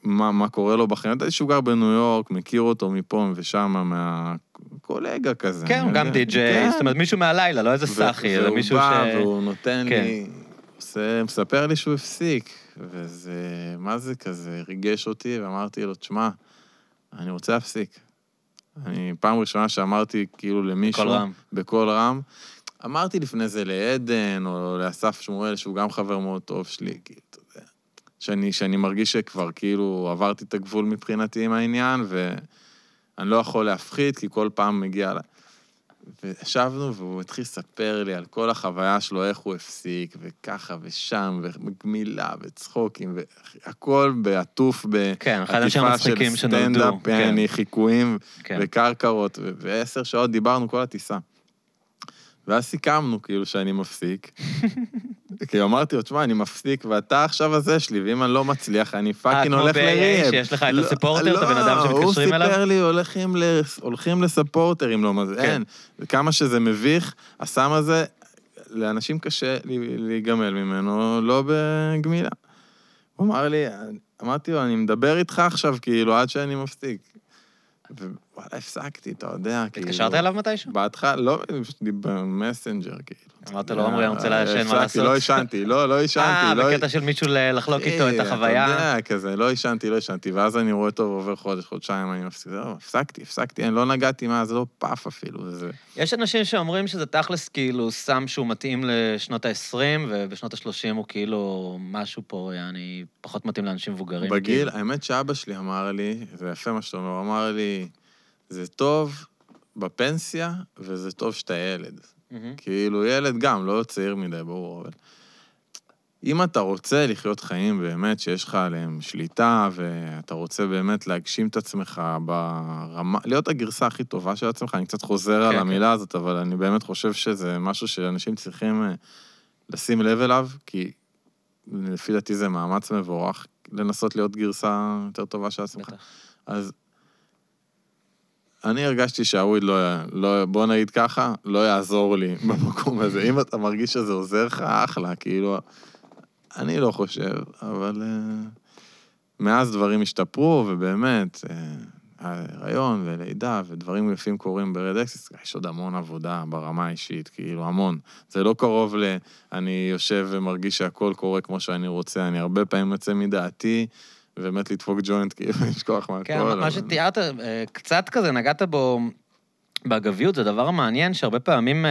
מה, מה קורה לו בחיים. ידעתי שהוא גר בניו יורק, מכיר אותו מפה ושם, מהקולגה כזה. כן, הוא גם. די-ג'יי, כן. זאת אומרת, מישהו מהלילה, לא איזה סאחי, אלא מישהו ש... והוא בא והוא נותן כן. לי, עושה, מספר לי שהוא הפסיק, וזה, מה זה כזה, ריגש אותי, ואמרתי לו, תשמע, אני רוצה להפסיק. אני, פעם ראשונה שאמרתי כאילו למישהו, בקול רם. בקול רם, אמרתי לפני זה לעדן, או לאסף שמואל, שהוא גם חבר מאוד טוב שלי, כאילו, אתה יודע, שאני, שאני מרגיש שכבר כאילו עברתי את הגבול מבחינתי עם העניין, ואני לא יכול להפחית, כי כל פעם מגיע ל... וישבנו, והוא התחיל לספר לי על כל החוויה שלו, איך הוא הפסיק, וככה ושם, וגמילה, וצחוקים, והכל בעטוף כן, בעטיפה של. סטנדאפ, כן, יעני, חיקויים, כן. וקרקרות, ו- ועשר שעות דיברנו כל הטיסה. ואז סיכמנו, כאילו, שאני מפסיק. כי אמרתי לו, תשמע, אני מפסיק, ואתה עכשיו הזה שלי, ואם אני לא מצליח, אני fucking כמו הולך ב-AA, ל rehab. שיש לך את לא, הספונסר, את הבן אדם שמתקשרים לא, אליו? הוא סיפר לי, הולכים, לס- הולכים לספונסרים, לא, מה זה, כן. אין. וכמה שזה מביך, הסם הזה, לאנשים קשה להיגמל ממנו, לא בגמילה. הוא אמר לי, אמרתי לו, אני מדבר איתך עכשיו, כאילו, עד שאני מפסיק. ווואלה, הפסקתי, אתה יודע, כאילו... התקשרת אליו מתישהו? בהתחלה, לא, פשוט במסנג'ר, כאילו. אמרת לו, עמרי, אני רוצה לעשן, מה הפסקתי, לעשות? לא עישנתי, לא, לא עישנתי. אה, בקטע של מישהו לחלוק איתו את אה, החוויה. אתה יודע, כזה, לא עישנתי, לא עישנתי, ואז אני רואה טוב, עובר חודש, חודשיים, אני מפסיק, זהו, הפסקתי, הפסקתי, אני לא נגעתי מה, זה לא פאף אפילו, זה... יש אנשים שאומרים שזה תכלס כאילו סם שהוא מתאים לשנות ה-20, ובשנות ה-30 הוא כאילו משהו פה, יעני, פחות מתאים לאנשים מבוגרים. בגיל, כאילו. האמת שאבא שלי אמר לי, זה יפה מה שאתה אומר, אמר לי, זה טוב בפנסיה, וזה טוב שאתה ילד. מהמם. כאילו, ילד גם, לא צעיר מדי, ברור, אבל... אם אתה רוצה לחיות חיים באמת שיש לך עליהם שליטה, ואתה רוצה באמת להגשים את עצמך ברמה, להיות הגרסה הכי טובה של עצמך, אני קצת חוזר על כן, המילה הזאת, אבל אני באמת חושב שזה משהו שאנשים צריכים אה, לשים לב אליו, כי לפי דעתי זה מאמץ מבורך לנסות להיות גרסה יותר טובה של עצמך. בטח. אז אני הרגשתי שהוויד לא, לא, בוא נגיד ככה, לא יעזור לי במקום הזה. אם אתה מרגיש שזה עוזר לך, אחלה, כאילו, אני לא חושב, אבל uh, מאז דברים השתפרו, ובאמת, uh, ההיריון ולידה ודברים יפים קורים ברד אקסיס, יש עוד המון עבודה ברמה האישית, כאילו, המון. זה לא קרוב ל... אני יושב ומרגיש שהכל קורה כמו שאני רוצה, אני הרבה פעמים יוצא מדעתי, ובאמת לדפוק ג'וינט, כאילו, לשכוח מהכל. כן, מה שתיארת, אה, קצת כזה נגעת בו באגביות, זה דבר מעניין שהרבה פעמים אה,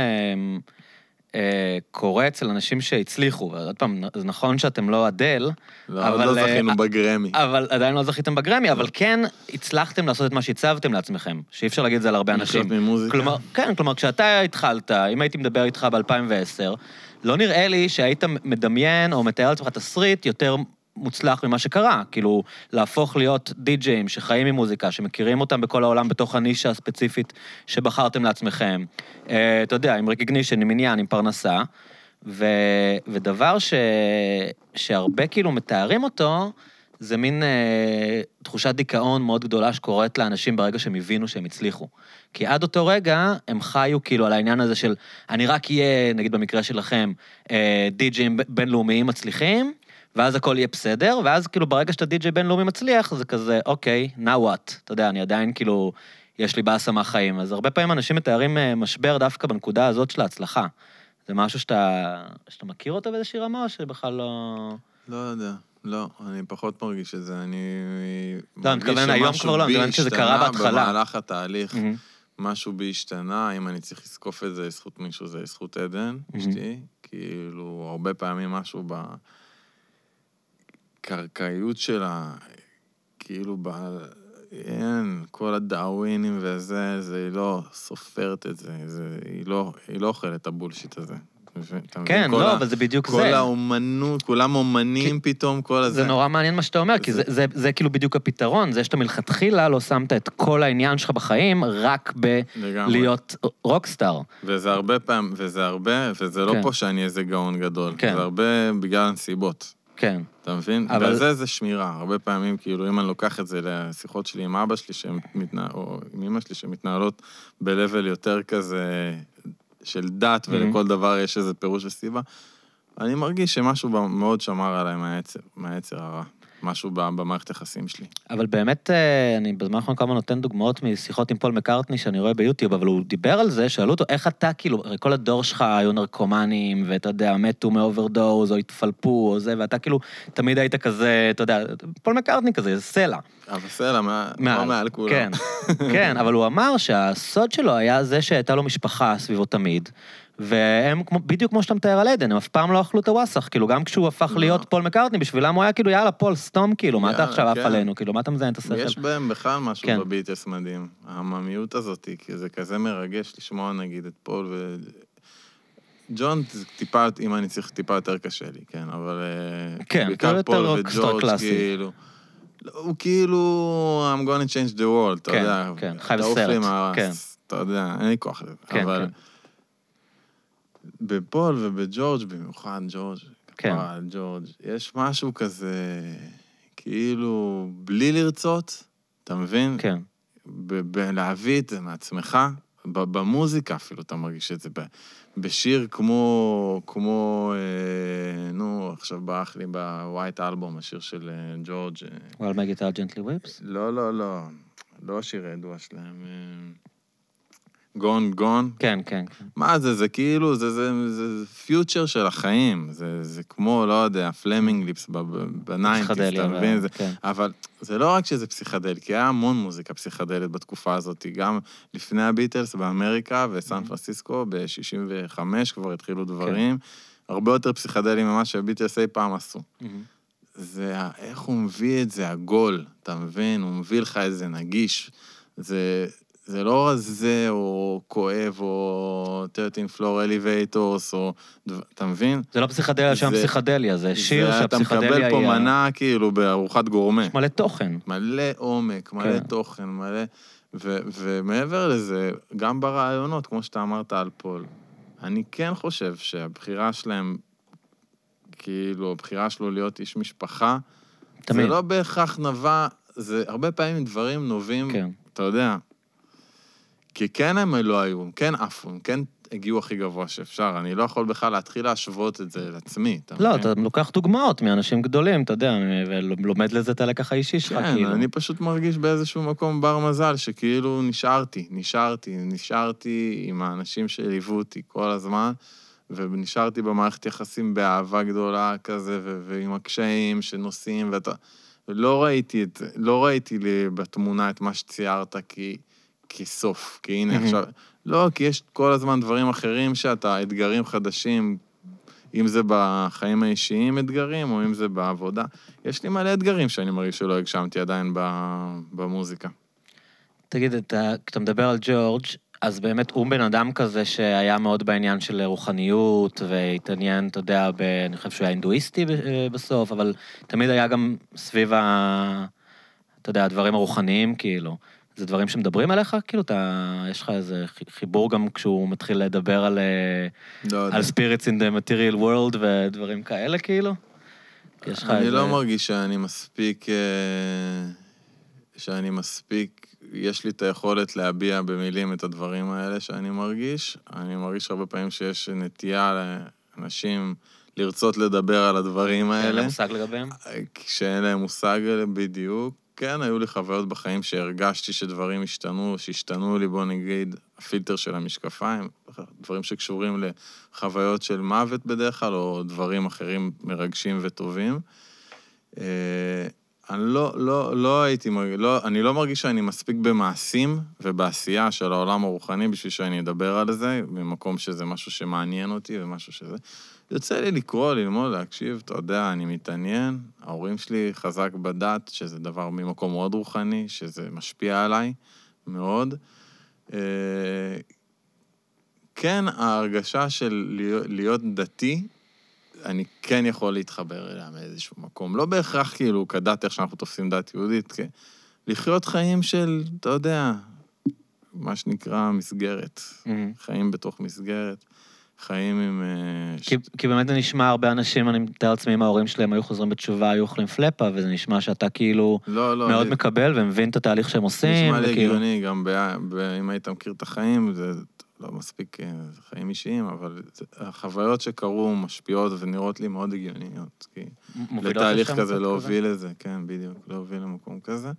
אה, קורה אצל אנשים שהצליחו. ועוד פעם, זה נכון שאתם לא אדל, לא, עוד אבל, לא אה, זכינו בגרמי. אבל עדיין לא זכיתם בגרמי, אבל כן הצלחתם לעשות את מה שהצבתם לעצמכם, שאי אפשר להגיד את זה על הרבה אנשים. ממוזיקה. כלומר, כן, כלומר, כשאתה התחלת, אם הייתי מדבר איתך ב-2010, לא נראה לי שהיית מדמיין או מתאר לעצמך תסריט יותר מוצלח ממה שקרה. כאילו, להפוך להיות די-ג'אים שחיים עם מוזיקה, שמכירים אותם בכל העולם בתוך הנישה הספציפית שבחרתם לעצמכם. אה, אתה יודע, עם רקגנישן, עם עניין, עם פרנסה. ו... ודבר ש... שהרבה כאילו מתארים אותו, זה מין אה, תחושת דיכאון מאוד גדולה שקורית לאנשים ברגע שהם הבינו שהם הצליחו. כי עד אותו רגע הם חיו כאילו על העניין הזה של אני רק אהיה, נגיד במקרה שלכם, אה, די-ג'ים בינלאומיים מצליחים, ואז הכל יהיה בסדר, ואז כאילו ברגע שאתה די-ג'יי בינלאומי מצליח, זה כזה, אוקיי, now what? אתה יודע, אני עדיין כאילו, יש לי באסה מהחיים. אז הרבה פעמים אנשים מתארים אה, משבר דווקא בנקודה הזאת של ההצלחה. זה משהו שאתה, שאתה מכיר אותו באיזושהי רמה, או שבכלל לא... לא יודע, לא, אני פחות מרגיש את זה, אני... לא, אני מתכוון היום כבר לא, אני מתכוון שזה קרה בהתחלה. במהלך התהליך, משהו בי השתנה, אם אני צריך לזקוף את זה לזכות מישהו, זה לזכות עדן, אשתי. כאילו, הרבה פעמים משהו בקרקעיות שלה, כאילו, ב... אין, כל הדאווינים וזה, זה, היא לא סופרת את זה, זה היא, לא, היא לא אוכלת את הבולשיט הזה. כן, לא, אבל זה בדיוק כל זה. כל האומנות, כולם אומנים כי... פתאום, כל הזה. זה נורא מעניין מה שאתה אומר, זה... כי זה, זה, זה כאילו בדיוק הפתרון, זה שאתה מלכתחילה לא שמת את כל העניין שלך בחיים רק בלהיות רוקסטאר. וזה הרבה פעמים, וזה הרבה, וזה לא כן. פה שאני איזה גאון גדול, כן. זה הרבה בגלל הנסיבות. כן. אתה מבין? אבל... וזה זה שמירה. הרבה פעמים, כאילו, אם אני לוקח את זה לשיחות שלי עם אבא שלי, שמתנה... או עם אמא שלי, שמתנהלות ב-level יותר כזה של דת, mm-hmm. ולכל דבר יש איזה פירוש וסיבה, אני מרגיש שמשהו מאוד שמר עליי מהיצר, מהיצר הרע. משהו במערכת היחסים שלי. אבל באמת, אה, אני בזמן האחרון כמה נותן דוגמאות משיחות עם פול מקארטני שאני רואה ביוטיוב, אבל הוא דיבר על זה, שאלו אותו, איך אתה, כאילו, הרי כל הדור שלך היו נרקומנים, ואתה יודע, מתו מ overdose, או התפלפו, או זה, ואתה כאילו, תמיד היית כזה, אתה יודע, פול מקארטני כזה, סלע. אבל סלע, מה, מעל, מעל כולם. כן, כן, אבל הוא אמר שהסוד שלו היה זה שהייתה לו משפחה סביבו תמיד. והם כמו, בדיוק כמו שאתה מתאר על עדן, הם אף פעם לא אכלו את הווסאח, כאילו גם כשהוא הפך לא. להיות פול מקארטני, בשבילם הוא היה כאילו, יאללה, פול, סתום, כאילו, מה אתה עכשיו עף כן. עלינו, כאילו, מה אתה מזיין את השכל? יש בהם בכלל משהו כן. בביטלס מדהים, העממיות הזאת, כי זה כזה מרגש לשמוע נגיד את פול ו... ג'ון זה טיפה, אם אני צריך, טיפה יותר קשה לי, כן, אבל... אה, כן, בעיקר פול וג'ורג', כאילו... הוא כאילו, I'm gonna change the world, אתה כן, יודע. כן, כן, חי בסרט, כן. אתה יודע, אין לי כוח לזה. כן, אבל... כן. בפול ובג'ורג' במיוחד, ג'ורג', כן. על ג'ורג', יש משהו כזה, כאילו, בלי לרצות, אתה מבין? כן. בלהביא את זה מעצמך, במוזיקה אפילו אתה מרגיש את זה, בשיר כמו, כמו, אה, נו, עכשיו ברח לי בווייט אלבום, השיר של אה, ג'ורג'. Guitar gently weeps? לא, לא, לא, לא השיר הידוע שלהם. אה, גון גון. כן, כן. מה זה, זה כאילו, זה, זה, זה, זה future של החיים. זה, זה כמו, לא יודע, פליימינג ליפס ב nineties, אתה מבין? זה, כן. אבל זה לא רק שזה פסיכדלי, כי היה המון מוזיקה פסיכדלית בתקופה הזאת, גם לפני הביטלס באמריקה וסן Mm-hmm. פרנסיסקו, ב-65 כבר התחילו דברים, הרבה יותר פסיכדליים ממה שהביטלס אי פעם עשו. Mm-hmm. זה, איך הוא מביא את זה, הגול, אתה מבין? הוא מביא לך את זה נגיש. זה, זה לא רזה או כואב או 13 Floor Elevators או... אתה מבין? זה לא פסיכדליה שם פסיכדליה, זה שיר זה- אתה שהפסיכדליה מקבל פה היא מנה כאילו בארוחת גורמה. מלא תוכן. מלא עומק, מלא כן. תוכן, מלא... ו- ומעבר לזה, גם ברעיונות, כמו שאתה אמרת על פול, אני כן חושב שהבחירה שלהם, כאילו, הבחירה שלו להיות איש משפחה, תמיד. זה לא בהכרח נבע, זה הרבה פעמים דברים נובעים, כן. אתה יודע, כי כן הם לא היו, הם כן עפו, הם כן הגיעו הכי גבוה שאפשר, אני לא יכול בכלל להתחיל להשוות את זה לעצמי, אתה לא, מבין? אתה לוקח דוגמאות מאנשים גדולים, אתה יודע, ולומד לזה את הלקח האישי שלך, כן, כאילו. אני פשוט מרגיש באיזשהו מקום בר מזל, שכאילו נשארתי, נשארתי, נשארתי עם האנשים שליוו אותי כל הזמן, ונשארתי במערכת יחסים באהבה גדולה כזה, ו- ועם הקשיים שנוסעים, ואתה... לא ראיתי את זה, לא ראיתי לי בתמונה את מה שציירת כ... כסוף, כי הנה. עכשיו... לא, כי יש כל הזמן דברים אחרים שאתה, אתגרים חדשים, אם זה בחיים האישיים אתגרים, או אם זה בעבודה. יש לי מלא אתגרים שאני מרגיש שלא הגשמתי עדיין במוזיקה. תגיד, אתה, כשאתה מדבר על ג'ורג', אז באמת הוא בן אדם כזה שהיה מאוד בעניין של רוחניות, והתעניין, אתה יודע, ב, אני חושב שהוא היה הינדואיסטי אה, בסוף, אבל תמיד היה גם סביב ה... אתה יודע, הדברים הרוחניים, כאילו. זה דברים שמדברים עליך? כאילו, אתה... יש לך איזה חי- חיבור גם כשהוא מתחיל לדבר על, אה, לא. על spirits in the material world ודברים כאלה, כאילו? יש לך אני איזה... לא מרגיש שאני מספיק... אה, שאני מספיק... יש לי את היכולת להביע במילים את הדברים האלה שאני מרגיש. אני מרגיש הרבה פעמים שיש נטייה לאנשים לרצות לדבר על הדברים אין האלה. להם מושג לגביהם? כשאין להם מושג בדיוק. כן, היו לי חוויות בחיים שהרגשתי שדברים השתנו, שהשתנו לי, בוא נגיד, הפילטר של המשקפיים, דברים שקשורים לחוויות של מוות בדרך כלל, או דברים אחרים מרגשים וטובים. אה, אני לא, לא, לא הייתי, מרג- לא, אני לא מרגיש שאני מספיק במעשים ובעשייה של העולם הרוחני בשביל שאני אדבר על זה, ממקום שזה משהו שמעניין אותי ומשהו שזה. יוצא לי לקרוא, ללמוד, להקשיב, אתה יודע, אני מתעניין. ההורים שלי חזק בדת, שזה דבר ממקום מאוד רוחני, שזה משפיע עליי מאוד. אה, כן, ההרגשה של להיות, דתי, אני כן יכול להתחבר אליה מאיזשהו מקום. לא בהכרח כאילו כדת, איך שאנחנו תופסים דת יהודית, כן. לחיות חיים של, אתה יודע, מה שנקרא מסגרת. מהמם. חיים בתוך מסגרת, חיים עם... אה, ש- כי, כי באמת זה נשמע הרבה אנשים, אני מתאר לעצמי, אם ההורים שלהם היו חוזרים בתשובה, היו אוכלים פלאפה, וזה נשמע שאתה כאילו לא, לא, מאוד לי- מקבל ומבין את התהליך שהם עושים, נשמע לי וכאילו... הגיוני, גם ב... ב... אם היית מכיר את החיים, זה לא מספיק אה, זה חיים אישיים, אבל זה... החוויות שקרו משפיעות ונראות לי מאוד הגיוניות. כי לתהליך כזה, להוביל לזה, כן, בדיוק, להוביל למקום כזה.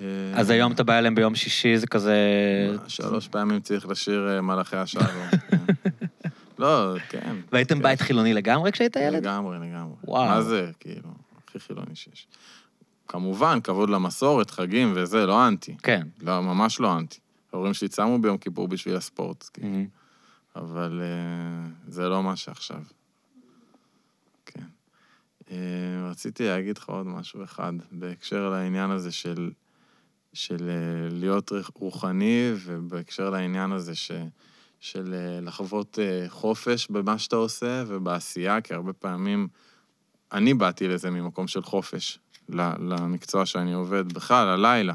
אה, אז היום אתה בא אליהם ביום שישי, זה כזה... שלוש פעמים צריך לשיר מלאכי השלום. לא, כן. והייתם כן. בית חילוני לגמרי כשהיית ילד? לגמרי, לגמרי. וואו. מה זה, כאילו, הכי חילוני שיש. כמובן, כבוד למסורת, חגים וזה, לא אנטי. כן. לא, ממש לא אנטי. ההורים שלי צמו ביום כיפור בשביל הספורט, כאילו. מהמם. אבל אה, זה לא מה שעכשיו. כן. אה, רציתי להגיד לך עוד משהו אחד, בהקשר לעניין הזה של, של אה, להיות רוחני, ובהקשר לעניין הזה ש, של אה, לחוות אה, חופש במה שאתה עושה ובעשייה, כי הרבה פעמים אני באתי לזה ממקום של חופש, למקצוע שאני עובד, בכלל, הלילה.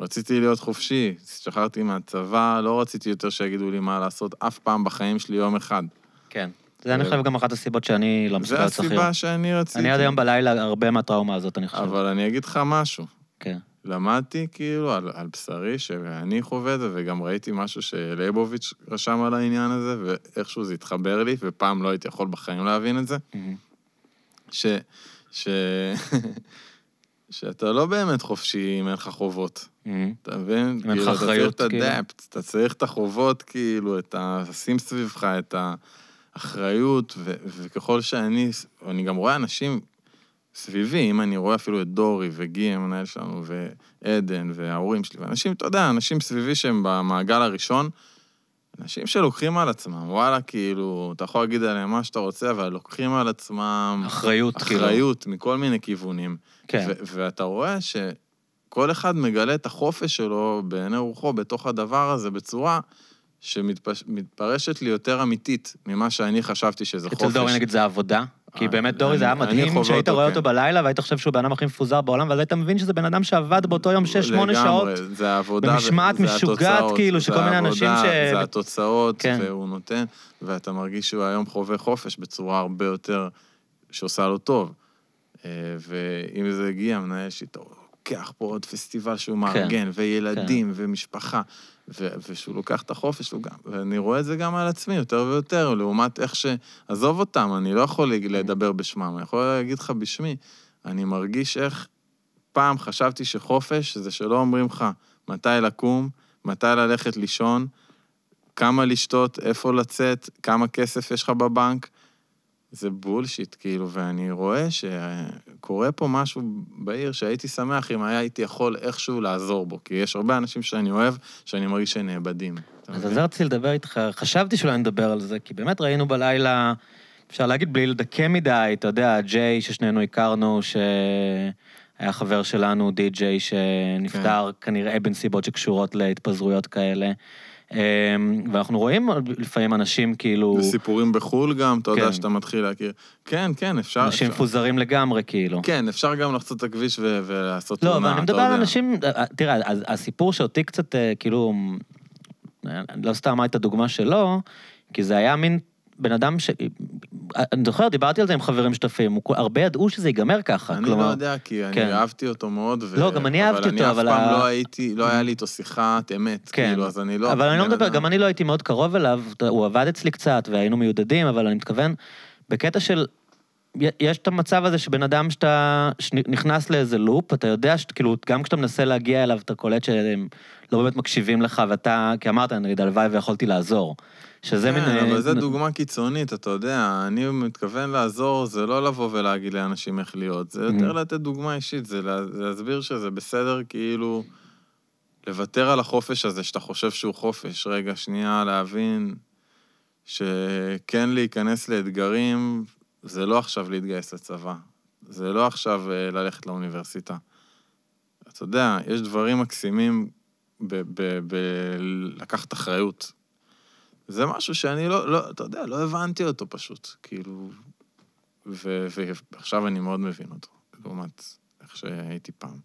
רציתי להיות חופשי, השתחררתי מהצבא, לא רציתי יותר שיגידו לי מה לעשות אף פעם בחיים שלי יום אחד. כן. זה אני חושב גם אחת הסיבות שאני לא מסוגל להיות שכיר. הסיבה שאני רציתי. אני עד היום בלילה הרבה מהטראומה הזאת, אני חושב. אבל אני אגיד לך משהו. כן. למדתי כאילו על, על בשרי שאני חווה את זה, וגם ראיתי משהו שלייבוביץ' רשם על העניין הזה, ואיכשהו זה התחבר לי, ופעם לא הייתי יכול בחיים להבין את זה, מהמם. ש... ש... שאתה לא באמת חופשי אם אין לך חובות. מהמם. אתה מבין? אין לך כאילו, אתה צריך אחריות, את כאילו. הדפט, אתה צריך את החובות, כאילו, את ה... לשים סביבך את האחריות, ו... וככל שאני... אני גם רואה אנשים סביבי, אם אני רואה אפילו את דורי וגי, המנהל שלנו, ועדן, וההורים שלי, ואנשים, אתה יודע, אנשים סביבי שהם במעגל הראשון, אנשים שלוקחים על עצמם, וואלה, כאילו, אתה יכול להגיד עליהם מה שאתה רוצה, אבל לוקחים על עצמם אחריות, כאילו. אחריות מכל מיני כיוונים. כן. ו- ואתה רואה שכל אחד מגלה את החופש שלו בעיני רוחו בתוך הדבר הזה בצורה שמתפרשת לי יותר אמיתית ממה שאני חשבתי שזה חופש. אצל דורי נגיד זה עבודה. כי אה, באמת דורי זה היה מדהים, שהיית רואה כן. אותו בלילה והיית חושב שהוא בן אדם הכי מפוזר בעולם, ואז היית מבין שזה בן אדם שעבד באותו יום 6-8 שעות. במשמעת משוגעת, כאילו, שכל מיני אנשים ש- זה התוצאות, כן. והוא נותן, ואתה מרגיש שהוא היום חווה חופש בצורה הרבה יותר, שעושה לו טוב. אה, ואם זה הגיע, המנהל שלי, "טוב, לוקח פה עוד פסטיבל שהוא כן. מארגן, וילדים, ומשפחה, ו- ושהוא לוקח את החופש שלו גם, ואני רואה את זה גם על עצמי יותר ויותר, לעומת איך ש... עזוב אותם, אני לא יכול לדבר בשמם, אני יכול להגיד לך בשמי. אני מרגיש איך פעם חשבתי שחופש זה שלא אומרים לך מתי לקום, מתי ללכת לישון, כמה לשתות, איפה לצאת, כמה כסף יש לך בבנק. זה בולשיט, כאילו, ואני רואה שקורה פה משהו בעיר שהייתי שמח אם היה הייתי יכול איכשהו לעזור בו, כי יש הרבה אנשים שאני אוהב, שאני מרגיש שנאבדים. אז על? זה רציתי לדבר איתך, חשבתי שאולי נדבר על זה, כי באמת ראינו בלילה, אפשר להגיד בלי לדכא מדי, אתה יודע, ג'יי, ששנינו הכרנו, שהיה חבר שלנו, די.ג'יי, שנפטר כנראה בנסיבות שקשורות להתפזרויות כאלה. אמ, ואנחנו רואים לפעמים אנשים כאילו, וסיפורים בחו"ל גם, אתה יודע כן. שאתה מתחיל להכיר. כן, כן, אפשר. אנשים. מפוזרים לגמרי, כאילו. כן, אפשר גם לחצות את הכביש ו- ולעשות לא, תאונה, אבל אני אתה מדבר על יודע. אנשים, אה, תראה, הסיפור שאותי קצת, אה, כאילו, אה, לא סתם אמרתי את הדוגמה שלו, כי זה היה מין בן אדם ש... אני זוכר, דיברתי על זה עם חברים שותפים, הרבה ידעו שזה ייגמר ככה, אני כלומר... לא יודע, כי אני כן. אהבתי אותו מאוד, ו... לא, גם אני אהבתי אותו, אבל אני אף ה- פעם לא הייתי, לא היה לי איתו שיחת אמת, כן. כאילו, אז אני לא... אבל אני לא מדבר, אדם- גם אני לא הייתי מאוד קרוב אליו, הוא עבד אצלי קצת והיינו מיודדים, אבל אני מתכוון, בקטע של, יש את המצב הזה שבן אדם שאתה נכנס לאיזה לופ, אתה יודע שכאילו, גם כשאתה מנסה להגיע אליו, אתה קולט שהם לא באמת מקשיבים לך, ואתה, כי אמרת, נגיד, הלוואי ויכולתי לעזור. שזה כן, מין... אבל זו דוגמה קיצונית, אתה יודע, אני מתכוון לעזור, זה לא לבוא ולהגיד לאנשים איך להיות, זה יותר Mm. לתת דוגמה אישית, זה לה- להסביר שזה בסדר כאילו לוותר על החופש הזה שאתה חושב שהוא חופש. רגע, שנייה, להבין שכן להיכנס לאתגרים, זה לא עכשיו להתגייס לצבא, זה לא עכשיו אה, ללכת לאוניברסיטה. אתה יודע, יש דברים מקסימים בלקחת אחריות. זה משהו שאני לא, לא, אתה יודע, לא הבנתי אותו פשוט, כאילו... ו- ועכשיו אני מאוד מבין אותו, לעומת איך שהייתי פעם.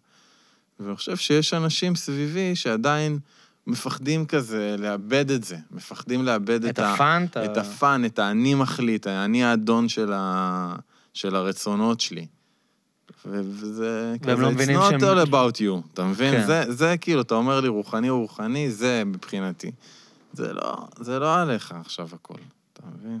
ואני חושב שיש אנשים סביבי שעדיין מפחדים כזה לאבד את זה, מפחדים לאבד את, את הפאן, ה- את הפאן, את האני מחליט, האני האדון של, ה... של הרצונות שלי. וזה והם לא it's not שהם- all about you, אתה מבין? כן. זה, זה כאילו, אתה אומר לי רוחני הוא רוחני, זה מבחינתי. זה לא, זה לא עליך עכשיו הכל, אתה מבין?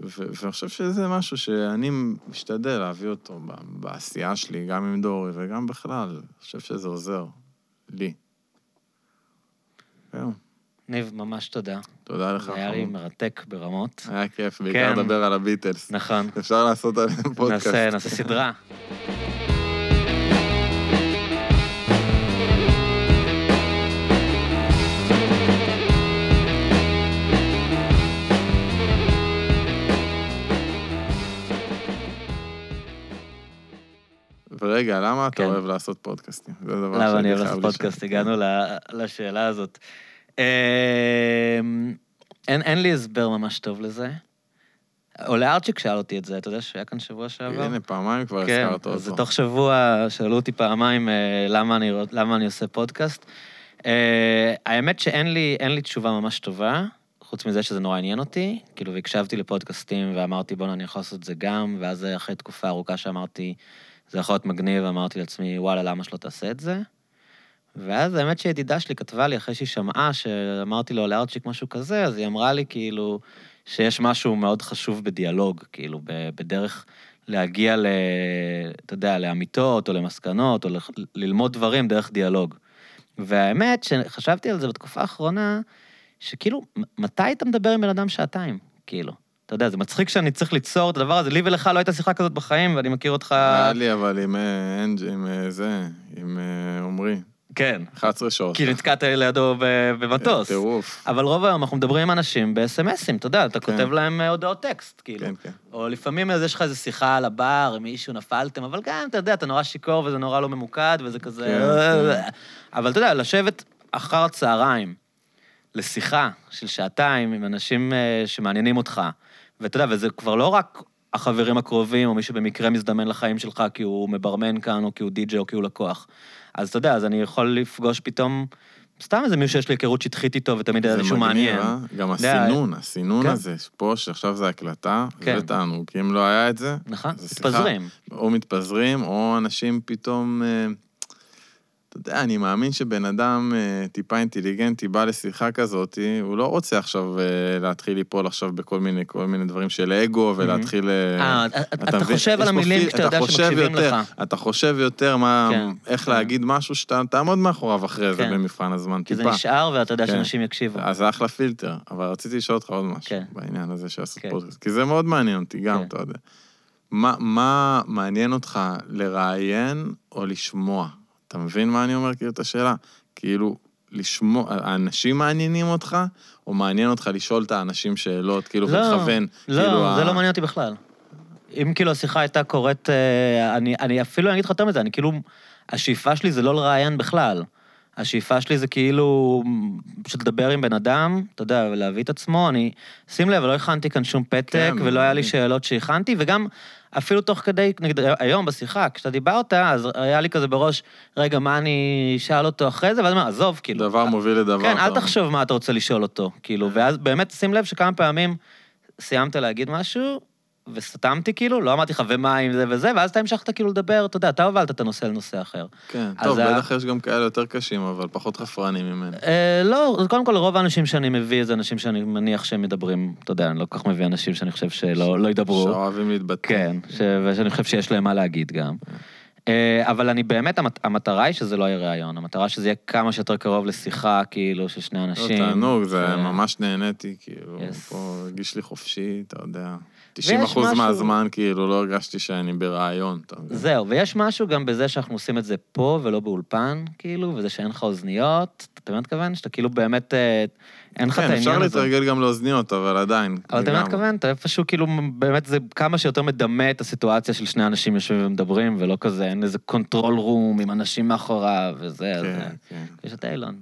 ואני חושב שזה משהו שאני משתדל להביא אותו בעשייה שלי, גם עם דורי וגם בכלל. אני חושב שזה עוזר לי. זהו, ניב, ממש תודה. תודה לך. זה היה לי. מרתק ברמות. היה כיף, בעיקר כן. לדבר על הביטלס. נכון. אפשר לעשות עליהם פודקאסט. נעשה, נעשה סדרה. ורגע, למה אתה כן. אוהב לעשות פודקאסטים? זה דבר למה אני שאני אוהב חייב לעשות לשאול. פודקאסט? הגענו לשאלה הזאת. אמ, אין לי הסבר ממש טוב לזה. עולה ארצ'יק שאל אותי את זה, אתה יודע שהיה כאן שבוע שעבר? הנה, פעמיים כבר כן, הזכרת אז אותו. תוך שבוע שאלו אותי פעמיים אה, למה אני, רוצ- למה אני עושה פודקאסט. אה, האמת שאין לי, אין לי תשובה ממש טובה, חוץ מזה שזה נורא עניין אותי. כאילו, והקשבתי לפודקאסטים ואמרתי, בוא'נה, אני יכול לעשות את זה גם, ואז אחרי תקופה ארוכה שאמרתי, זה יכול להיות מגניב, אמרתי לעצמי, וואלה, למה שלא תעשה את זה? ואז האמת שידידה שלי כתבה לי, אחרי שהיא שמעה שאמרתי לו לארצ'יק משהו כזה, אז היא אמרה לי כאילו שיש משהו מאוד חשוב בדיאלוג, כאילו, בדרך להגיע ל... אתה יודע, לאמיתות או למסקנות, או לח- ללמוד דברים דרך דיאלוג. והאמת שחשבתי על זה בתקופה האחרונה, שכאילו, מתי אתה מדבר עם בן אדם שעתיים? כאילו. אתה יודע, זה מצחיק שאני צריך ליצור את הדבר הזה. לי ולך לא הייתה שיחה כזאת בחיים, ואני מכיר אותך... היה לי, אבל עם אה, אנג', עם אה, זה, עם אה, עמרי. כן. 11 שעות. כי נתקעת לידו במטוס. טירוף. אבל רוב היום אנחנו מדברים עם אנשים ב-SMSים, אתה יודע, אתה כן. כותב להם אה, הודעות טקסט, כאילו. כן, כן. או לפעמים אז יש לך איזו שיחה על הבר, עם מישהו נפלתם, אבל גם, אתה יודע, אתה נורא שיכור וזה נורא לא ממוקד, וזה כזה... כן, אבל אתה יודע, לשבת אחר הצהריים לשיחה של שעתיים עם אנשים אה, שמעניינים אותך, ואתה יודע, וזה כבר לא רק החברים הקרובים, או מי שבמקרה מזדמן לחיים שלך כי הוא מברמן כאן, או כי הוא די-ג'יי, או כי הוא לקוח. אז אתה יודע, אז אני יכול לפגוש פתאום... סתם איזה מישהו שיש לי היכרות שטחית איתו, ותמיד היה זה איזשהו מגניב, מעניין. אה? גם יודע, הסינון, הסינון כן. הזה, פה, שעכשיו זה הקלטה, כן. זה תענוג, כי אם לא היה את זה, נכון, זה. מתפזרים. או מתפזרים, או אנשים פתאום... אתה יודע, אני מאמין שבן אדם אה, טיפה אינטליגנטי בא לשיחה כזאת, הוא לא רוצה עכשיו אה, להתחיל ליפול עכשיו בכל מיני, כל מיני דברים של אגו, ולהתחיל... אה, אה, אתה? חושב על המילים פיל- שאתה אתה יודע שמקשיבים יותר- לך. אתה חושב יותר מה, כן, איך כן. להגיד משהו שאתה תעמוד מאחוריו אחרי זה כן. במבחן הזמן, כי זה טיפה. נשאר, ואתה יודע. שאנשים יקשיבו. אז זה אחלה פילטר, אבל רציתי לשאול אותך עוד משהו. בעניין הזה של לעשות. פודקאסט, כי זה מאוד מעניין אותי גם. אתה יודע. מה, מה מעניין אותך לראיין או לשמוע? אתה מבין מה אני אומר, כאילו, את השאלה? כאילו, לשמוע, האנשים מעניינים אותך, או מעניין אותך לשאול את האנשים שאלות, כאילו, לא, ולכוון, לא, כאילו, זה ה- לא מעניין אותי בכלל. אם כאילו השיחה הייתה קורית, אה, אני, אני אפילו אגיד לך יותר מזה, אני כאילו, השאיפה שלי זה לא לראיין בכלל. השאיפה שלי זה כאילו, פשוט לדבר עם בן אדם, אתה יודע, ולהביא את עצמו. אני, שים לב, לא הכנתי כאן שום פתק, כן, ולא היה לי אני- שאלות שהכנתי, וגם אפילו תוך כדי, נגיד, היום בשיחה, כשאתה דיברת, אז היה לי כזה בראש, רגע, מה אני אשאל אותו אחרי זה? ואז אומר, עזוב, כאילו. דבר מוביל לדבר. כן, אל. תחשוב מה אתה רוצה לשאול אותו, כאילו, ואז באמת שים לב שכמה פעמים סיימת להגיד משהו, וסתמתי כאילו, לא אמרתי לך, ומה עם זה וזה, ואז אתה המשכת כאילו לדבר, אתה יודע, אתה הובלת את הנושא לנושא אחר. כן, טוב, בטח יש גם כאלה יותר קשים, אבל פחות חפרנים ממני. אה, לא, קודם כל, רוב האנשים שאני מביא זה אנשים שאני מניח שהם מדברים, אתה יודע, אני לא כל כך מביא אנשים שאני חושב שלא לא ידברו. שאוהבים להתבטא. כן. כן, ש... ושאני חושב שיש להם מה להגיד גם. אה, אבל אני באמת, המת... המטרה היא שזה לא יהיה ראיון, המטרה שזה יהיה כמה שיותר קרוב לשיחה, כאילו, של שני לא, אנשים. תענוג, זה ממש נהניתי, כאילו, Yes. פה הרגיש לי חופשי, אתה יודע. 90 אחוז משהו- מהזמן, כאילו, לא הרגשתי שאני ברעיון? זהו, ויש משהו גם בזה שאנחנו עושים את זה פה ולא באולפן, כאילו, וזה שאין לך אוזניות, אתה באמת מתכוון? שאתה כאילו באמת, אה, אין לך את כן, העניין אפשר הזה. להתרגל גם לאוזניות, אבל עדיין. אבל אתה באמת. מתכוון, אתה איפשהו כאילו, באמת זה כמה שיותר מדמה את הסיטואציה של שני אנשים יושבים ומדברים, ולא כזה, אין איזה control room עם אנשים מאחוריו וזה, אז... כן, כן. יש את אילון,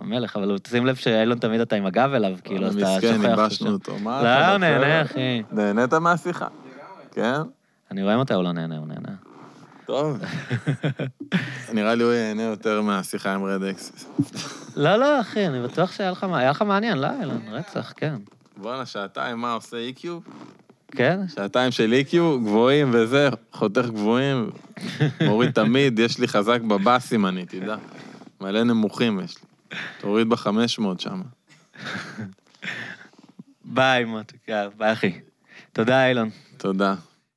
המלך, אבל הוא- שים לב שאילון תמיד אתה עם הגב אליו, כאילו, אז אתה שוכח. מסכן, ייבשנו ששם- אותו. מה לא, אתה הוא נהנה? אחי. נהנית מהשיחה? כן? אני רואה מתי הוא לא נהנה, הוא נהנה. טוב. נראה לי הוא ייהנה יותר מהשיחה עם רדקס. לא, לא, אחי, אני בטוח שהיה לך היה לך מעניין, לא, אילון, רצח, כן. בואנה, שעתיים, מה עושה EQ? כן? שעתיים של EQ, גבוהים וזה, חותך גבוהים, מוריד תמיד, יש לי חזק בבאסים, אני, תדע. מלא נמוכים יש לי. תוריד ב-500 שם. ביי, יאללה, ביי, אחי. תודה, אילון. תודה.